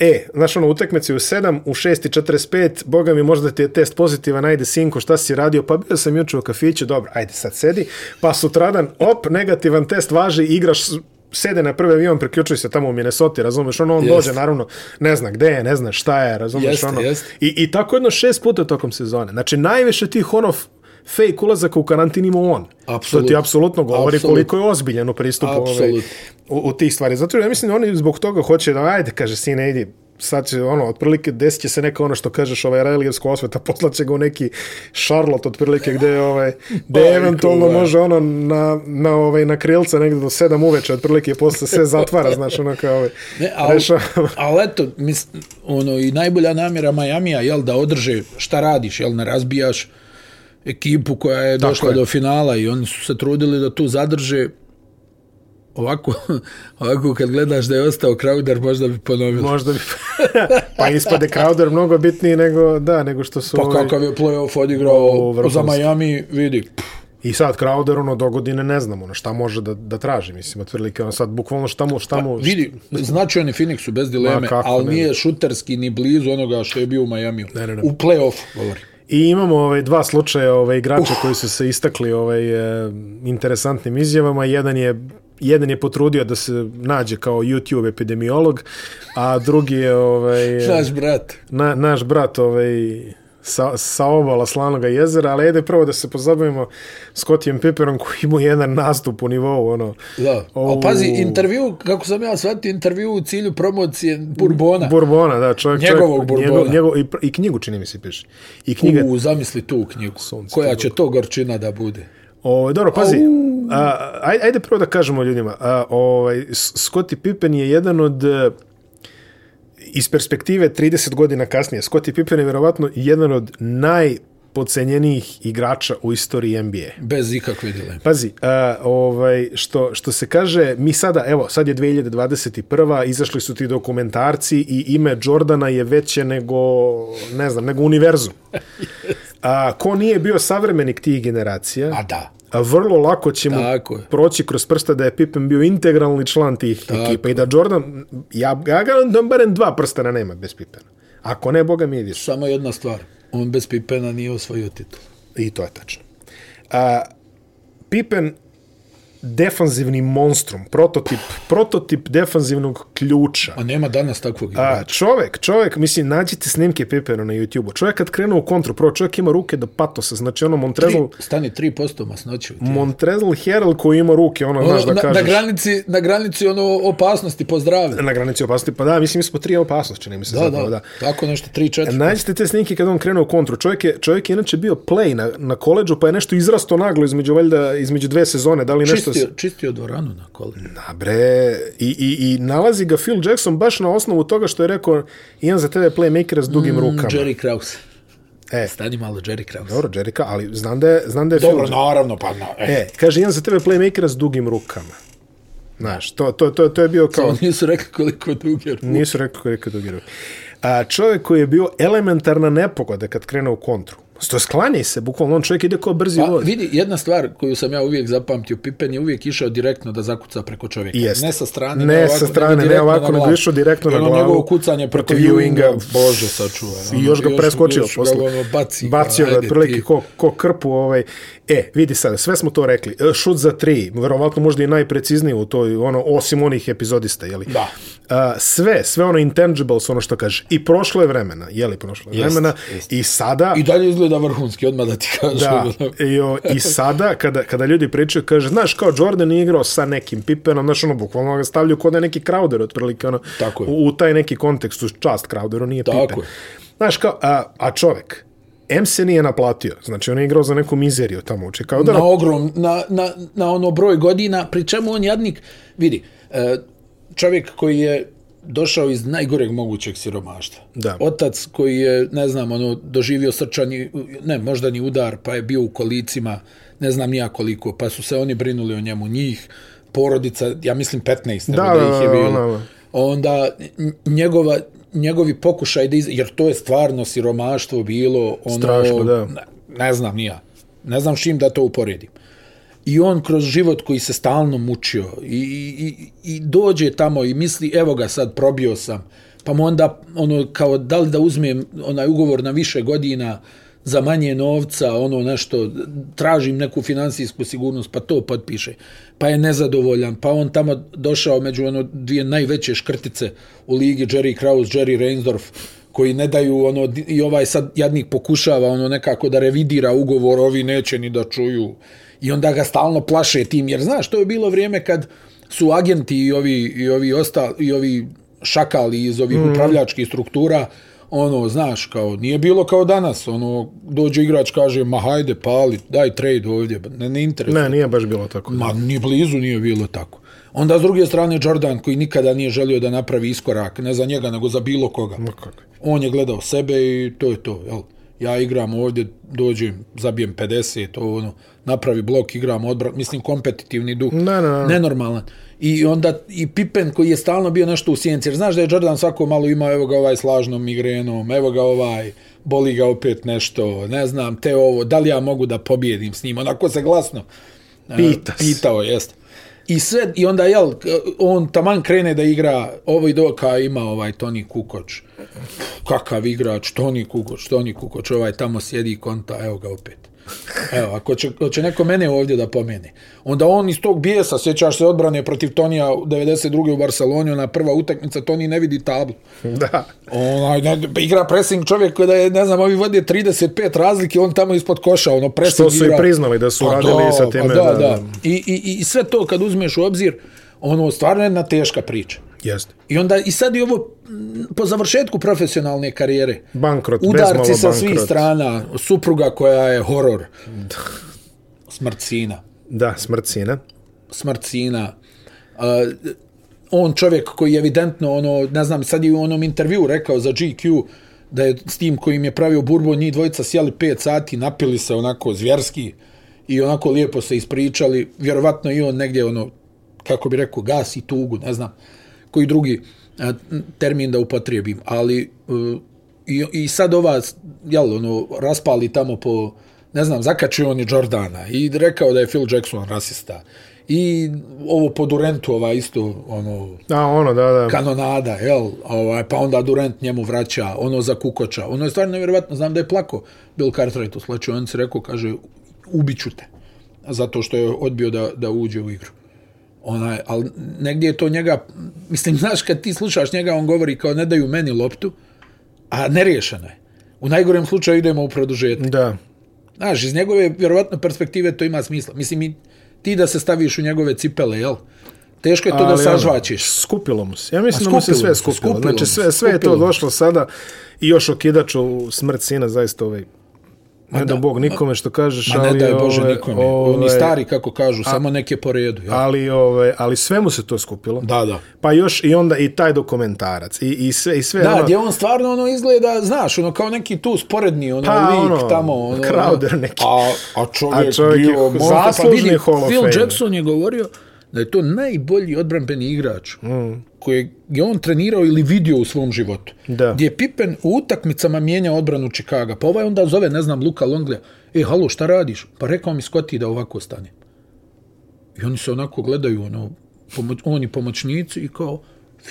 E, znaš ono, utekmeci u 7, u 6.45, boga mi možda ti je test pozitivan, ajde sinko, šta si radio, pa bio sam juče u kafiću, dobro, ajde sad sedi, pa sutradan, op, negativan test, važi, igraš sede na prvi avion, priključuje se tamo u Minnesota, razumeš, ono, on dođe, naravno, ne zna gde je, ne zna šta je, razumeš, jeste, ono. Jeste. I, I tako jedno šest puta tokom sezone. Znači, najviše tih ono fake ulazaka u karantin ima on. Absolut. To ti apsolutno govori Absolut. koliko je ozbiljeno pristup ovaj, u, u, tih stvari. Zato ja mislim da oni zbog toga hoće da, ajde, kaže, sine, idi, sad će, ono, otprilike desit će se neka ono što kažeš, ovaj religijsko osveta, *laughs* poslat će ga u neki Charlotte otprilike gde, ovaj, gde Aj, eventualno kule. može ono na, na, ovaj, na krilce negdje do sedam uveče, otprilike posle se zatvara, znaš, ono kao, ovaj, ne, al, Ali eto, mis, ono, i najbolja namjera Majamija, jel, da održe šta radiš, jel, ne razbijaš ekipu koja je došla Tako do je. finala i oni su se trudili da tu zadrže, ovako, ovako kad gledaš da je ostao Crowder, možda bi ponovio. Možda bi. *laughs* pa ispade Crowder mnogo bitniji nego, da, nego što su... Pa ovi... kakav je playoff odigrao o, za Miami, vidi. I sad Crowder, ono, do godine ne znamo ono, šta može da, da traži, mislim, otvrlike, ono, sad, bukvalno šta mu... Šta pa mu šta... vidi, znači oni Phoenixu bez dileme, Ma, ali ne, nije ne. šuterski ni blizu onoga što je bio u Miami. Ne, ne, ne. U playoff, govorim. I imamo ovaj dva slučaja ovaj igrača Uf. koji su se istakli ovaj eh, interesantnim izjavama. Jedan je jedan je potrudio da se nađe kao YouTube epidemiolog, a drugi je ovaj naš brat. Na, naš brat ovaj sa, sa obala Slanoga jezera, ali ajde prvo da se pozabavimo Scottiem Pipperom koji ima jedan nastup u nivou. Ono, da, ovu... a pazi, intervju, kako sam ja shvatio, intervju u cilju promocije Burbona. Burbona, da, čovjek. Njegovog čovjek, njegov, njegov, i, i, knjigu čini mi se piše. I knjiga... U, zamisli tu knjigu. Sunce, koja će to gorčina da bude? Ovaj dobro, pazi. Oh. A, ajde, ajde prvo da kažemo ljudima, a, ovaj Scotty Pippen je jedan od e, iz perspektive 30 godina kasnije, Scotty Pippen je vjerovatno jedan od naj pocenjenih igrača u istoriji NBA. Bez ikakve dileme. Pazi, uh, ovaj, što, što se kaže, mi sada, evo, sad je 2021. Izašli su ti dokumentarci i ime Jordana je veće nego, ne znam, nego univerzum. A, uh, ko nije bio savremenik tih generacija, A da. A vrlo lako će mu Tako je. proći kroz prsta da je Pippen bio integralni član tih Tako. ekipa i da Jordan, ja, ja ga barem dva prstana nema bez Pippena. Ako ne, Boga mi je više. Samo jedna stvar on bez Pipena nije osvojio titul. I to je tačno. A, Pippen defanzivni monstrum, prototip, prototip defanzivnog ključa. A nema danas takvog igrača. Čovek, čovek, mislim, nađite snimke Pepera na YouTube-u. Čovek kad krenu u kontru, prvo čovek ima ruke do patosa, znači ono Montrezl... Tri, stani 3% masnoću. Montrezl Herald koji ima ruke, ono, ono znaš da kažeš. Na granici, na granici ono opasnosti, pozdravlja. Na granici opasnosti, pa da, mislim, smo tri opasnosti, čini mi se. Da, zapravo, da, da, tako nešto, 3-4. Nađite te snimke kad on krenu u kontru. Čovek je, čovek je inače bio play na, na koleđu, pa je nešto izrasto naglo između, valjda, između dve sezone, da li nešto čistio, se... čistio dvoranu na kole. Na bre, I, i, i nalazi ga Phil Jackson baš na osnovu toga što je rekao jedan za tebe playmaker s dugim mm, rukama. Jerry Krause. E. Stani malo Jerry Krause. Dobro, Jerry Krause, ali znam da je, znam da je Dobro, Phil... Dobro, naravno, pa na. Eh. E, kaže, jedan za tebe playmaker s dugim rukama. Znaš, to, to, to, to je bio kao... Samo nisu rekli koliko duge ruke. Nisu rekli koliko duge ruke. A, čovjek koji je bio elementarna nepogoda kad krene u kontru. To sklani se, bukvalno on čovjek ide kao brzi pa, voz. Vidi, jedna stvar koju sam ja uvijek zapamtio, Pippen je uvijek išao direktno da zakuca preko čovjeka. Jest. Ne sa strane, ne, ne ovako, sa strane, ne, ne ovako, nego išao direktno na glavu. Ono njegovo kucanje proti Ewinga, bože, sačuva. Ono, I još ga preskočio još, posle. Još ga ono baci. Bacio ono, ga, prilike, ko, ko krpu ovaj. E, vidi sad, sve smo to rekli. E, šut za tri, verovatno možda i najprecizniji u toj, ono, osim onih epizodista, jeli? Da. Uh, sve, sve ono intangibles, ono što kaže. I prošlo je vremena, jeli prošlo je vremena. Jest, jest. I sada... I dalje izgleda izgleda vrhunski, odmah da ti *laughs* kažu. Da, jo, i *laughs* sada, kada, kada ljudi pričaju, kaže, znaš, kao Jordan igrao sa nekim Pippenom, znaš, ono, bukvalno ga stavljaju kod ne neki Crowder, otprilike, ono, Tako u, u, taj neki kontekst, u čast Crowderu, nije Tako Pippen. Znaš, kao, a, a čovek, M se nije naplatio. Znači, on je igrao za neku mizeriju tamo u znači, Čekao. Da... Na ogrom, na, na, na ono broj godina, pri čemu on jadnik, vidi, e, čovjek koji je došao iz najgoreg mogućeg siromaštva. Da. Otac koji je, ne znam, ono, doživio srčani, ne, možda ni udar, pa je bio u kolicima, ne znam nija koliko, pa su se oni brinuli o njemu, njih, porodica, ja mislim 15, da, da ih je bilo. Da, da. Onda njegova, njegovi pokušaj, da iz... jer to je stvarno siromaštvo bilo, ono, Strašno, da. Ne, ne znam nija, ne znam šim da to uporedim. Uh, i on kroz život koji se stalno mučio i, i, i dođe tamo i misli evo ga sad probio sam pa mu onda ono kao da li da uzmem onaj ugovor na više godina za manje novca ono nešto tražim neku financijsku sigurnost pa to potpiše pa je nezadovoljan pa on tamo došao među ono dvije najveće škrtice u ligi Jerry Kraus Jerry Reinsdorf koji ne daju ono i ovaj sad jadnik pokušava ono nekako da revidira ugovor ovi neće ni da čuju i onda ga stalno plaše tim jer znaš to je bilo vrijeme kad su agenti i ovi i ovi osta i ovi šakali iz ovih mm. upravljačkih struktura ono znaš kao nije bilo kao danas ono dođe igrač kaže ma hajde pali daj trade ovdje ne ne interesuje ne nije baš bilo tako ma ni blizu nije bilo tako onda s druge strane Jordan koji nikada nije želio da napravi iskorak ne za njega nego za bilo koga ma kako? on je gledao sebe i to je to jel' ja igram ovdje, dođem, zabijem 50, ovo, ono, napravi blok, igram odbran, mislim kompetitivni duh, na, na, na. nenormalan. I onda i Pippen koji je stalno bio nešto u sjenci, jer znaš da je Jordan svako malo imao, evo ga ovaj slažnom migrenom, evo ga ovaj, boli ga opet nešto, ne znam, te ovo, da li ja mogu da pobjedim s njim, onako se glasno e, Pitas. pitao, jeste. I sve, i onda, jel, on taman krene da igra ovoj doka, ima ovaj Toni Kukoč. Kakav igrač, Toni Kukoč, Toni Kukoč, ovaj tamo sjedi konta, evo ga opet. Evo, ako će, će neko mene ovdje da pomeni, onda on iz tog bijesa, sjećaš se odbrane protiv Tonija u 92. u Barceloni, ona prva utakmica, Toni ne vidi tablu. Da. Ona, ne, igra pressing čovjek koji da je, ne znam, ovi vode 35 razlike, on tamo ispod koša, ono, pressing Što su igra. i priznali da su pa radili da, sa time. Pa da, da, da. I, i, I sve to kad uzmeš u obzir, ono, stvarno je jedna teška priča. Jeste. I onda i sad i ovo po završetku profesionalne karijere. Bankrot, Udarci sa bankrot. svih strana, supruga koja je horor. Smrcina. Da, smrcina. Smrcina. Uh, on čovjek koji je evidentno, ono, ne znam, sad je u onom intervju rekao za GQ, da je s tim kojim je pravio burbu, njih dvojica sjeli 5 sati, napili se onako zvjerski i onako lijepo se ispričali. Vjerovatno i on negdje, ono, kako bi rekao, gasi tugu, ne znam. Uh, koji drugi e, termin da upotrijebim, ali e, i, i sad ova jel, ono, raspali tamo po ne znam, zakačio on je Jordana i rekao da je Phil Jackson rasista i ovo po Durentu ova isto ono, A, ono da, da. kanonada, jel, ovaj, pa onda Durent njemu vraća, ono za kukoča ono je stvarno nevjerovatno, znam da je plako Bill Cartwright u slaću, on se rekao, kaže ubiću te, zato što je odbio da, da uđe u igru onaj, ali negdje je to njega, mislim, znaš, kad ti slušaš njega, on govori kao ne daju meni loptu, a neriješeno je. U najgorem slučaju idemo u produžetak. Da. Znaš, iz njegove, vjerovatno, perspektive to ima smisla. Mislim, ti da se staviš u njegove cipele, jel? Teško je to ali, da sažvačiš. Ono, skupilo mu se. Ja mislim da mu se sve skupilo. skupilo znači, sve, sve skupilo. je to došlo sada i još okidač u smrt sina, zaista ovaj Ne da, da bog nikome što kažeš, ma ali... Ma ne daj Bože ove, ovaj, nikome. Ove, Oni ovaj, stari, kako kažu, a, samo neke po redu. Ja. Ali, ove, ovaj, ali sve mu se to skupilo. Da, da. Pa još i onda i taj dokumentarac. I, i sve, i sve da, ono, gdje on stvarno ono izgleda, znaš, ono kao neki tu sporedni ono, pa, lik ono, tamo. Ono, ono. crowder neki. A, a čovjek, a čovjek bio... Možda, pa zaslužni pa vidim, Hall of Phil fame. Jackson je govorio da je to najbolji odbranbeni igrač mm koje je on trenirao ili vidio u svom životu. Da. Gdje je Pippen u utakmicama mijenja odbranu Čikaga. Pa ovaj onda zove, ne znam, Luka Longlea. E, halo, šta radiš? Pa rekao mi Scotty da ovako stane. I oni se onako gledaju, ono, pomoć, oni pomoćnici i kao,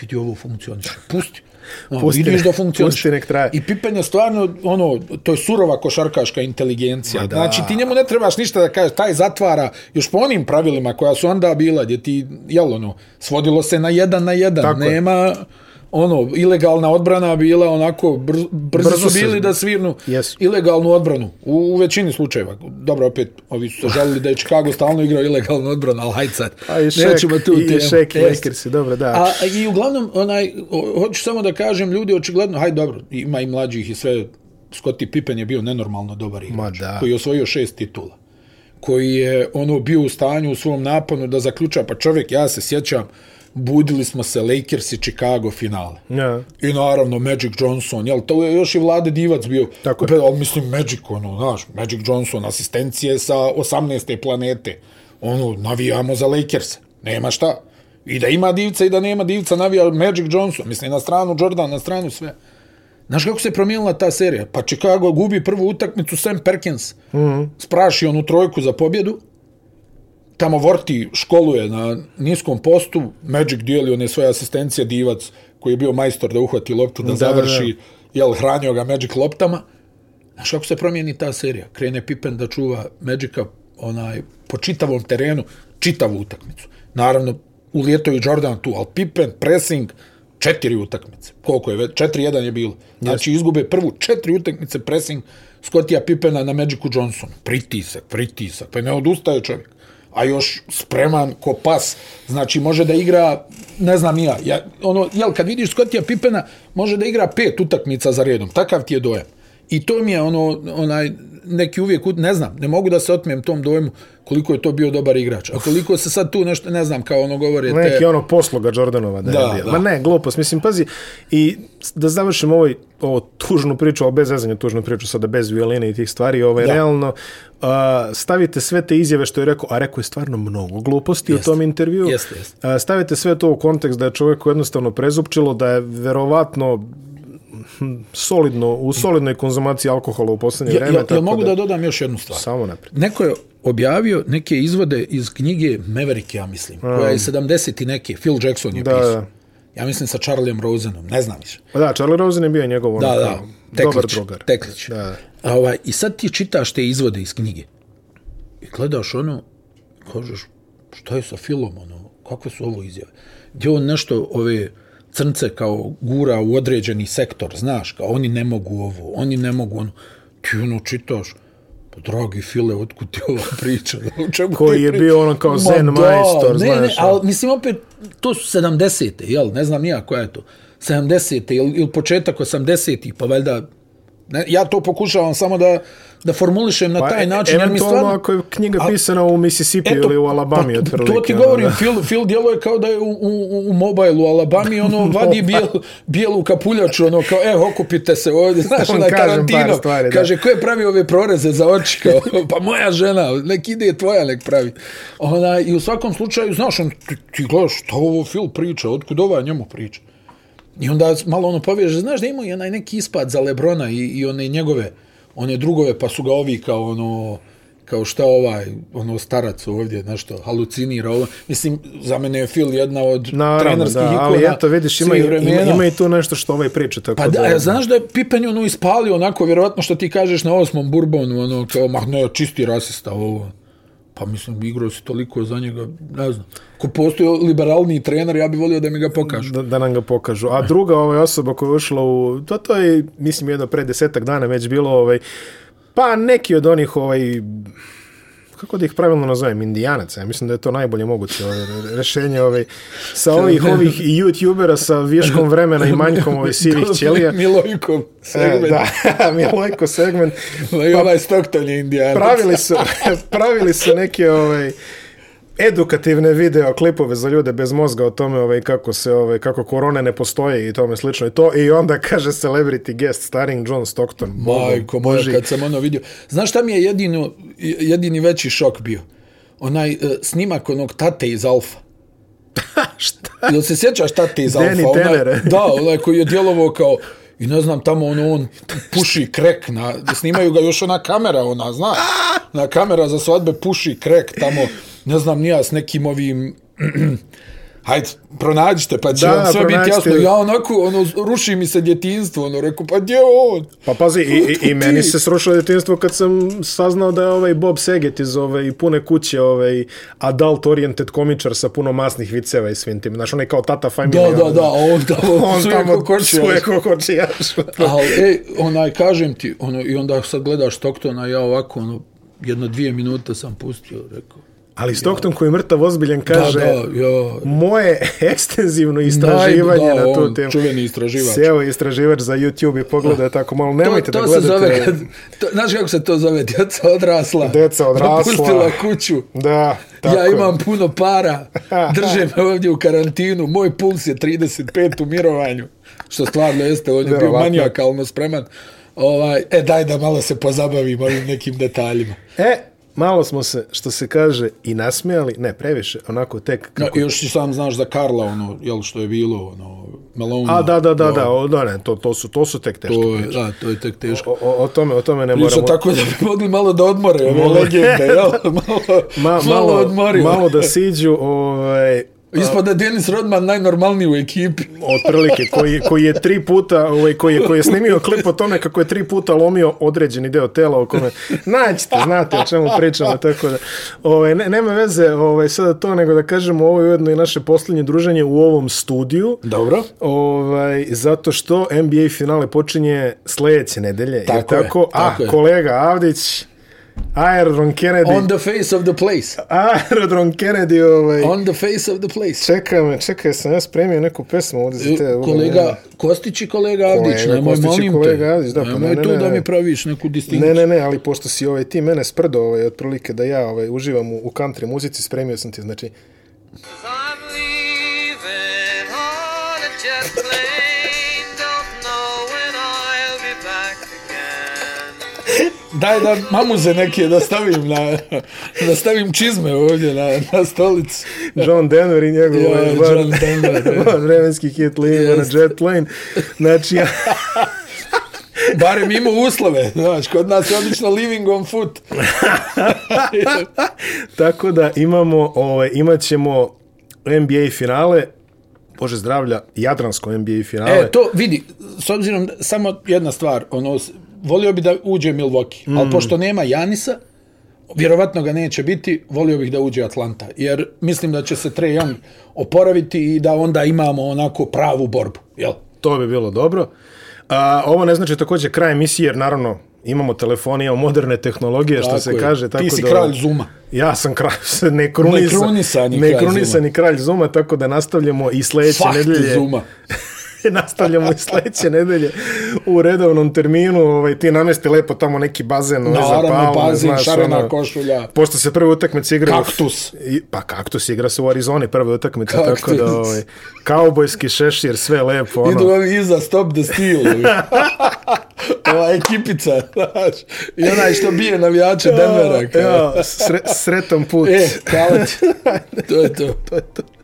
vidi ovo funkcioniš. Pusti. Ono, pusti da funkcioniš. traje. I Pippen je stvarno, ono, to je surova košarkaška inteligencija. Da. Znači, ti njemu ne trebaš ništa da kažeš. Taj zatvara, još po onim pravilima koja su onda bila, gdje ti, jel, ono, svodilo se na jedan, na jedan. Tako Nema... Je ono, ilegalna odbrana bila onako, br brzo, brzo su bili se, da svirnu yes. ilegalnu odbranu u, u većini slučajeva. Dobro, opet, ovi su se želili da je Chicago stalno igrao ilegalnu odbranu, ali hajde sad. A i šek, Nećemo tu i tijem. šek, se, dobro, da. A, I uglavnom, onaj, hoću samo da kažem, ljudi očigledno, hajde dobro, ima i mlađih i sve, Scotty Pippen je bio nenormalno dobar igrač, koji je osvojio šest titula koji je ono bio u stanju u svom naponu da zaključa pa čovjek ja se sjećam budili smo se Lakers i Chicago finale. Yeah. I naravno Magic Johnson, jel, to je još i Vlade Divac bio, Tako je. ali mislim Magic, ono, znaš, Magic Johnson, asistencije sa 18. planete, ono, navijamo za Lakers, nema šta. I da ima divca i da nema divca, navija Magic Johnson, mislim, na stranu Jordan, na stranu sve. Znaš kako se promijenila ta serija? Pa Chicago gubi prvu utakmicu, Sam Perkins mm -hmm. spraši onu trojku za pobjedu, tamo vorti školuje na niskom postu, Magic dijeli one svoje asistencije, divac koji je bio majstor da uhvati loptu, da, da završi, da. jel, hranio ga Magic loptama. Znaš, ako se promijeni ta serija, krene Pippen da čuva Magica onaj, po čitavom terenu, čitavu utakmicu. Naravno, ulijeto i Jordan tu, ali Pippen, pressing, četiri utakmice. Koliko je? Četiri, jedan je bilo. Znači, izgube prvu četiri utakmice pressing Scottija Pippena na Magicu Johnsonu. Pritisak, pritisak. Pa ne odustaje čovjek a još spreman ko pas. Znači, može da igra, ne znam ja, ja ono, jel, kad vidiš Scottija Pippena, može da igra pet utakmica za redom. Takav ti je dojem. I to mi je ono, onaj, neki uvijek, ne znam, ne mogu da se otmijem tom dojmu koliko je to bio dobar igrač. A koliko se sad tu nešto, ne znam, kao ono govore. Neki te... ono posloga Jordanova da, da je bio. Ma ne, glupost. Mislim, pazi, i da završim ovaj, ovo tužnu priču, ovo bez ezanja tužnu priču, sada bez violine i tih stvari, ovo je da. realno. Uh, stavite sve te izjave što je rekao, a rekao je stvarno mnogo gluposti jest. u tom intervju. Jest, jest. Uh, stavite sve to u kontekst da je čovjeku jednostavno prezupčilo, da je verovatno solidno, u solidnoj konzumaciji alkohola u poslednje ja, vreme. Ja, ja mogu da, da dodam još jednu stvar. Samo napred. Neko je objavio neke izvode iz knjige Maverick, ja mislim, um, koja je 70 i neke, Phil Jackson je da, pisao. Ja mislim sa Charliem Rosenom, ne znam više. Pa da, Charlie Rosen je bio njegov ono da, da, teklič, dobar drugar. Teklič. Da, A ovaj, I sad ti čitaš te izvode iz knjige i gledaš ono, kažeš, šta je sa Philom, ono, kakve su ovo izjave? Gdje on nešto ove... Ovaj, crnce kao gura u određeni sektor, znaš, kao oni ne mogu ovo, oni ne mogu ono. Ti ono čitaš, po pa dragi file, otkud ti ova priča? *laughs* O čemu Koji je bio ono kao zen Ma majstor, da, ne, znaš. Ne, ali ono. mislim opet, to su 70-te, jel, ne znam nija koja je to. 70-te ili, ili početak 80-ih, pa valjda, ne, ja to pokušavam samo da da formulišem na pa, taj e, način. Eventualno jer mi stvarno, ako je knjiga pisana a, u Mississippi eto, ili u Alabami. Pa, otvrlike, to ti ono, govorim, Phil, Phil djelo je kao da je u, u, u mobilu u Alabami, ono *laughs* vadi bijel, bijelu kapuljaču, ono kao, e, okupite se ovdje, znaš, onaj Tarantino. Stvari, kaže, da. ko je pravi ove proreze za oči? Kao, *laughs* pa moja žena, nek ide tvoja, nek pravi. Ona, I u svakom slučaju, znaš, on, ti, ti gledaš, to ovo Phil priča, otkud ova njemu priča? I onda malo ono povježe, znaš da ima onaj neki ispad za Lebrona i, i one njegove, uh, one drugove, pa su ga ovi kao ono, kao šta ovaj, ono starac ovdje, nešto, halucinira ovo. Mislim, za mene je Phil jedna od na, trenerskih ikona. Ali eto, vidiš, ima, ima, ima i tu nešto što ovaj priča. Tako pa da, da, znaš da je Pippen ono ispalio onako, vjerovatno što ti kažeš na osmom Bourbonu, ono, kao, mah, ne, čisti rasista ovo pa mislim, igrao se toliko za njega, ne znam. Ko postoji liberalni trener, ja bih volio da mi ga pokažu. Da, da nam ga pokažu. A druga ova osoba koja je ušla u... To, to je, mislim, jedno pre desetak dana već bilo, ovaj, pa neki od onih ovaj, kako da ih pravilno nazovem, indijanaca, ja mislim da je to najbolje moguće ove, ovaj, rešenje ove, ovaj, sa ovih, ovih youtubera sa vješkom vremena i manjkom ove sivih ćelija. Milojkom e, segment. E, da, *laughs* Milojko segment. Pa, ovaj Stockton je indijanac. Pravili su, *laughs* pravili su neke ove, ovaj, edukativne video klipove za ljude bez mozga o tome ovaj kako se ovaj kako korone ne postoje i tome slično i to i onda kaže celebrity guest starring John Stockton. Majko, moja, kad sam ono vidio. Znaš šta mi je jedino jedini veći šok bio? Onaj uh, snimak onog tate iz Alfa. *laughs* šta? Jel se sjećaš tate iz Danny Alfa? Onaj, da, onaj koji je djelovao kao I ne znam, tamo ono, on puši krek, na, snimaju ga još ona kamera, ona, zna, na kamera za svadbe puši krek, tamo, ne znam, nija s nekim ovim hajde, pronađite, pa će da, vam sve biti jasno. Ja onako, ono, ruši mi se djetinstvo, ono, reku, pa gdje on? Pa pazi, i, i meni se srušilo djetinstvo kad sam saznao da je ovaj Bob Saget iz ove i pune kuće, ovaj adult oriented komičar sa puno masnih viceva i svim tim. Znaš, on je kao tata family. Da, da, ono, da, on, da, *laughs* on, on svoje tamo kokočijaš. svoje kokočijaš. Ali, ej, onaj, kažem ti, ono, i onda sad gledaš Toktona, ja ovako, ono, jedno dvije minute sam pustio, rekao, Ali Stockton koji je mrtav ozbiljen kaže da, da, jo. moje *laughs* ekstenzivno istraživanje Naj, da, na tu on, temu. Čuveni istraživač. Sjeo je istraživač za YouTube i pogleda oh. tako malo. Nemojte to, to da gledate. Se zove, kad, to, znaš kako se to zove? Djeca odrasla. Djeca odrasla. Napustila kuću. Da. Tako. Ja imam puno para. *laughs* Drže me ovdje u karantinu. Moj puls je 35 u mirovanju. Što stvarno jeste. On je Vjerovatno. bio manijakalno spreman. Ovaj, e, daj da malo se pozabavim ovim nekim detaljima. E, malo smo se, što se kaže, i nasmijali, ne, previše, onako tek... Kako... No, još ti sam znaš za Karla, ono, jel, što je bilo, ono, Melona... A, da, da, da, da, o, da, ne, to, to, su, to su tek teške to, priče. Da, to je tek teško. O, o, tome, o tome ne Prije moramo... tako da bi mogli malo da odmore, ove legende, jel? *laughs* Malo, Ma, malo, malo, malo da siđu, ovaj, Pa- Ispada Denis Rodman najnormalniji u ekipi. Otprilike, koji, koji je tri puta, ovaj, koji, je, koji je snimio klip o tome kako je tri puta lomio određeni deo tela o kome. Naćete, znate o čemu pričamo, tako da. Ovaj, ne, nema veze ovaj, sada to, nego da kažemo ovo je ujedno i naše posljednje druženje u ovom studiju. Dobro. Ovaj, zato što NBA finale počinje sljedeće nedelje. Tako je, tako, je. A, tako kolega Avdić, Aerodrom Kennedy. On the face of the place. Aerodrom Kennedy, ovaj. On the face of the place. Čekaj me, čekaj, sam ja spremio neku pesmu ovdje za e, te. Kolega ovaj, Kostić i kolega Avdić, kolega, nemoj Kostić molim kolega te. Avdić, da, pa, ne, tu ne, da mi praviš neku distinkciju. Ne, ne, ne, ali pošto si ovaj, ti mene sprdo, ovaj, otprilike da ja ovaj, uživam u, u country muzici, spremio sam ti, znači... Znači... Daj da mamuze neke da stavim na, da stavim čizme ovdje na, na stolicu. John Denver i njegov ja, bar, ovaj John Denver, bar, *laughs* vremenski hit lane, yes. jet lane. Znači, ja... *laughs* Barem ima uslove, znaš, kod nas je odlično living on foot. *laughs* Tako da imamo, ovaj, imat ćemo NBA finale, Bože zdravlja, Jadransko NBA finale. E, to vidi, s obzirom, samo jedna stvar, ono, volio bi da uđe Milwaukee, mm. ali pošto nema Janisa, vjerovatno ga neće biti, volio bih da uđe Atlanta, jer mislim da će se Trae Young oporaviti i da onda imamo onako pravu borbu, jel? To bi bilo dobro. A, ovo ne znači također kraj emisije, jer naravno imamo telefon, imamo moderne tehnologije, što tako se je. kaže. Tako Ti si da, kralj Zuma. Ja sam kralj, *laughs* nekrunisan. Nekrunisan i kralj, kralj Zuma. tako da nastavljamo i sljedeće nedelje. Fakt Zuma. *laughs* *laughs* nastavljamo i sledeće nedelje u redovnom terminu, ovaj, ti namesti lepo tamo neki bazen, ne za Naravno, bazen, znaš, šarena ono, košulja. Pošto se prve utakmice igra... Kaktus. I, pa kaktus igra se u Arizoni, prve utakmice, kaktus. tako da, ovaj, kaubojski šešir, sve lepo. Ono. Idu ovi iza, stop the steal. *laughs* Ova ekipica, znaš, i onaj što bije navijače Denvera. Ja, sre, sretom put. E, kaleć, to je to. *laughs* to je to.